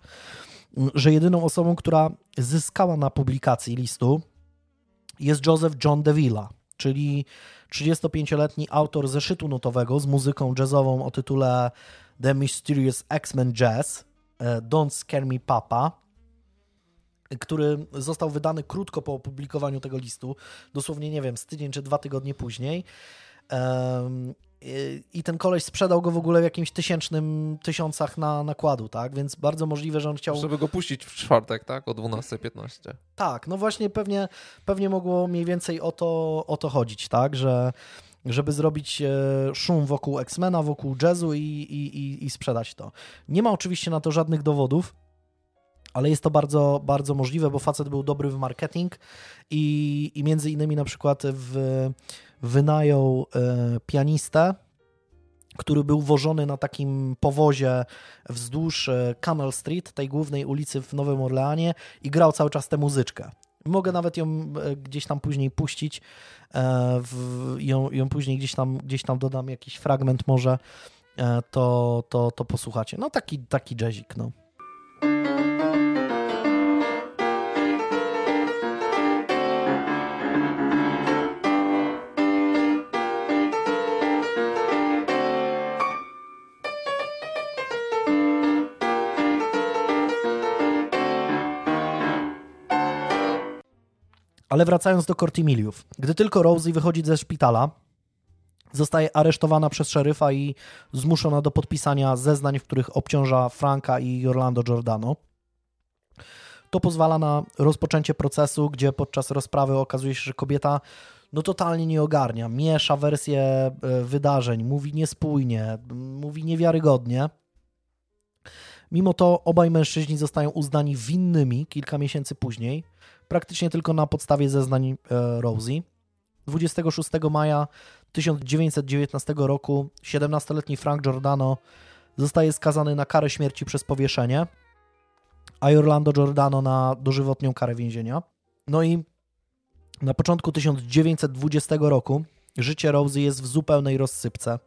że jedyną osobą, która zyskała na publikacji listu, jest Joseph John DeVilla, czyli 35-letni autor zeszytu notowego z muzyką jazzową o tytule The Mysterious X-Men Jazz, e, Don't Scare Me Papa, który został wydany krótko po opublikowaniu tego listu, dosłownie, nie wiem, z tydzień czy dwa tygodnie później. I ten koleś sprzedał go w ogóle w jakimś tysięcznym tysiącach na nakładu, tak? Więc bardzo możliwe, że on chciał. Żeby go puścić w czwartek, tak? O 12.15. Tak, no właśnie pewnie, pewnie mogło mniej więcej o to, o to chodzić, tak? Że żeby zrobić e, szum wokół X-Mena, wokół jazzu i, i, i, i sprzedać to. Nie ma oczywiście na to żadnych dowodów, ale jest to bardzo, bardzo możliwe, bo facet był dobry w marketing i, i między innymi na przykład w, wynajął e, pianistę, który był wożony na takim powozie wzdłuż e, Canal Street, tej głównej ulicy w Nowym Orleanie i grał cały czas tę muzyczkę. Mogę nawet ją e, gdzieś tam później puścić, w, ją, ją później gdzieś tam, gdzieś tam dodam jakiś fragment może, to, to, to posłuchacie. No taki, taki jazzik, no. Ale wracając do Cortimiliów. Gdy tylko Rosie wychodzi ze szpitala, zostaje aresztowana przez szeryfa i zmuszona do podpisania zeznań, w których obciąża Franka i Orlando Giordano. To pozwala na rozpoczęcie procesu, gdzie podczas rozprawy okazuje się, że kobieta no totalnie nie ogarnia, miesza wersje e, wydarzeń, mówi niespójnie, mówi niewiarygodnie. Mimo to obaj mężczyźni zostają uznani winnymi kilka miesięcy później praktycznie tylko na podstawie zeznań e, Rosie. 26 maja 1919 roku 17-letni Frank Giordano zostaje skazany na karę śmierci przez powieszenie, a Orlando Giordano na dożywotnią karę więzienia. No i na początku 1920 roku życie Rosie jest w zupełnej rozsypce.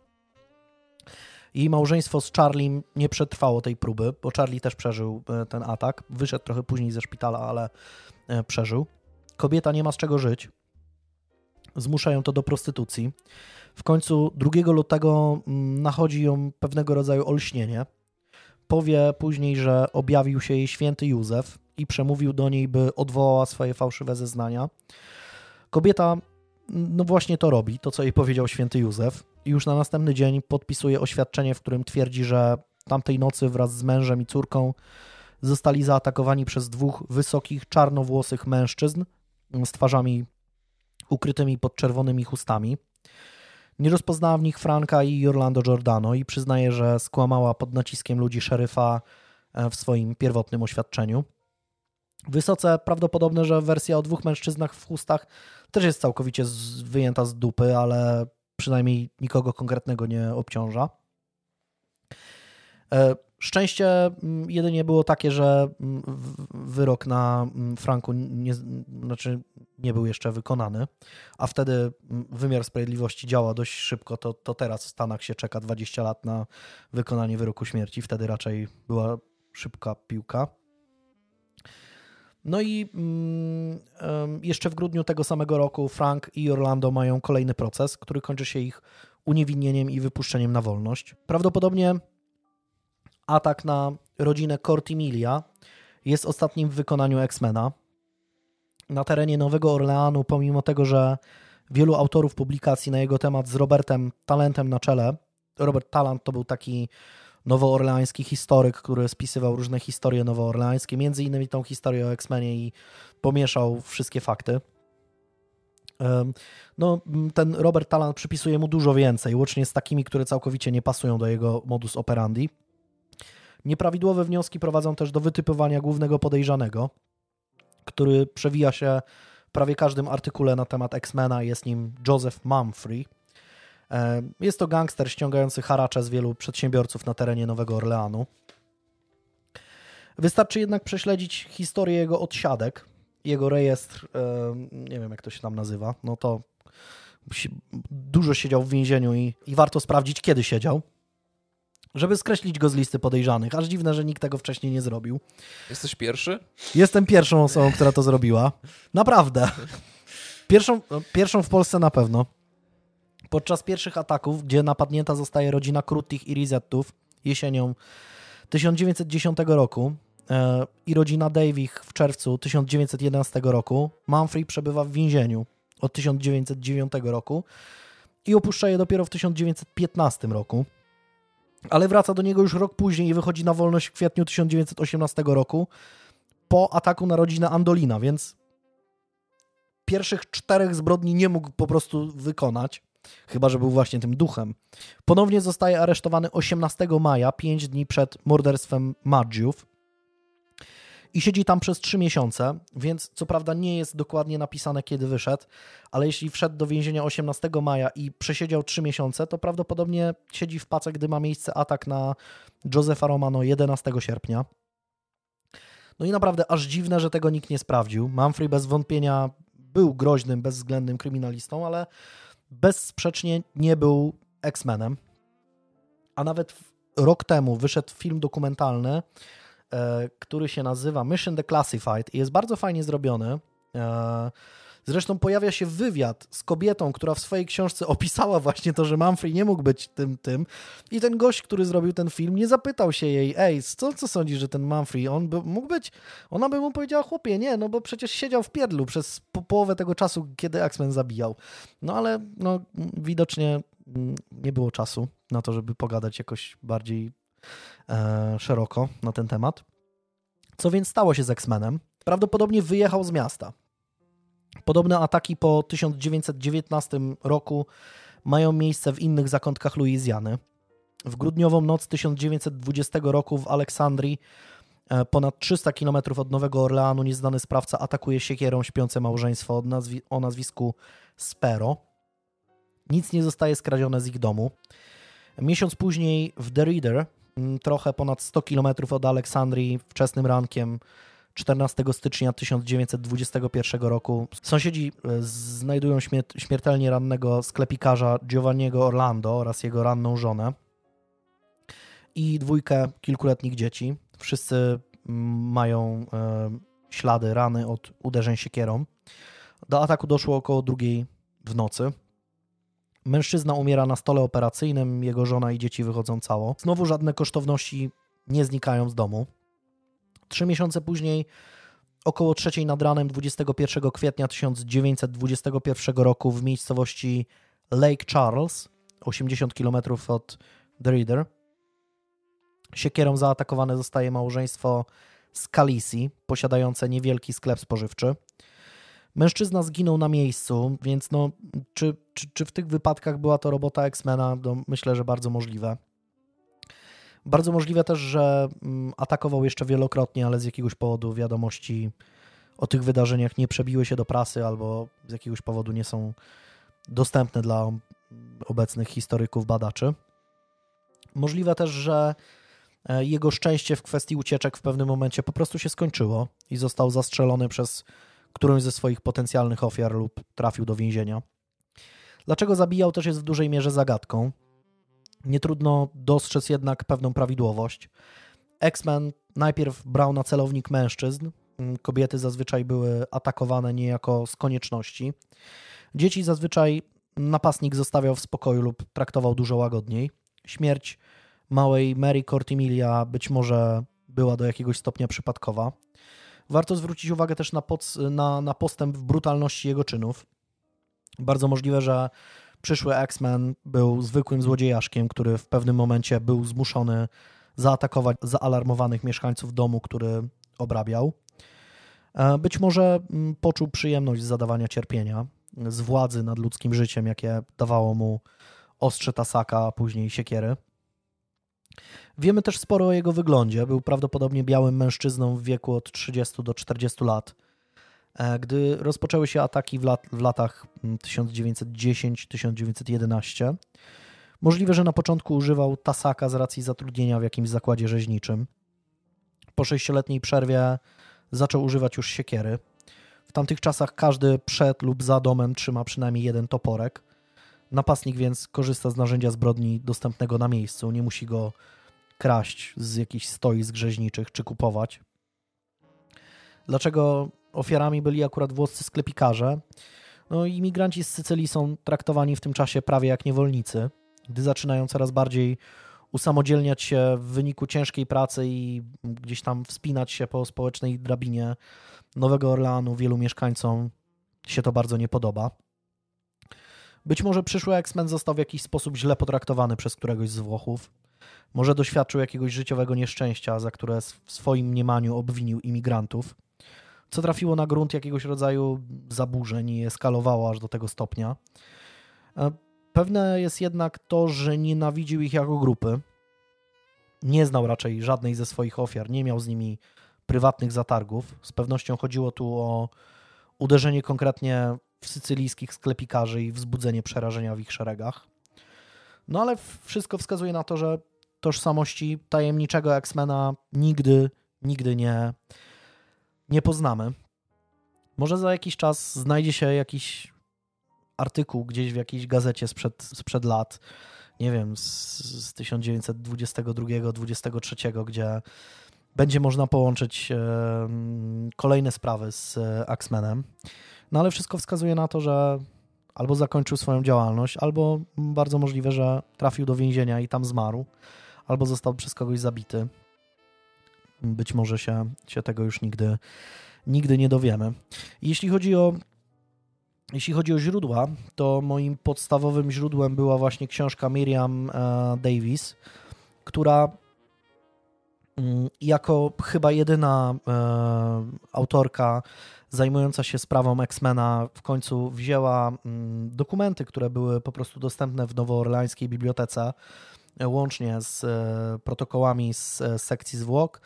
Jej małżeństwo z Charlie nie przetrwało tej próby, bo Charlie też przeżył e, ten atak. Wyszedł trochę później ze szpitala, ale E, przeżył. Kobieta nie ma z czego żyć. Zmuszają to do prostytucji. W końcu 2 lutego mm, nachodzi ją pewnego rodzaju olśnienie. Powie później, że objawił się jej święty Józef i przemówił do niej, by odwołała swoje fałszywe zeznania. Kobieta mm, no właśnie to robi, to co jej powiedział święty Józef. Już na następny dzień podpisuje oświadczenie, w którym twierdzi, że tamtej nocy wraz z mężem i córką zostali zaatakowani przez dwóch wysokich, czarnowłosych mężczyzn z twarzami ukrytymi pod czerwonymi chustami. Nie rozpoznała w nich Franka i Orlando Giordano i przyznaje, że skłamała pod naciskiem ludzi szeryfa e, w swoim pierwotnym oświadczeniu. Wysoce prawdopodobne, że wersja o dwóch mężczyznach w chustach też jest całkowicie wyjęta z dupy, ale przynajmniej nikogo konkretnego nie obciąża. E, Szczęście mm, jedynie było takie, że mm, wyrok na mm, Franku nie, znaczy nie był jeszcze wykonany, a wtedy wymiar sprawiedliwości działa dość szybko, to, to teraz w Stanach się czeka 20 lat na wykonanie wyroku śmierci, wtedy raczej była szybka piłka. No i jeszcze w grudniu tego samego roku Frank i Orlando mają kolejny proces, który kończy się ich uniewinnieniem i wypuszczeniem na wolność. Prawdopodobnie atak na rodzinę Cortimilia jest ostatnim w wykonaniu X-Mena. Na terenie Nowego Orleanu, pomimo tego, że wielu autorów publikacji na jego temat z Robertem Talentem na czele, Robert Talant to był taki nowoorleański historyk, który spisywał różne historie nowoorleańskie, między innymi tą historię o X-Menie i pomieszał wszystkie fakty. No, ten Robert Talant przypisuje mu dużo więcej, łącznie z takimi, które całkowicie nie pasują do jego modus operandi. Nieprawidłowe wnioski prowadzą też do wytypowania głównego podejrzanego, który przewija się w prawie każdym artykule na temat X-Mena. Jest nim Joseph Mumfrey. Jest to gangster ściągający haracze z wielu przedsiębiorców na terenie Nowego Orleanu. Wystarczy jednak prześledzić historię jego odsiadek, jego rejestr, nie wiem jak to się tam nazywa, no to dużo siedział w więzieniu i, i warto sprawdzić, kiedy siedział żeby skreślić go z listy podejrzanych. Aż dziwne, że nikt tego wcześniej nie zrobił. Jesteś pierwszy? Jestem pierwszą osobą, która to zrobiła. Naprawdę. Pierwszą, pierwszą w Polsce na pewno. Podczas pierwszych ataków, gdzie napadnięta zostaje rodzina Krutich i Rizettów jesienią 1910 roku e, i rodzina Davich w czerwcu 1911 roku, Manfrey przebywa w więzieniu od 1909 roku i opuszcza je dopiero w 1915 roku. Ale wraca do niego już rok później i wychodzi na wolność w kwietniu 1918 roku po ataku na rodzinę Andolina, więc pierwszych czterech zbrodni nie mógł po prostu wykonać, chyba że był właśnie tym duchem. Ponownie zostaje aresztowany 18 maja, pięć dni przed morderstwem Maggiów i siedzi tam przez trzy miesiące, więc co prawda nie jest dokładnie napisane, kiedy wyszedł, ale jeśli wszedł do więzienia 18 maja i przesiedział trzy miesiące, to prawdopodobnie siedzi w pace, gdy ma miejsce atak na Josefa Romano 11 sierpnia. No i naprawdę aż dziwne, że tego nikt nie sprawdził. Manfrey bez wątpienia był groźnym, bezwzględnym kryminalistą, ale bezsprzecznie nie był X-Menem. A nawet rok temu wyszedł film dokumentalny E, który się nazywa Mission Declassified i jest bardzo fajnie zrobiony. Zresztą pojawia się wywiad z kobietą, która w swojej książce opisała właśnie to, że Manfrey nie mógł być tym, tym. I ten gość, który zrobił ten film, nie zapytał się jej, ej, co, co sądzisz, że ten Manfrey, on by, mógł być? Ona by mu powiedziała, chłopie, nie, no bo przecież siedział w pierdlu przez po, połowę tego czasu, kiedy X-Men zabijał. No ale no, widocznie mm, nie było czasu na to, żeby pogadać jakoś bardziej e, szeroko na ten temat. Co więc stało się z X-Menem? Prawdopodobnie wyjechał z miasta. Podobne ataki po 1919 roku mają miejsce w innych zakątkach Luizjany. W grudniową noc 1920 roku w Aleksandrii, e, ponad 300 km od Nowego Orleanu, nieznany sprawca atakuje siekierą śpiące małżeństwo o nazwisku Spero. Nic nie zostaje skradzione z ich domu. Miesiąc później w The Reader trochę ponad 100 km od Aleksandrii wczesnym rankiem 14 stycznia 1921 roku. Sąsiedzi e, znajdują śmiertelnie rannego sklepikarza Giovanniego Orlando oraz jego ranną żonę i dwójkę kilkuletnich dzieci. Wszyscy mm, mają e, ślady, rany od uderzeń siekierą. Do ataku doszło około drugiej w nocy. Mężczyzna umiera na stole operacyjnym, jego żona i dzieci wychodzą cało. Znowu żadne kosztowności nie znikają z domu. Trzy miesiące później, około trzeciej nad ranem 21 kwietnia 1921 roku w miejscowości Lake Charles, 80 km od The Reader, siekierą zaatakowane zostaje małżeństwo Scalisi, posiadające niewielki sklep spożywczy. Mężczyzna zginął na miejscu, więc no, czy, czy, czy w tych wypadkach była to robota X-Mena? No, myślę, że bardzo możliwe. Bardzo możliwe też, że mm, atakował jeszcze wielokrotnie, ale z jakiegoś powodu wiadomości o tych wydarzeniach nie przebiły się do prasy albo z jakiegoś powodu nie są dostępne dla obecnych historyków, badaczy. Możliwe też, że E, jego szczęście w kwestii ucieczek w pewnym momencie po prostu się skończyło i został zastrzelony przez którąś ze swoich potencjalnych ofiar lub trafił do więzienia. Dlaczego zabijał też jest w dużej mierze zagadką. Nie trudno dostrzec jednak pewną prawidłowość. X-Men najpierw brał na celownik mężczyzn, mm, kobiety zazwyczaj były atakowane niejako z konieczności. Dzieci zazwyczaj napastnik zostawiał w spokoju lub traktował dużo łagodniej. Śmierć małej Mary Cortimilia być może była do jakiegoś stopnia przypadkowa. Warto zwrócić uwagę też na, pod, na, na postęp w brutalności jego czynów. Bardzo możliwe, że przyszły X-Men był zwykłym złodziejaszkiem, który w pewnym momencie był zmuszony zaatakować zaalarmowanych mieszkańców domu, który obrabiał. E, być może mm, poczuł przyjemność z zadawania cierpienia, z władzy nad ludzkim życiem, jakie dawało mu ostrze Tasaka, a później siekiery. Wiemy też sporo o jego wyglądzie. Był prawdopodobnie białym mężczyzną w wieku od 30 do 40 lat. E, gdy rozpoczęły się ataki w, lat, w latach 1910-1911, mm, możliwe, że na początku używał tasaka z racji zatrudnienia w jakimś zakładzie rzeźniczym. Po sześcioletniej przerwie zaczął używać już siekiery. W tamtych czasach każdy przed lub za domem trzyma przynajmniej jeden toporek. Napastnik więc korzysta z narzędzia zbrodni dostępnego na miejscu, nie musi go kraść z jakichś stoisk rzeźniczych czy kupować. Dlaczego ofiarami byli akurat włoscy sklepikarze? No, imigranci z Sycylii są traktowani w tym czasie prawie jak niewolnicy, gdy zaczynają coraz bardziej usamodzielniać się w wyniku ciężkiej pracy i gdzieś tam wspinać się po społecznej drabinie Nowego Orleanu wielu mieszkańcom się to bardzo nie podoba. Być może przyszły X-Men został w jakiś sposób źle potraktowany przez któregoś z Włochów. Może doświadczył jakiegoś życiowego nieszczęścia, za które w swoim mniemaniu obwinił imigrantów, co trafiło na grunt jakiegoś rodzaju zaburzeń i eskalowało aż do tego stopnia. E, pewne jest jednak to, że nienawidził ich jako grupy. Nie znał raczej żadnej ze swoich ofiar, nie miał z nimi prywatnych zatargów. Z pewnością chodziło tu o uderzenie konkretnie w sycylijskich sklepikarzy i wzbudzenie przerażenia w ich szeregach. No ale wszystko wskazuje na to, że tożsamości tajemniczego X-Mena nigdy, nigdy nie, nie poznamy. Może za jakiś czas znajdzie się jakiś artykuł gdzieś w jakiejś gazecie sprzed, sprzed lat, nie wiem, z, z 1922-23, gdzie będzie można połączyć e, kolejne sprawy z e, X-Menem. No ale wszystko wskazuje na to, że albo zakończył swoją działalność, albo bardzo możliwe, że trafił do więzienia i tam zmarł, albo został przez kogoś zabity. Być może się, się tego już nigdy, nigdy nie dowiemy. Jeśli chodzi o jeśli chodzi o źródła, to moim podstawowym źródłem była właśnie książka Miriam e, Davis, która mm, jako chyba jedyna e, autorka zajmująca się sprawą X-Mena w końcu wzięła mm, dokumenty, które były po prostu dostępne w nowoorlańskiej bibliotece, e, łącznie z protokołami z sekcji zwłok,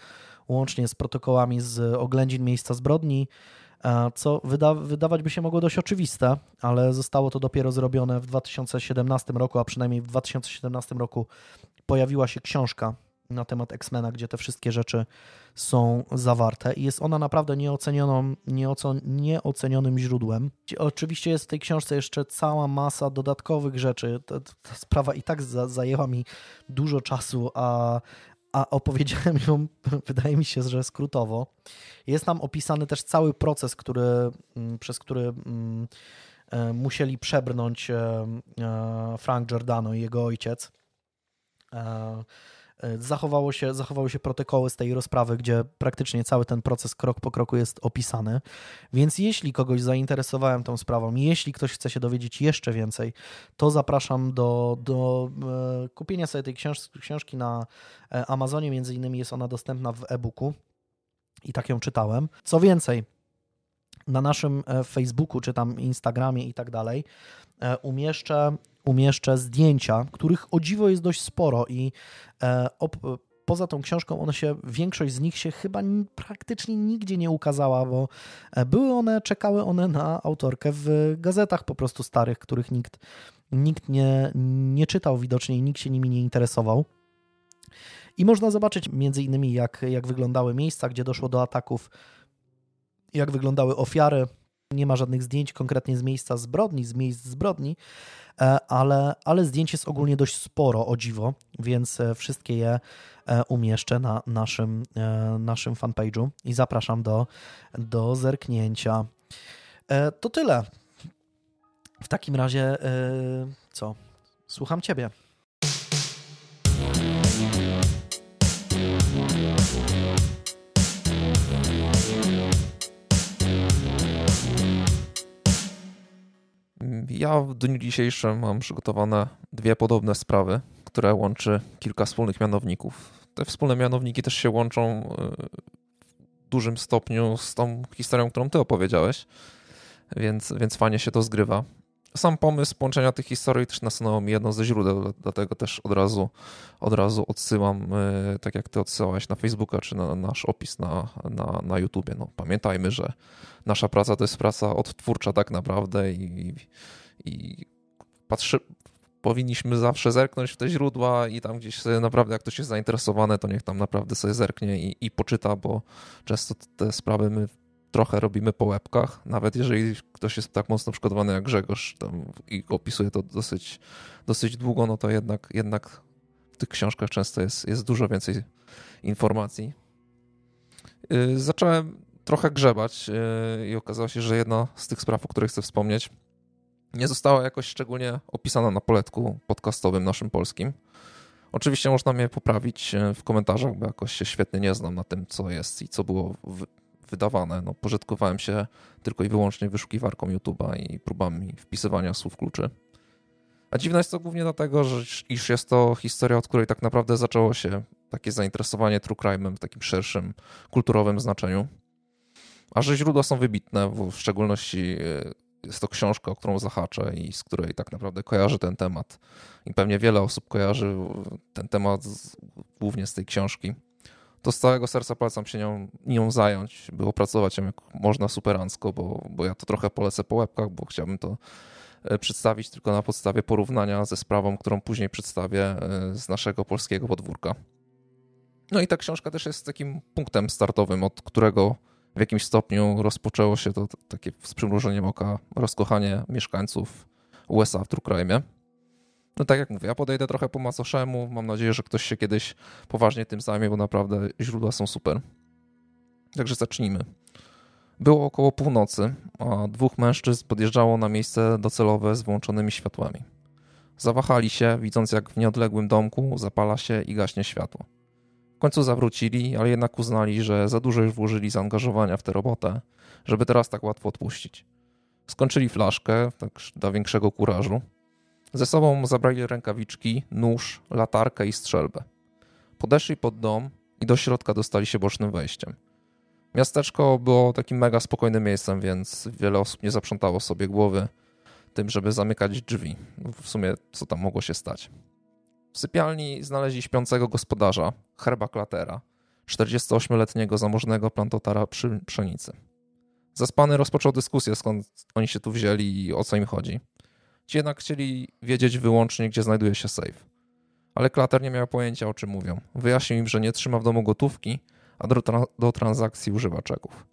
łącznie z protokołami z oględzin miejsca zbrodni, co wyda wydawać by się mogło dość oczywiste, ale zostało to dopiero zrobione w 2017 roku, a przynajmniej w 2017 roku pojawiła się książka na temat X-Mena, gdzie te wszystkie rzeczy są zawarte i jest ona naprawdę nieocenioną, nieocenionym źródłem. Oczywiście jest w tej książce jeszcze cała masa dodatkowych rzeczy. Ta, ta sprawa i tak za, zajęła mi dużo czasu, a, a opowiedziałem ją, wydaje mi się, że skrótowo. Jest tam opisany też cały proces, który, mm, przez który mm, e, musieli przebrnąć e, e, Frank Giordano i jego ojciec zachowało się, zachowały się protokoły z tej rozprawy, gdzie praktycznie cały ten proces krok po kroku jest opisany. Więc jeśli kogoś zainteresowałem tą sprawą, jeśli ktoś chce się dowiedzieć jeszcze więcej, to zapraszam do, do e, kupienia sobie tej książ książki na e, Amazonie. Między innymi jest ona dostępna w e-booku i tak ją czytałem. Co więcej, na naszym Facebooku, czy tam Instagramie i tak dalej, umieszczę umieszczę zdjęcia, których o dziwo jest dość sporo i e, op, poza tą książką one się, większość z nich się chyba praktycznie nigdzie nie ukazała, bo e, były one, czekały one na autorkę w gazetach po prostu starych, których nikt, nikt nie, nie czytał widocznie i nikt się nimi nie interesował. I można zobaczyć między innymi, jak, jak wyglądały miejsca, gdzie doszło do ataków, jak wyglądały ofiary. Nie ma żadnych zdjęć konkretnie z miejsca zbrodni, z miejsc zbrodni, e, ale, ale zdjęć jest ogólnie dość sporo, o dziwo, więc e, wszystkie je e, umieszczę na naszym, naszym fanpage'u i zapraszam do, do zerknięcia. To tyle. W takim razie, co? Słucham Ciebie. Ja w dniu dzisiejszym mam przygotowane dwie podobne sprawy, które łączy kilka wspólnych mianowników. Te wspólne mianowniki też się łączą e, w dużym stopniu z tą historią, którą ty opowiedziałeś, więc, więc fajnie się to zgrywa sam pomysł połączenia tych historii też nasunął mi jedno ze źródeł, dlatego też od razu, od razu odsyłam, e, tak jak ty odsyłałeś na Facebooka, czy na nasz opis na, na, na YouTubie. No, pamiętajmy, że nasza praca to jest praca odtwórcza tak naprawdę i, i patrzy, powinniśmy zawsze zerknąć w te źródła i tam gdzieś sobie naprawdę, jak ktoś jest zainteresowany, to niech tam naprawdę sobie zerknie i, i poczyta, bo często te sprawy my trochę robimy po łebkach, nawet jeżeli ktoś jest tak mocno przygotowany jak Grzegorz i opisuje to dosyć, dosyć długo, no to jednak, jednak w tych książkach często jest, jest dużo więcej informacji. Y, zacząłem trochę grzebać y, i okazało się, że jedna z tych spraw, o których chcę wspomnieć, nie została jakoś szczególnie opisana na poletku podcastowym naszym polskim. Oczywiście można mnie poprawić y, w komentarzach, bo jakoś się świetnie nie znam na tym, co jest i co było wydawane. No, pożytkowałem się tylko i wyłącznie wyszukiwarką YouTube'a i próbami wpisywania słów kluczy. A dziwne jest to głównie dlatego, że iż jest to historia, od której tak naprawdę zaczęło się takie zainteresowanie true crime'em w takim szerszym kulturowym znaczeniu. A że źródła są wybitne, w szczególności e, jest to książka, o którą zahaczę i z której tak naprawdę kojarzy ten temat. I pewnie wiele osób kojarzy ten temat z, głównie z tej książki to z całego serca polecam się nią, nią zająć, by opracować ją jak można superancko, bo, bo ja to trochę polecę po łebkach, bo chciałbym to e, przedstawić tylko na podstawie porównania ze sprawą, którą później przedstawię e, z naszego polskiego podwórka. No i ta książka też jest takim punktem startowym, od którego w jakimś stopniu rozpoczęło się to takie z przymrużeniem oka rozkochanie mieszkańców USA w True Crime. No tak jak mówię, ja podejdę trochę po macoszemu. Mam nadzieję, że ktoś się kiedyś poważnie tym zajmie, bo naprawdę źródła są super. Także zacznijmy. Było około północy, a dwóch mężczyzn podjeżdżało na miejsce docelowe z włączonymi światłami. Zawahali się, widząc jak w nieodległym domku zapala się i gaśnie światło. W końcu zawrócili, ale jednak uznali, że za dużo już włożyli zaangażowania w tę robotę, żeby teraz tak łatwo odpuścić. Skończyli flaszkę, tak dla większego kurażu, ze sobą zabrali rękawiczki, nóż, latarkę i strzelbę. Podeszli pod dom i do środka dostali się bocznym wejściem. Miasteczko było takim mega spokojnym miejscem, więc wiele osób nie zaprzątało sobie głowy tym, żeby zamykać drzwi. W sumie co tam mogło się stać. W sypialni znaleźli śpiącego gospodarza, herba Klatera, 48-letniego zamożnego plantotara przy pszenicy. Zaspany rozpoczął dyskusję, skąd oni się tu wzięli i o co im chodzi. Ci jednak chcieli wiedzieć wyłącznie, gdzie znajduje się safe. Ale Klater nie miał pojęcia, o czym mówią. Wyjaśnił im, że nie trzyma w domu gotówki, a do, tra do transakcji używa czeków.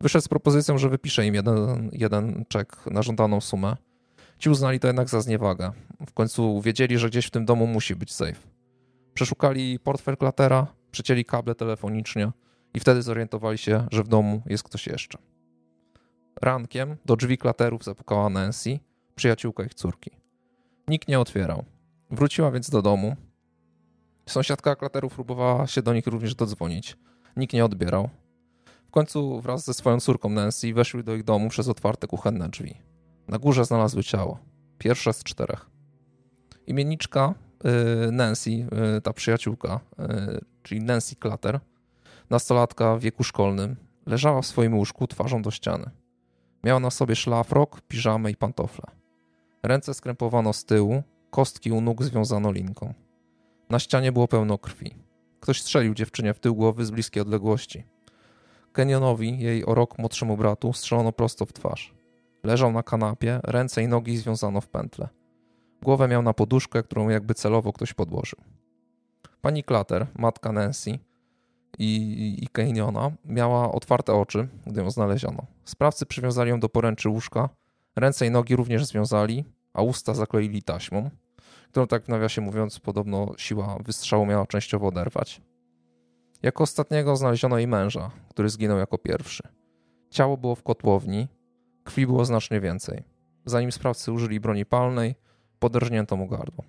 Wyszedł z propozycją, że wypisze im jeden, jeden czek na żądaną sumę. Ci uznali to jednak za zniewagę. W końcu wiedzieli, że gdzieś w tym domu musi być safe. Przeszukali portfel Klatera, przecięli kable telefonicznie i wtedy zorientowali się, że w domu jest ktoś jeszcze. Rankiem do drzwi Klaterów zapukała Nancy – przyjaciółka ich córki. Nikt nie otwierał. Wróciła więc do domu. Sąsiadka klaterów próbowała się do nich również dodzwonić. Nikt nie odbierał. W końcu wraz ze swoją córką Nancy weszli do ich domu przez otwarte kuchenne drzwi. Na górze znalazły ciało. Pierwsze z czterech. Imienniczka yy, Nancy, yy, ta przyjaciółka, yy, czyli Nancy Klater, nastolatka w wieku szkolnym, leżała w swoim łóżku twarzą do ściany. Miała na sobie szlafrok, piżamę i pantofle. Ręce skrępowano z tyłu, kostki u nóg związano linką. Na ścianie było pełno krwi. Ktoś strzelił dziewczynie w tył głowy z bliskiej odległości. Kenionowi, jej o rok młodszemu bratu, strzelono prosto w twarz. Leżał na kanapie, ręce i nogi związano w pętle. Głowę miał na poduszkę, którą jakby celowo ktoś podłożył. Pani Clatter, matka Nancy i, i Kenyona, miała otwarte oczy, gdy ją znaleziono. Sprawcy przywiązali ją do poręczy łóżka, ręce i nogi również związali, a usta zakleili taśmą, którą tak w nawiasie mówiąc podobno siła wystrzału miała częściowo oderwać. Jako ostatniego znaleziono jej męża, który zginął jako pierwszy. Ciało było w kotłowni, krwi było znacznie więcej. Zanim sprawcy użyli broni palnej, poderżnięto mu gardło.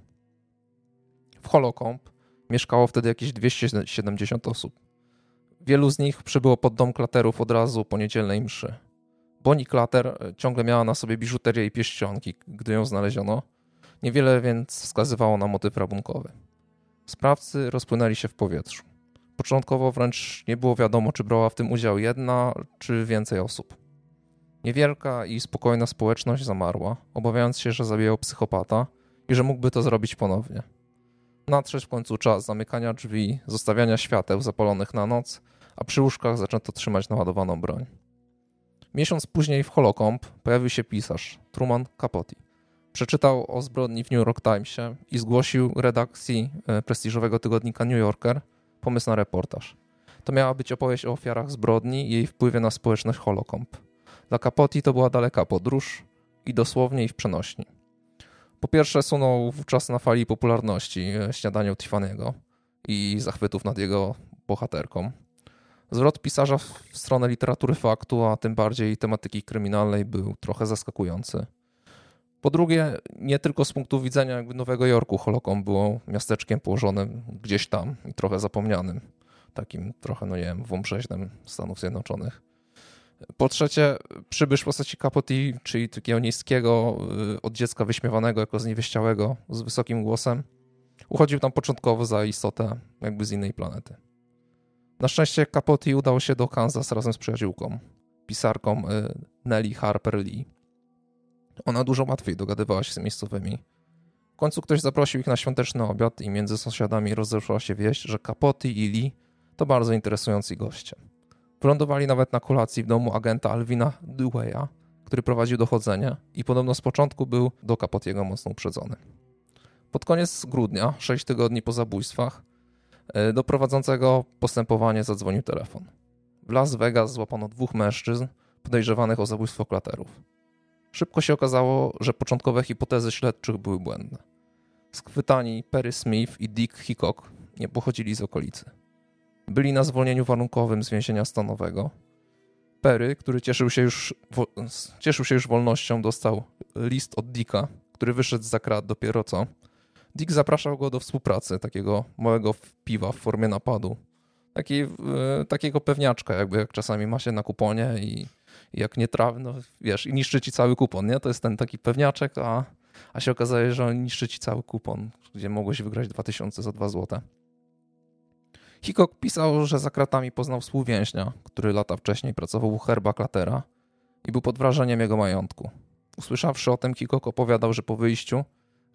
W Holocomb mieszkało wtedy jakieś 270 osób. Wielu z nich przybyło pod dom klaterów od razu po niedzielnej mszy. Bonnie Klater e, ciągle miała na sobie biżuterię i pieścionki, gdy ją znaleziono. Niewiele więc wskazywało na motyw rabunkowy. Sprawcy rozpłynęli się w powietrzu. Początkowo wręcz nie było wiadomo, czy brała w tym udział jedna czy więcej osób. Niewielka i spokojna społeczność zamarła, obawiając się, że zabijał psychopata i że mógłby to zrobić ponownie. Nadszedł w końcu czas zamykania drzwi, zostawiania świateł zapalonych na noc, a przy łóżkach zaczęto trzymać naładowaną broń. Miesiąc później w Holocomb pojawił się pisarz Truman Capote. Przeczytał o zbrodni w New York Timesie i zgłosił redakcji e, prestiżowego tygodnika New Yorker pomysł na reportaż. To miała być opowieść o ofiarach zbrodni i jej wpływie na społeczność Holocomb. Dla Capote to była daleka podróż i dosłownie i w przenośni. Po pierwsze sunął wówczas na fali popularności e, śniadaniu Tiffany'ego i zachwytów nad jego bohaterką. Zwrot pisarza w stronę literatury faktu, a tym bardziej tematyki kryminalnej był trochę zaskakujący. Po drugie, nie tylko z punktu widzenia jakby Nowego Jorku Holocomb było miasteczkiem położonym gdzieś tam i trochę zapomnianym, takim trochę, no nie wiem, Stanów Zjednoczonych. Po trzecie, przybysz w postaci Capote, czyli takiego niskiego, y, od dziecka wyśmiewanego jako zniewieściałego, z wysokim głosem, uchodził tam początkowo za istotę jakby z innej planety. Na szczęście Capote udał się do Kansas razem z przyjaciółką, pisarką y, Nellie Harper Lee. Ona dużo łatwiej dogadywała się z miejscowymi. W końcu ktoś zaprosił ich na świąteczny obiad i między sąsiadami rozeszła się wieść, że Capote i Lee to bardzo interesujący goście. Wylądowali nawet na kolacji w domu agenta Alvina Dewey'a, który prowadził dochodzenie i podobno z początku był do Capotiego mocno uprzedzony. Pod koniec grudnia, sześć tygodni po zabójstwach, e, do prowadzącego postępowanie zadzwonił telefon. W Las Vegas złapano dwóch mężczyzn podejrzewanych o zabójstwo klaterów. Szybko się okazało, że początkowe hipotezy śledczych były błędne. Skwytani Perry Smith i Dick Hickok nie pochodzili z okolicy. Byli na zwolnieniu warunkowym z więzienia stanowego. Perry, który cieszył się już, cieszył się już wolnością, dostał list od Dicka, który wyszedł za krat dopiero co. Dick zapraszał go do współpracy, takiego małego piwa w formie napadu. Taki, e, takiego pewniaczka, jakby jak czasami ma się na kuponie i, i jak nie trafi, no wiesz, i niszczy ci cały kupon, nie? To jest ten taki pewniaczek, a, a się okazuje, że on niszczy ci cały kupon, gdzie mogłeś wygrać 2000 za 2 złote. Hickok pisał, że za kratami poznał współwięźnia, który lata wcześniej pracował u Herba Klatera i był pod wrażeniem jego majątku. Usłyszawszy o tym, Hickok opowiadał, że po wyjściu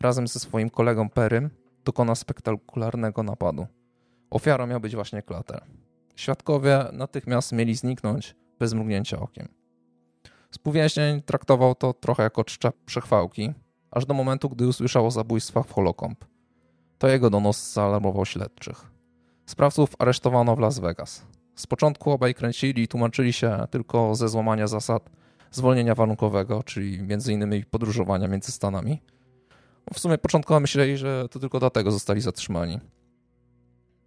razem ze swoim kolegą Perym dokona spektakularnego napadu. Ofiarą miał być właśnie Klater. Świadkowie natychmiast mieli zniknąć bez mrugnięcia okiem. Współwięźnień traktował to trochę jako czcza przechwałki, aż do momentu, gdy usłyszał o zabójstwach w Holocomb. To jego donos zaalarmował śledczych. Sprawców aresztowano w Las Vegas. Z początku obaj kręcili i tłumaczyli się tylko ze złamania zasad zwolnienia warunkowego, czyli innymi podróżowania między Stanami. W sumie początkowo myśleli, że to tylko dlatego zostali zatrzymani.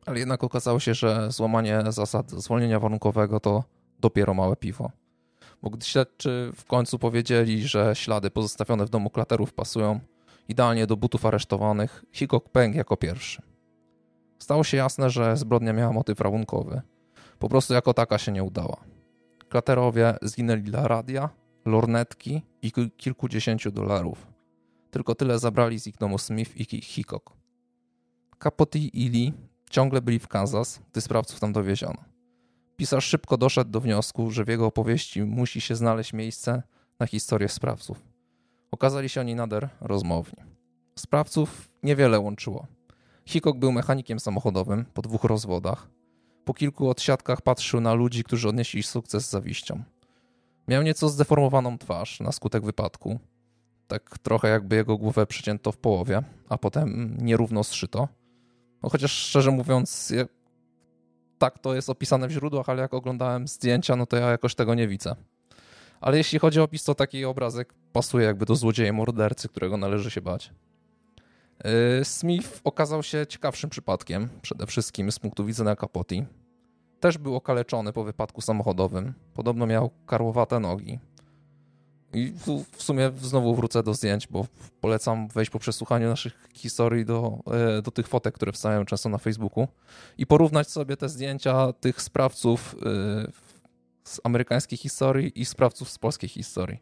Ale jednak okazało się, że złamanie zasad zwolnienia warunkowego to dopiero małe piwo. Bo gdy śledczy w końcu powiedzieli, że ślady pozostawione w domu klaterów pasują idealnie do butów aresztowanych, Hickok pękł jako pierwszy. Stało się jasne, że zbrodnia miała motyw rabunkowy. Po prostu jako taka się nie udała. Klaterowie zginęli dla radia, lornetki i kilkudziesięciu dolarów. Tylko tyle zabrali z ich domu Smith i Hickok. Capote i Lee ciągle byli w Kansas, gdy sprawców tam dowieziono. Pisarz szybko doszedł do wniosku, że w jego opowieści musi się znaleźć miejsce na historię sprawców. Okazali się oni nader rozmowni. Sprawców niewiele łączyło. Hickok był mechanikiem samochodowym po dwóch rozwodach. Po kilku odsiadkach patrzył na ludzi, którzy odnieśli sukces z zawiścią. Miał nieco zdeformowaną twarz na skutek wypadku. Tak trochę jakby jego głowę przycięto w połowie, a potem nierówno zszyto. No chociaż szczerze mówiąc, tak to jest opisane w źródłach, ale jak oglądałem zdjęcia, no to ja jakoś tego nie widzę. Ale jeśli chodzi o opis, to taki obrazek pasuje jakby do złodzieja mordercy, którego należy się bać. Y, Smith okazał się ciekawszym przypadkiem, przede wszystkim z punktu widzenia Capote. Też był okaleczony po wypadku samochodowym. Podobno miał karłowate nogi. I w sumie znowu wrócę do zdjęć, bo polecam wejść po przesłuchaniu naszych historii do, e, do tych fotek, które wstawiają często na Facebooku i porównać sobie te zdjęcia tych sprawców e, z amerykańskiej historii i sprawców z polskiej historii.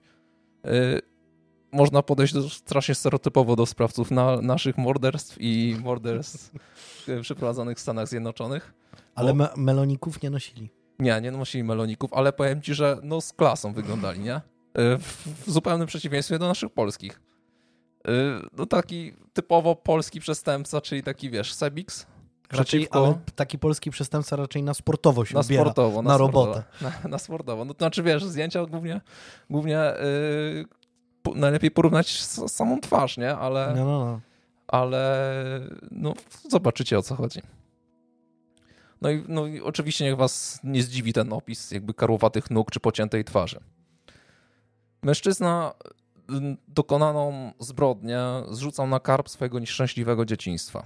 E, można podejść do, strasznie stereotypowo do sprawców na, naszych morderstw i morderstw przeprowadzonych w Stanach Zjednoczonych. Ale me meloników nie nosili. Nie, nie nosili meloników, ale powiem ci, że no z klasą wyglądali, nie? E, w zupełnym przeciwieństwie do naszych polskich. E, no taki typowo polski przestępca, czyli taki wiesz, Sebix. Raczej, ale taki polski przestępca raczej na sportowo się na ubiera, sportowo, na, na robotę. Na, na, sportowo. No to znaczy wiesz, zdjęcia głównie, głównie yy, najlepiej porównać z samą twarz, nie? Ale, no, no, no. ale no, zobaczycie o co chodzi. No i, no i oczywiście niech was nie zdziwi ten opis jakby karłowatych nóg czy pociętej twarzy. Mężczyzna dokonaną zbrodnię zrzucał na karp swojego nieszczęśliwego dzieciństwa.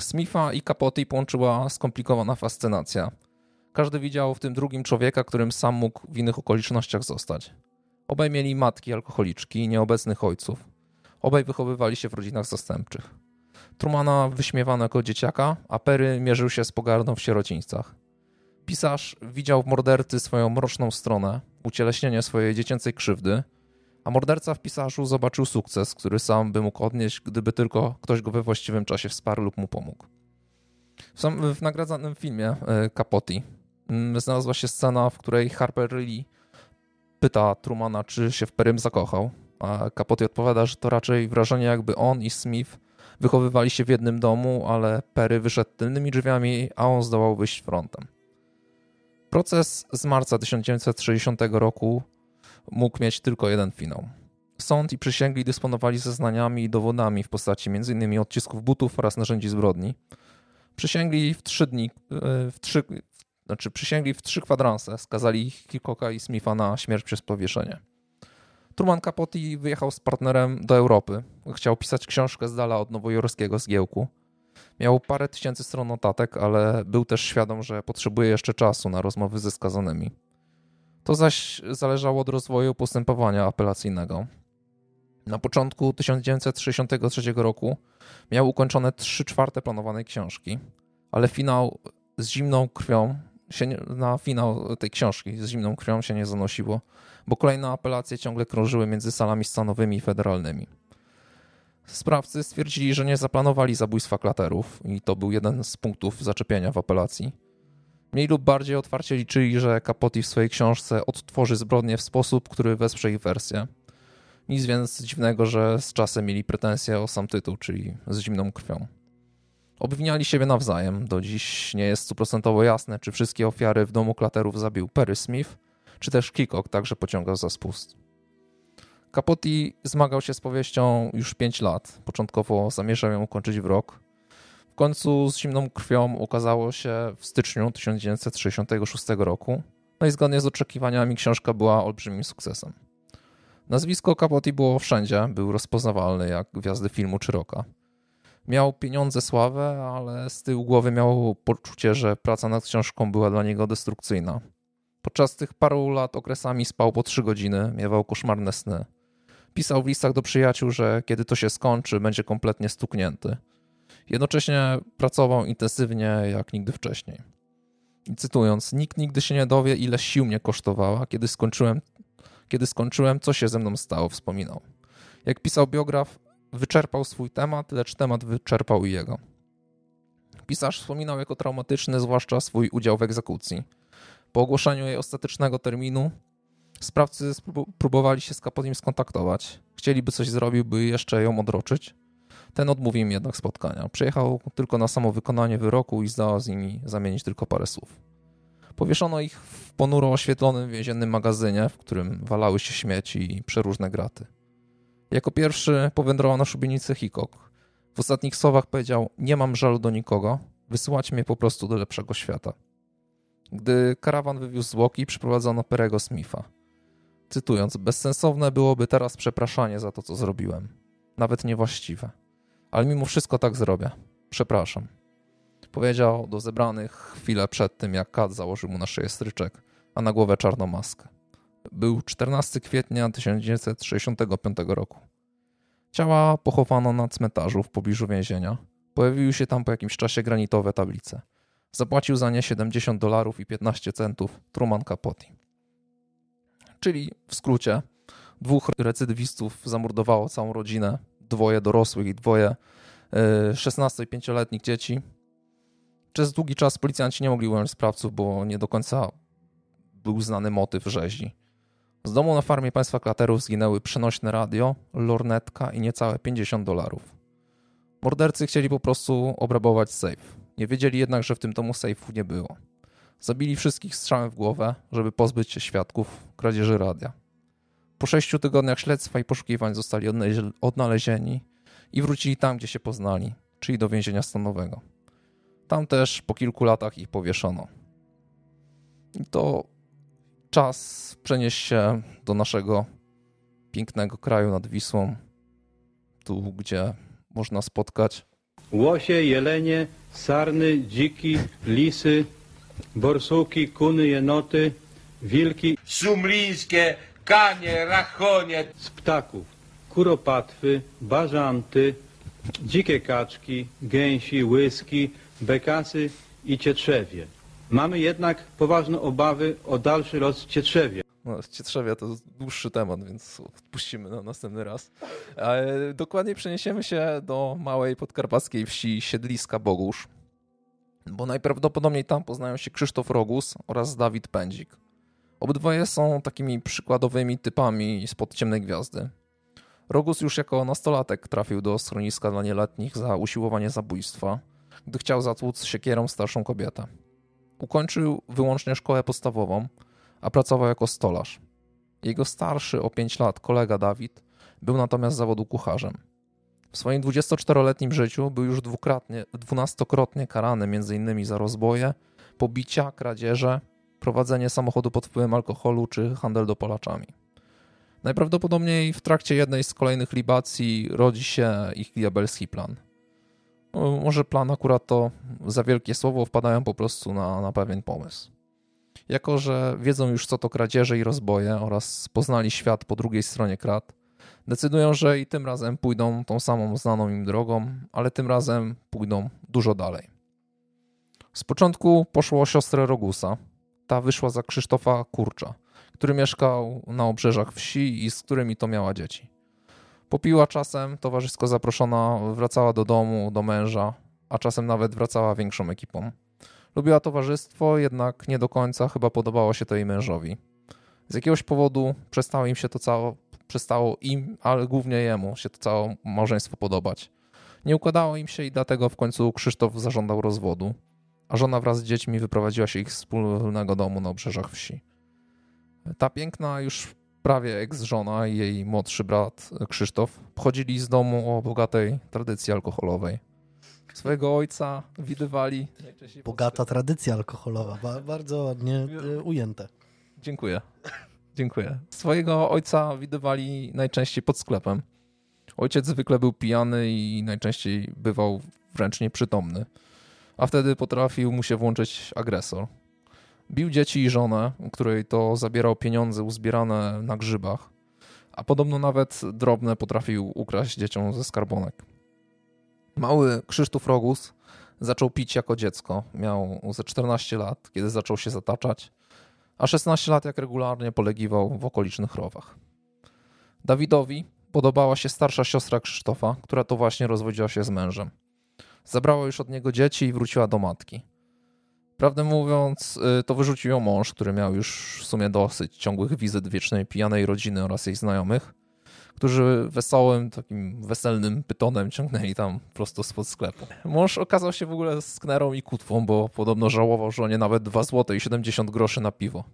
Smitha i Capote połączyła skomplikowana fascynacja. Każdy widział w tym drugim człowieka, którym sam mógł w innych okolicznościach zostać. Obaj mieli matki alkoholiczki i nieobecnych ojców. Obaj wychowywali się w rodzinach zastępczych. Trumana wyśmiewano jako dzieciaka, a Perry mierzył się z pogardą w sierocińcach. Pisarz widział w mordercy swoją mroczną stronę, ucieleśnienie swojej dziecięcej krzywdy, a morderca w pisarzu zobaczył sukces, który sam by mógł odnieść, gdyby tylko ktoś go we właściwym czasie wsparł lub mu pomógł. W, sam, w nagradzanym filmie e, Capote mm, znalazła się scena, w której Harper Lee pyta Trumana, czy się w Perym zakochał, a Capote odpowiada, że to raczej wrażenie, jakby on i Smith wychowywali się w jednym domu, ale Perry wyszedł tylnymi drzwiami, a on zdołał wyjść frontem. Proces z marca 1960 roku mógł mieć tylko jeden finał. Sąd i przysięgli dysponowali zeznaniami i dowodami w postaci m.in. odcisków butów oraz narzędzi zbrodni. Przysięgli w trzy dni, e, w trzy, znaczy przysięgli w trzy kwadranse, skazali Hickoka i Smitha na śmierć przez powieszenie. Truman Capote wyjechał z partnerem do Europy. Chciał pisać książkę z dala od nowojorskiego zgiełku. Miał parę tysięcy stron notatek, ale był też świadom, że potrzebuje jeszcze czasu na rozmowy ze skazanymi. To zaś zależało od rozwoju postępowania apelacyjnego. Na początku 1963 roku miał ukończone 3 czwarte planowanej książki, ale finał z zimną krwią się na finał tej książki z zimną krwią się nie zanosiło, bo kolejne apelacje ciągle krążyły między salami stanowymi i federalnymi. Sprawcy stwierdzili, że nie zaplanowali zabójstwa klaterów i to był jeden z punktów zaczepienia w apelacji. Mniej lub bardziej otwarcie liczyli, że Capote w swojej książce odtworzy zbrodnię w sposób, który wesprze ich wersję. Nic więc dziwnego, że z czasem mieli pretensje o sam tytuł, czyli z zimną krwią. Obwiniali siebie nawzajem. Do dziś nie jest stuprocentowo jasne, czy wszystkie ofiary w domu klaterów zabił Perry Smith, czy też Kikok także pociągał za spust. Capote zmagał się z powieścią już 5 lat. Początkowo zamierzał ją ukończyć w rok. W końcu z zimną krwią ukazało się w styczniu 1966 roku. No i zgodnie z oczekiwaniami książka była olbrzymim sukcesem. Nazwisko Capote było wszędzie, był rozpoznawalny jak gwiazdy filmu czy roka. Miał pieniądze, sławę, ale z tyłu głowy miał poczucie, że praca nad książką była dla niego destrukcyjna. Podczas tych paru lat okresami spał po trzy godziny, miewał koszmarne sny. Pisał w listach do przyjaciół, że kiedy to się skończy, będzie kompletnie stuknięty. Jednocześnie pracował intensywnie jak nigdy wcześniej. I cytując, nikt nigdy się nie dowie, ile sił mnie kosztowała, kiedy skończyłem, kiedy skończyłem, co się ze mną stało, wspominał. Jak pisał biograf, wyczerpał swój temat, lecz temat wyczerpał i jego. Pisarz wspominał jako traumatyczny, zwłaszcza swój udział w egzekucji. Po ogłoszeniu jej ostatecznego terminu Sprawcy próbowali się z Kapotim skontaktować. Chcieliby coś zrobił, by jeszcze ją odroczyć. Ten odmówił im jednak spotkania. Przyjechał tylko na samo wykonanie wyroku i zdołał z nimi zamienić tylko parę słów. Powieszono ich w ponuro oświetlonym więziennym magazynie, w którym walały się śmieci i przeróżne graty. Jako pierwszy powędrował na szubienicę Hikok. W ostatnich słowach powiedział: Nie mam żalu do nikogo, wysyłać mnie po prostu do lepszego świata. Gdy karawan wywiózł zwłoki, przyprowadzono Perego Smitha. Cytując, bezsensowne byłoby teraz przepraszanie za to, co zrobiłem. Nawet niewłaściwe. Ale mimo wszystko tak zrobię. Przepraszam. Powiedział do zebranych chwilę przed tym, jak Kat założył mu na szyję stryczek, a na głowę czarną maskę. Był 14 kwietnia 1965 roku. Ciała pochowano na cmentarzu w pobliżu więzienia. Pojawiły się tam po jakimś czasie granitowe tablice. Zapłacił za nie 70 dolarów i 15 centów Truman Capote. Czyli w skrócie, dwóch recydywistów zamordowało całą rodzinę, dwoje dorosłych i dwoje 16 i 5-letnich dzieci. Przez długi czas policjanci nie mogli ująć sprawców, bo nie do końca był znany motyw rzezi. Z domu na farmie państwa klaterów zginęły przenośne radio, lornetka i niecałe 50 dolarów. Mordercy chcieli po prostu obrabować safe. Nie wiedzieli jednak, że w tym domu sejfu nie było. Zabili wszystkich strzałem w głowę, żeby pozbyć się świadków kradzieży radia. Po sześciu tygodniach śledztwa i poszukiwań zostali odnalezieni i wrócili tam, gdzie się poznali, czyli do więzienia stanowego. Tam też po kilku latach ich powieszono. I to czas przenieść się do naszego pięknego kraju nad Wisłą, tu gdzie można spotkać łosie, jelenie, sarny, dziki, lisy, borsuki, kuny, jenoty, wilki, szumlińskie, kanie, rachonie. z ptaków, kuropatwy, bażanty, dzikie kaczki, gęsi, łyski, bekasy i cietrzewie. Mamy jednak poważne obawy o dalszy los cietrzewie. No, Cietrzewia to dłuższy temat, więc odpuścimy na następny raz. Ale dokładnie przeniesiemy się do małej podkarpackiej wsi Siedliska Bogusz, bo najprawdopodobniej tam poznają się Krzysztof Rogus oraz Dawid Pędzik. Obydwoje są takimi przykładowymi typami spod ciemnej gwiazdy. Rogus już jako nastolatek trafił do schroniska dla nieletnich za usiłowanie zabójstwa, gdy chciał zatłuc siekierą starszą kobietę. Ukończył wyłącznie szkołę podstawową, a pracował jako stolarz. Jego starszy o 5 lat kolega Dawid był natomiast zawodu kucharzem. W swoim 24-letnim życiu był już dwukrotnie, dwunastokrotnie karany m.in. za rozboje, pobicia, kradzieże, prowadzenie samochodu pod wpływem alkoholu czy handel dopalaczami. Najprawdopodobniej w trakcie jednej z kolejnych libacji rodzi się ich diabelski plan. No, może plan akurat to za wielkie słowo, wpadają po prostu na, na pewien pomysł. Jako, że wiedzą już co to kradzieże i rozboje oraz poznali świat po drugiej stronie krat, decydują, że i tym razem pójdą tą samą znaną im drogą, ale tym razem pójdą dużo dalej. Z początku poszło o siostrę Rogusa. Ta wyszła za Krzysztofa Kurcza, który mieszkał na obrzeżach wsi i z którymi to miała dzieci. Popiła czasem, towarzysko zaproszona, wracała do domu, do męża, a czasem nawet wracała większą ekipą. Lubiła towarzystwo, jednak nie do końca chyba podobało się to jej mężowi. Z jakiegoś powodu przestało im się to całe, przestało im, ale głównie jemu się to całe małżeństwo podobać. Nie układało im się i dlatego w końcu Krzysztof zażądał rozwodu, a żona wraz z dziećmi wyprowadziła się ich z wspólnego domu na obrzeżach wsi. Ta piękna już prawie ex-żona i jej młodszy brat Krzysztof pochodzili z domu o bogatej tradycji alkoholowej swojego ojca widywali. Bogata tradycja alkoholowa, ba bardzo ładnie y, ujęte. Dziękuję. Dziękuję. Swojego ojca widywali najczęściej pod sklepem. Ojciec zwykle był pijany i najczęściej bywał wręcz nieprzytomny. A wtedy potrafił mu się włączyć agresor. Bił dzieci i żonę, której to zabierał pieniądze uzbierane na grzybach, a podobno nawet drobne potrafił ukraść dzieciom ze skarbonek. Mały Krzysztof Rogus zaczął pić jako dziecko. Miał ze 14 lat, kiedy zaczął się zataczać, a 16 lat jak regularnie polegiwał w okolicznych rowach. Dawidowi podobała się starsza siostra Krzysztofa, która to właśnie rozwodziła się z mężem. Zabrała już od niego dzieci i wróciła do matki. Prawdę mówiąc, y, to wyrzucił ją mąż, który miał już w sumie dosyć ciągłych wizyt wiecznej pijanej rodziny oraz jej znajomych, którzy wesołym, takim weselnym pytonem ciągnęli tam prosto spod sklepu. Mąż okazał się w ogóle sknerą i kutwą, bo podobno żałował żonie nawet 2 zł i 70 groszy na piwo.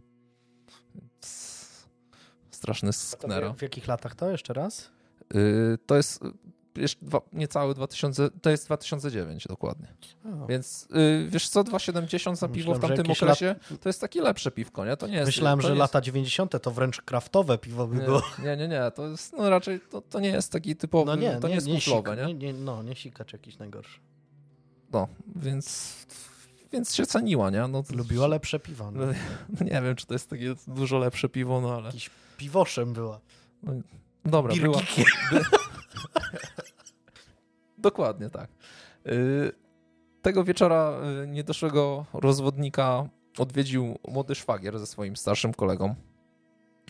Straszny sknera. W jakich latach to jeszcze raz? Yy, to jest jeszcze dwa, niecałe 2000, to jest 2009 dokładnie. O. Więc y, wiesz co, 2,70 za piwo Myślałem, w tamtym okresie lat... to jest takie lepsze piwko, nie? To nie jest, Myślałem, to że jest... lata 90 to wręcz kraftowe piwo by nie, było. Nie, nie, nie, to jest no raczej, to, to nie jest taki typowy, no nie, to nie, nie jest kuflowe, nie? nie? No, nie sikacz jakiś najgorszy. No, więc więc się ceniła, nie? No, Lubiła lepsze piwo. No. nie wiem, czy to jest takie dużo lepsze piwo, no ale... Jakiś piwoszem była. No, dobra, była... Dokładnie tak. Y, tego wieczora y, niedoszłego rozwodnika odwiedził młody szwagier ze swoim starszym kolegą.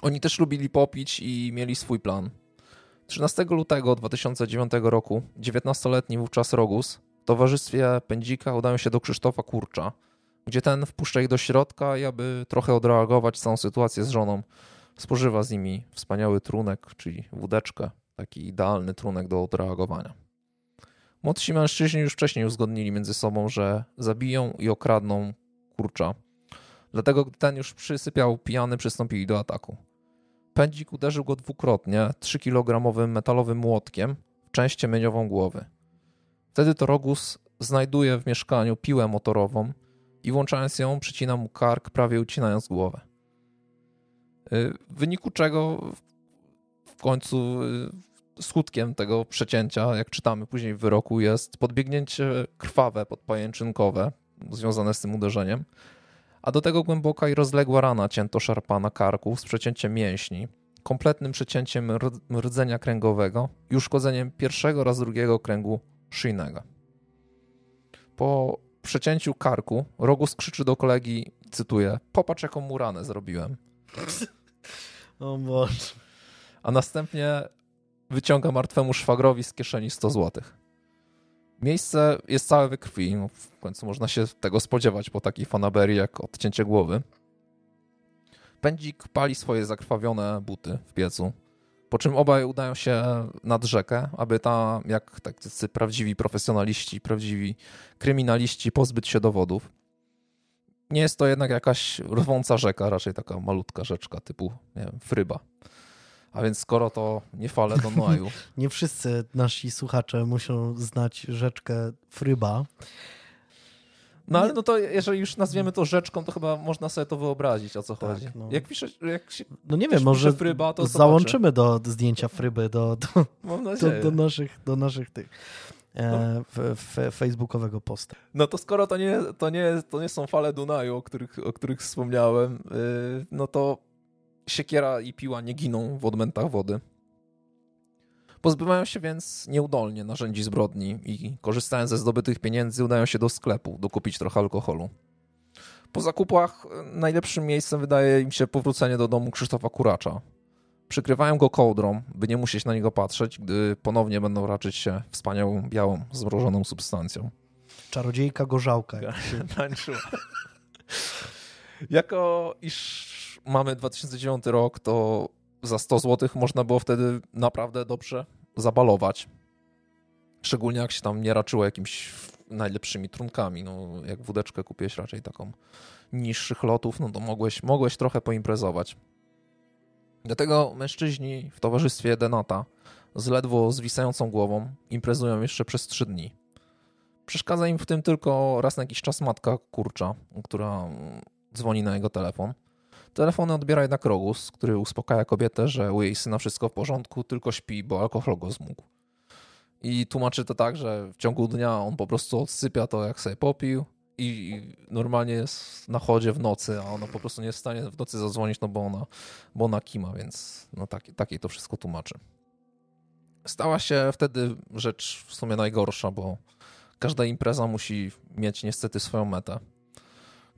Oni też lubili popić i mieli swój plan. 13 lutego 2009 roku 19-letni wówczas Rogus w towarzystwie Pędzika udają się do Krzysztofa Kurcza, gdzie ten wpuszcza ich do środka i aby trochę odreagować całą sytuację z żoną, spożywa z nimi wspaniały trunek, czyli wódeczkę, taki idealny trunek do odreagowania. Młodsi mężczyźni już wcześniej uzgodnili między sobą, że zabiją i okradną kurcza. Dlatego, gdy ten już przysypiał pijany, przystąpili do ataku. Pędzik uderzył go dwukrotnie 3-kilogramowym metalowym młotkiem w część ciemieniową głowy. Wtedy to Rogus znajduje w mieszkaniu piłę motorową i włączając ją przycina mu kark, prawie ucinając głowę. Y, w wyniku czego w końcu y, skutkiem tego przecięcia, jak czytamy później w wyroku, jest podbiegnięcie krwawe, podpajęczynkowe związane z tym uderzeniem, a do tego głęboka i rozległa rana cięto szarpa na karku z przecięciem mięśni, kompletnym przecięciem rdzenia kręgowego i uszkodzeniem pierwszego oraz drugiego kręgu szyjnego. Po przecięciu karku Rogus krzyczy do kolegi, cytuję, popatrz jaką mu ranę zrobiłem. O Boże. A następnie wyciąga martwemu szwagrowi z kieszeni 100 złotych. Miejsce jest całe we krwi. No, w końcu można się tego spodziewać po takiej fanaberii jak odcięcie głowy. Pędzik pali swoje zakrwawione buty w piecu, po czym obaj udają się nad rzekę, aby tam, jak tacy prawdziwi profesjonaliści, prawdziwi kryminaliści, pozbyć się dowodów. Nie jest to jednak jakaś rwąca rzeka, raczej taka malutka rzeczka typu, nie wiem, Fryba. A więc skoro to nie fale Dunaju. nie wszyscy nasi słuchacze muszą znać rzeczkę Fryba. No ale no to jeżeli już nazwiemy to rzeczką, to chyba można sobie to wyobrazić, o co tak, chodzi. No. Jak pisze, jak się, no nie wiem, może fryba, to załączymy do, do, zdjęcia fryby do, do, do, do, naszych, do naszych tych e, no. f, f, facebookowego posta. No to skoro to nie, to nie, to nie są fale Dunaju, o których, o których wspomniałem, yy, no to siekiera i piła nie giną w odmętach wody. Pozbywają się więc nieudolnie narzędzi zbrodni i korzystając ze zdobytych pieniędzy udają się do sklepu dokupić trochę alkoholu. Po zakupach najlepszym miejscem wydaje im się powrócenie do domu Krzysztofa Kuracza. Przykrywają go kołdrą, by nie musieć na niego patrzeć, gdy ponownie będą raczyć się wspaniałą, białą, zmrożoną substancją. Czarodziejka gorzałka. Tańczyła. jako iż mamy 2009 rok, to za 100 zł można było wtedy naprawdę dobrze zabalować. Szczególnie jak się tam nie raczyło jakimiś najlepszymi trunkami. No, jak wódeczkę kupiłeś raczej taką niższych lotów, no to mogłeś, mogłeś trochę poimprezować. Dlatego mężczyźni w towarzystwie Denata z ledwo zwisającą głową imprezują jeszcze przez trzy dni. Przeszkadza im w tym tylko raz na jakiś czas matka kurcza, która dzwoni na jego telefon. Telefony odbiera jednak Rogus, który uspokaja kobietę, że u jej syna wszystko w porządku, tylko śpi, bo alkohol go zmógł. I tłumaczy to tak, że w ciągu dnia on po prostu odsypia to, jak sobie popił i normalnie jest na chodzie w nocy, a ona po prostu nie jest w stanie w nocy zadzwonić, no bo ona, bo ona kima, więc no takiej to wszystko tłumaczy. Stała się wtedy rzecz w sumie najgorsza, bo każda impreza musi mieć niestety swoją metę.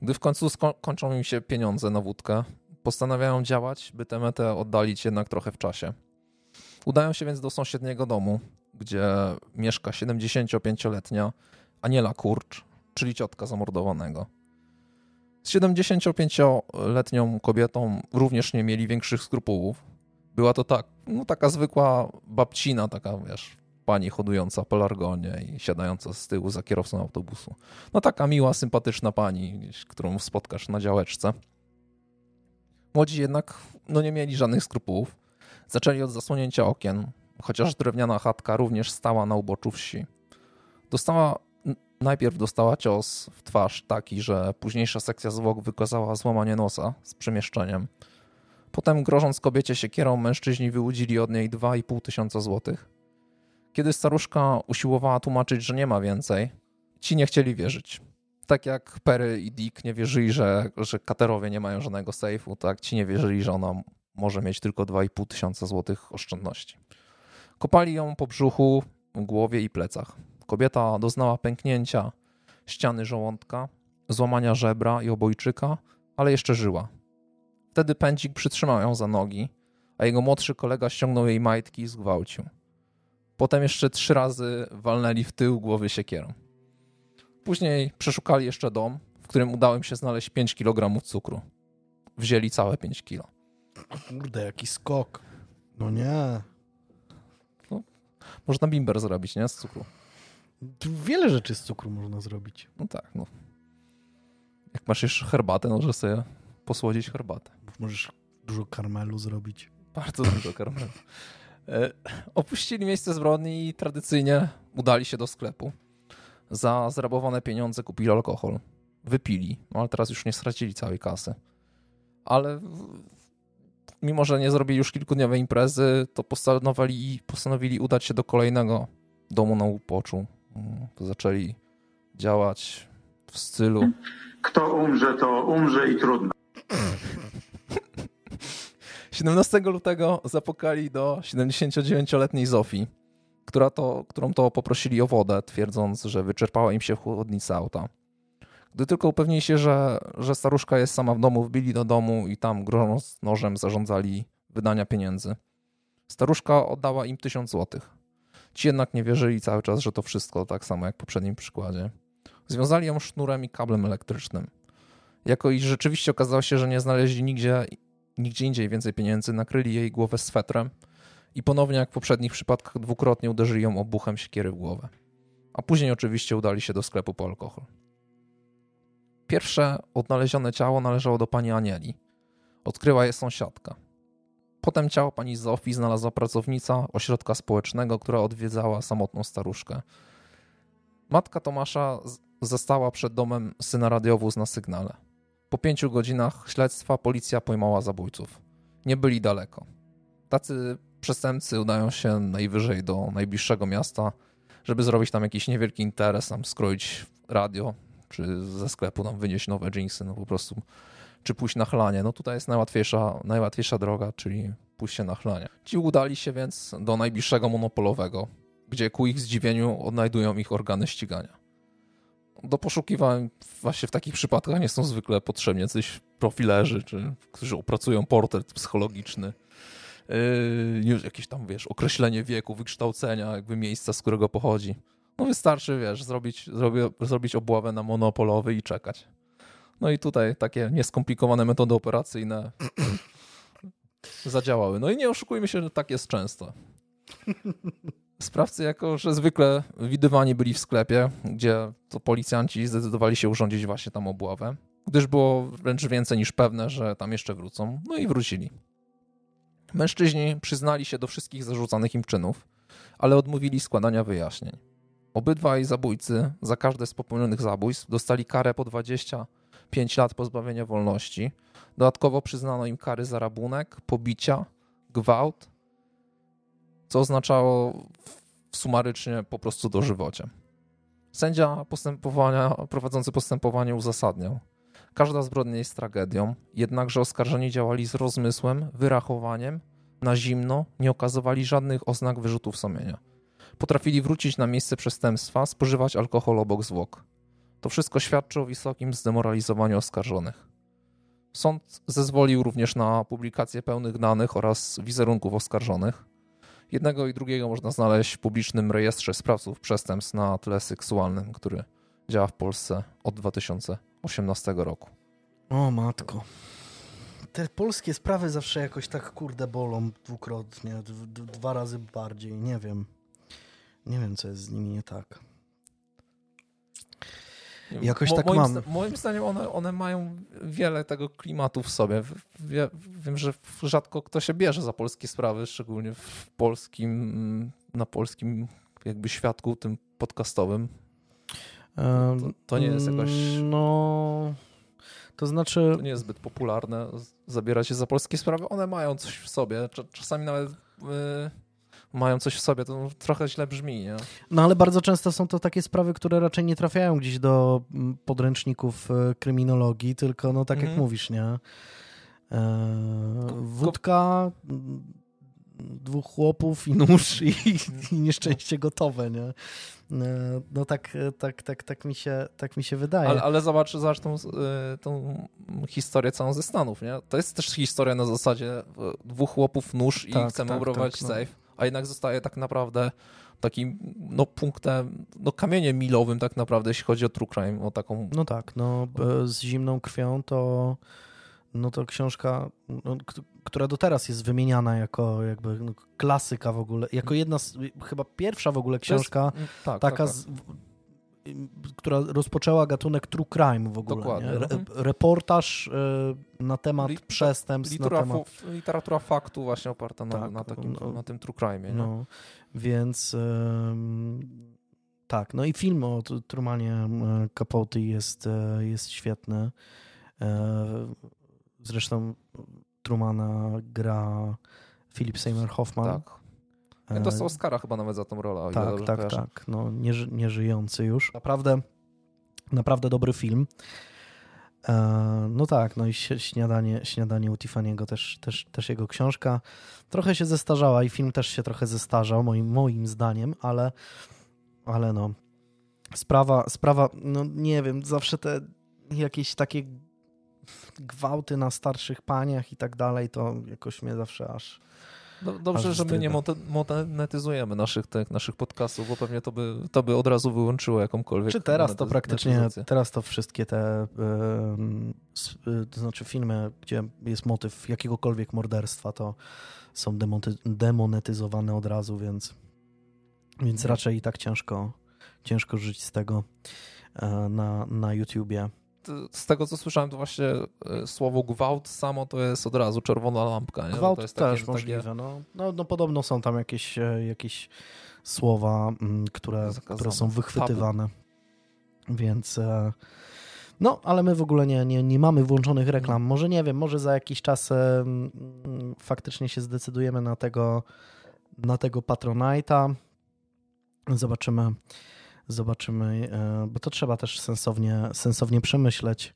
Gdy w końcu kończą im się pieniądze na wódkę, postanawiają działać, by tę metę oddalić jednak trochę w czasie. Udają się więc do sąsiedniego domu, gdzie mieszka 75-letnia Aniela Kurcz, czyli ciotka zamordowanego. Z 75-letnią kobietą również nie mieli większych skrupułów. Była to tak, no taka zwykła babcina, taka wiesz, pani hodująca po largonie i siadająca z tyłu za kierowcą autobusu. No taka miła, sympatyczna pani, którą spotkasz na działeczce. Młodzi jednak no nie mieli żadnych skrupułów. Zaczęli od zasłonięcia okien, chociaż drewniana chatka również stała na uboczu wsi. Dostała, najpierw dostała cios w twarz taki, że późniejsza sekcja zwłok wykazała złamanie nosa z przemieszczeniem. Potem, grożąc kobiecie siekierą, mężczyźni wyłudzili od niej 2,5 tysiąca złotych. Kiedy staruszka usiłowała tłumaczyć, że nie ma więcej, ci nie chcieli wierzyć. Tak jak Perry i Dick nie wierzyli, że, że katerowie nie mają żadnego sejfu, tak ci nie wierzyli, że ona może mieć tylko 2,5 tysiąca złotych oszczędności. Kopali ją po brzuchu, głowie i plecach. Kobieta doznała pęknięcia ściany żołądka, złamania żebra i obojczyka, ale jeszcze żyła. Wtedy pędzik przytrzymał ją za nogi, a jego młodszy kolega ściągnął jej majtki i zgwałcił. Potem jeszcze trzy razy walnęli w tył głowy siekierą. Później przeszukali jeszcze dom, w którym udało im się znaleźć 5 kg cukru. Wzięli całe 5 kg. Kurde, jaki skok. No nie. No, można bimber zrobić, nie? Z cukru. Wiele rzeczy z cukru można zrobić. No tak, no. Jak masz jeszcze herbatę, no możesz sobie posłodzić herbatę. Możesz dużo karmelu zrobić. Bardzo dużo karmelu. E, opuścili miejsce zbrodni i tradycyjnie udali się do sklepu. Za zrabowane pieniądze kupili alkohol. Wypili, no ale teraz już nie stracili całej kasy. Ale mimo, że nie zrobili już kilkudniowej imprezy, to postanowili, postanowili udać się do kolejnego domu na upoczu. Mm, zaczęli działać w stylu. Kto umrze, to umrze i trudno. 17 lutego zapukali do 79-letniej Zofii, która to, którą to poprosili o wodę, twierdząc, że wyczerpała im się chłodnica auta. Gdy tylko upewnili się, że, że staruszka jest sama w domu, wbili do domu i tam grożąc nożem zarządzali wydania pieniędzy. Staruszka oddała im tysiąc złotych. Ci jednak nie wierzyli cały czas, że to wszystko tak samo jak w poprzednim przykładzie. Związali ją sznurem i kablem elektrycznym. Jako iż rzeczywiście okazało się, że nie znaleźli nigdzie, nigdzie indziej więcej pieniędzy, nakryli jej głowę swetrem i ponownie jak w poprzednich przypadkach dwukrotnie uderzyli ją obuchem siekiery w głowę. A później oczywiście udali się do sklepu po alkohol. Pierwsze odnalezione ciało należało do pani Anieli. Odkryła je sąsiadka. Potem ciało pani Zofii znalazła pracownica ośrodka społecznego, która odwiedzała samotną staruszkę. Matka Tomasza zastała przed domem syna radiowóz na sygnale. Po pięciu godzinach śledztwa policja pojmała zabójców. Nie byli daleko. Tacy przestępcy udają się najwyżej do najbliższego miasta, żeby zrobić tam jakiś niewielki interes, tam skroić radio, czy ze sklepu tam wynieść nowe jeansy, no po prostu, czy pójść na chlanie. No tutaj jest najłatwiejsza, najłatwiejsza droga, czyli pójście na chlanie. Ci udali się więc do najbliższego monopolowego, gdzie ku ich zdziwieniu odnajdują ich organy ścigania. Do poszukiwań właśnie w takich przypadkach nie są zwykle potrzebni jacyś profilerzy, czy, którzy opracują portret psychologiczny, yy, jakieś tam, wiesz, określenie wieku, wykształcenia, jakby miejsca, z którego pochodzi. No wystarczy, wiesz, zrobić, zrobię, zrobić obławę na monopolowy i czekać. No i tutaj takie nieskomplikowane metody operacyjne zadziałały. No i nie oszukujmy się, że tak jest często. Sprawcy, jako że zwykle widywani byli w sklepie, gdzie to policjanci zdecydowali się urządzić właśnie tam obławę, gdyż było wręcz więcej niż pewne, że tam jeszcze wrócą. No i wrócili. Mężczyźni przyznali się do wszystkich zarzucanych im czynów, ale odmówili składania wyjaśnień. Obydwaj zabójcy za każde z popełnionych zabójstw dostali karę po 25 lat pozbawienia wolności. Dodatkowo przyznano im kary za rabunek, pobicia, gwałt, co oznaczało sumarycznie po prostu dożywocie. Sędzia postępowania, prowadzący postępowanie uzasadniał. Każda zbrodnia jest tragedią, jednakże oskarżeni działali z rozmysłem, wyrachowaniem, na zimno, nie okazywali żadnych oznak wyrzutów sumienia. Potrafili wrócić na miejsce przestępstwa, spożywać alkohol obok zwłok. To wszystko świadczy o wysokim zdemoralizowaniu oskarżonych. Sąd zezwolił również na publikację pełnych danych oraz wizerunków oskarżonych. Jednego i drugiego można znaleźć w publicznym rejestrze sprawców przestępstw na tle seksualnym, który działa w Polsce od 2018 roku. O matko. Te polskie sprawy zawsze jakoś tak kurde bolą dwukrotnie, dwa razy bardziej, nie wiem. Nie wiem, co jest z nimi nie tak. Jakoś tak mam. zda- moim zdaniem one, one mają wiele tego klimatu w sobie. Wie, wiem, że rzadko kto się bierze za polskie sprawy, szczególnie w polskim, na polskim jakby świadku tym podcastowym. To- to nie jest jakoś- No... To znaczy... To nie jest zbyt popularne zabierać się za polskie sprawy. One mają coś w sobie. Cza- Czasami nawet y, mają coś w sobie. To trochę źle brzmi, nie? No ale bardzo często są to takie sprawy, które raczej nie trafiają gdzieś do mm, podręczników e, kryminologii, tylko no tak jak Mhm. mówisz, nie? E, wódka, mm, dwóch chłopów i nóż i, i nieszczęście gotowe, nie? E, No tak, tak, tak, tak, mi, się, tak mi się wydaje. Ale, ale zobacz, zobacz tą, tą historię całą ze Stanów, nie? To jest też historia na zasadzie dwóch chłopów, nóż i Tak, chcemy tak, tak, no. safe, a jednak zostaje tak naprawdę takim no, punktem, no kamieniem milowym tak naprawdę, jeśli chodzi o true crime, o taką... No tak, no z zimną krwią to no to książka, no, która do teraz jest wymieniana jako jakby no, klasyka w ogóle, jako jedna z, chyba pierwsza w ogóle książka jest- tak, taka, tak, tak. Z, która rozpoczęła gatunek true crime w ogóle. Dokładnie, Nie? Re, mhm. reportaż e, na temat przestępstw, na Literatura, temat... fu- literatura faktu właśnie oparta na, Tak, na, takim, no, na tym true crime? No, więc tak, no i film o Tr- Trumanie Capote jest, e, jest świetny. E, Zresztą Trumana gra Philip Seymour Hoffman. Tak. Ja dostał Oscara chyba nawet za tą rolę. Tak, tak, kojarzę. tak. No, nieży, nieżyjący już. Naprawdę, naprawdę dobry film. E, No tak, no i śniadanie, śniadanie u Tiffany'ego też, też, też jego książka. Trochę się zestarzała i film też się trochę zestarzał, moim, moim zdaniem, ale, ale no. Sprawa, sprawa, no nie wiem, zawsze te jakieś takie gwałty na starszych paniach i tak dalej, to jakoś mnie zawsze aż... No, dobrze, że my nie monetyzujemy naszych, tych, naszych podcastów, bo pewnie to by, to by od razu wyłączyło jakąkolwiek Czy teraz to praktycznie, teraz to wszystkie te, y, to znaczy filmy, gdzie jest motyw jakiegokolwiek morderstwa, to są demonetyzowane od razu, więc, więc Mhm. raczej i tak ciężko, ciężko żyć z tego e, na, na YouTubie. Z tego, co słyszałem, to właśnie e, słowo gwałt samo to jest od razu czerwona lampka. Nie? Gwałt to jest też takie- możliwe. No, no, no podobno są tam jakieś, e, jakieś słowa, mm, które, Zakazane. które są wychwytywane. Więc e, no, ale my w ogóle nie, nie, nie mamy włączonych reklam. Może nie wiem, może za jakiś czas mm, faktycznie się zdecydujemy na tego, na tego Patronite'a. Zobaczymy, zobaczymy, e, bo to trzeba też sensownie, sensownie przemyśleć,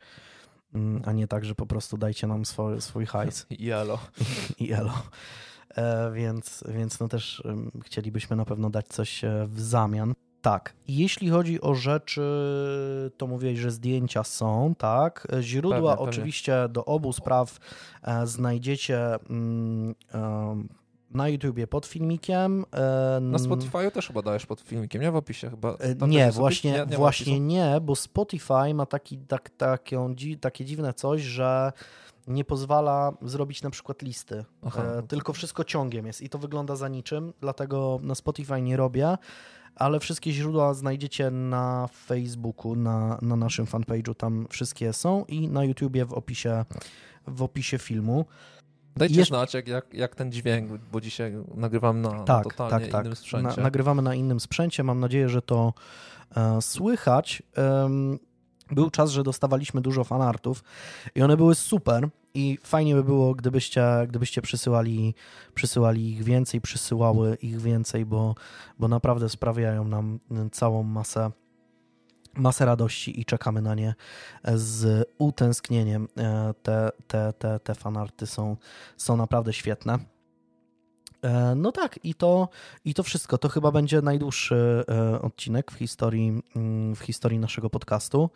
mm, a nie tak, że po prostu dajcie nam swój, swój hajs Jelo. i elo. E, więc, więc no też chcielibyśmy na pewno dać coś e, w zamian. Tak, jeśli chodzi o rzeczy, to mówiłeś, że zdjęcia są, tak. Źródła Pewnie, pewnie. oczywiście do obu spraw znajdziecie mm, na YouTubie pod filmikiem. Na Spotify też chyba dajesz pod filmikiem, nie? W opisie chyba. E, Nie, właśnie, Nie, nie właśnie nie, bo Spotify ma taki, tak, taką, takie dziwne coś, że nie pozwala zrobić na przykład listy, Aha. e, tylko wszystko ciągiem jest i to wygląda za niczym, dlatego na Spotify nie robię, ale wszystkie źródła znajdziecie na Facebooku, na, na naszym fanpage'u, tam wszystkie są i na YouTubie w opisie, w opisie filmu. Dajcie Jeszcze- znać, jak, jak, jak ten dźwięk, bo dzisiaj nagrywam na, na Tak, totalnie tak, tak. innym Na, sprzęcie. nagrywamy na innym sprzęcie. Mam nadzieję, że to e, słychać. Był czas, że dostawaliśmy dużo fanartów i one były super i fajnie by było, gdybyście, gdybyście przysyłali, przysyłali ich więcej, przysyłały ich więcej, bo, bo naprawdę sprawiają nam całą masę masę radości i czekamy na nie z utęsknieniem. E, Te, te, te, te fanarty są, są naprawdę świetne. E, No tak, i to, i to wszystko. To chyba będzie najdłuższy e, odcinek w historii, mm, w historii naszego podcastu.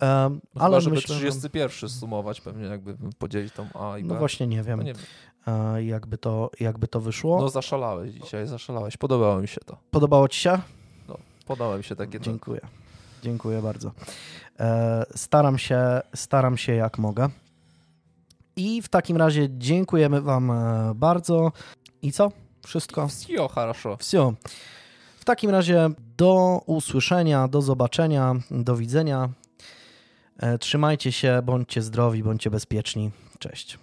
No Ale chyba, żeby myślę, że- 31 sumować, pewnie jakby podzielić tą A i B. No właśnie nie wiem, No nie wiem. jakby to, jakby to wyszło. No zaszalałeś dzisiaj, zaszalałeś. Podobało mi się to. Podobało Ci się? Podoba mi się takie. Dziękuję. Dziękuję bardzo. E, Staram się, staram się jak mogę. I w takim razie dziękujemy Wam e, bardzo. I co? Wszystko? Wsio, хорошо. Все. W takim razie do usłyszenia, do zobaczenia, do widzenia. E, trzymajcie się, bądźcie zdrowi, bądźcie bezpieczni. Cześć.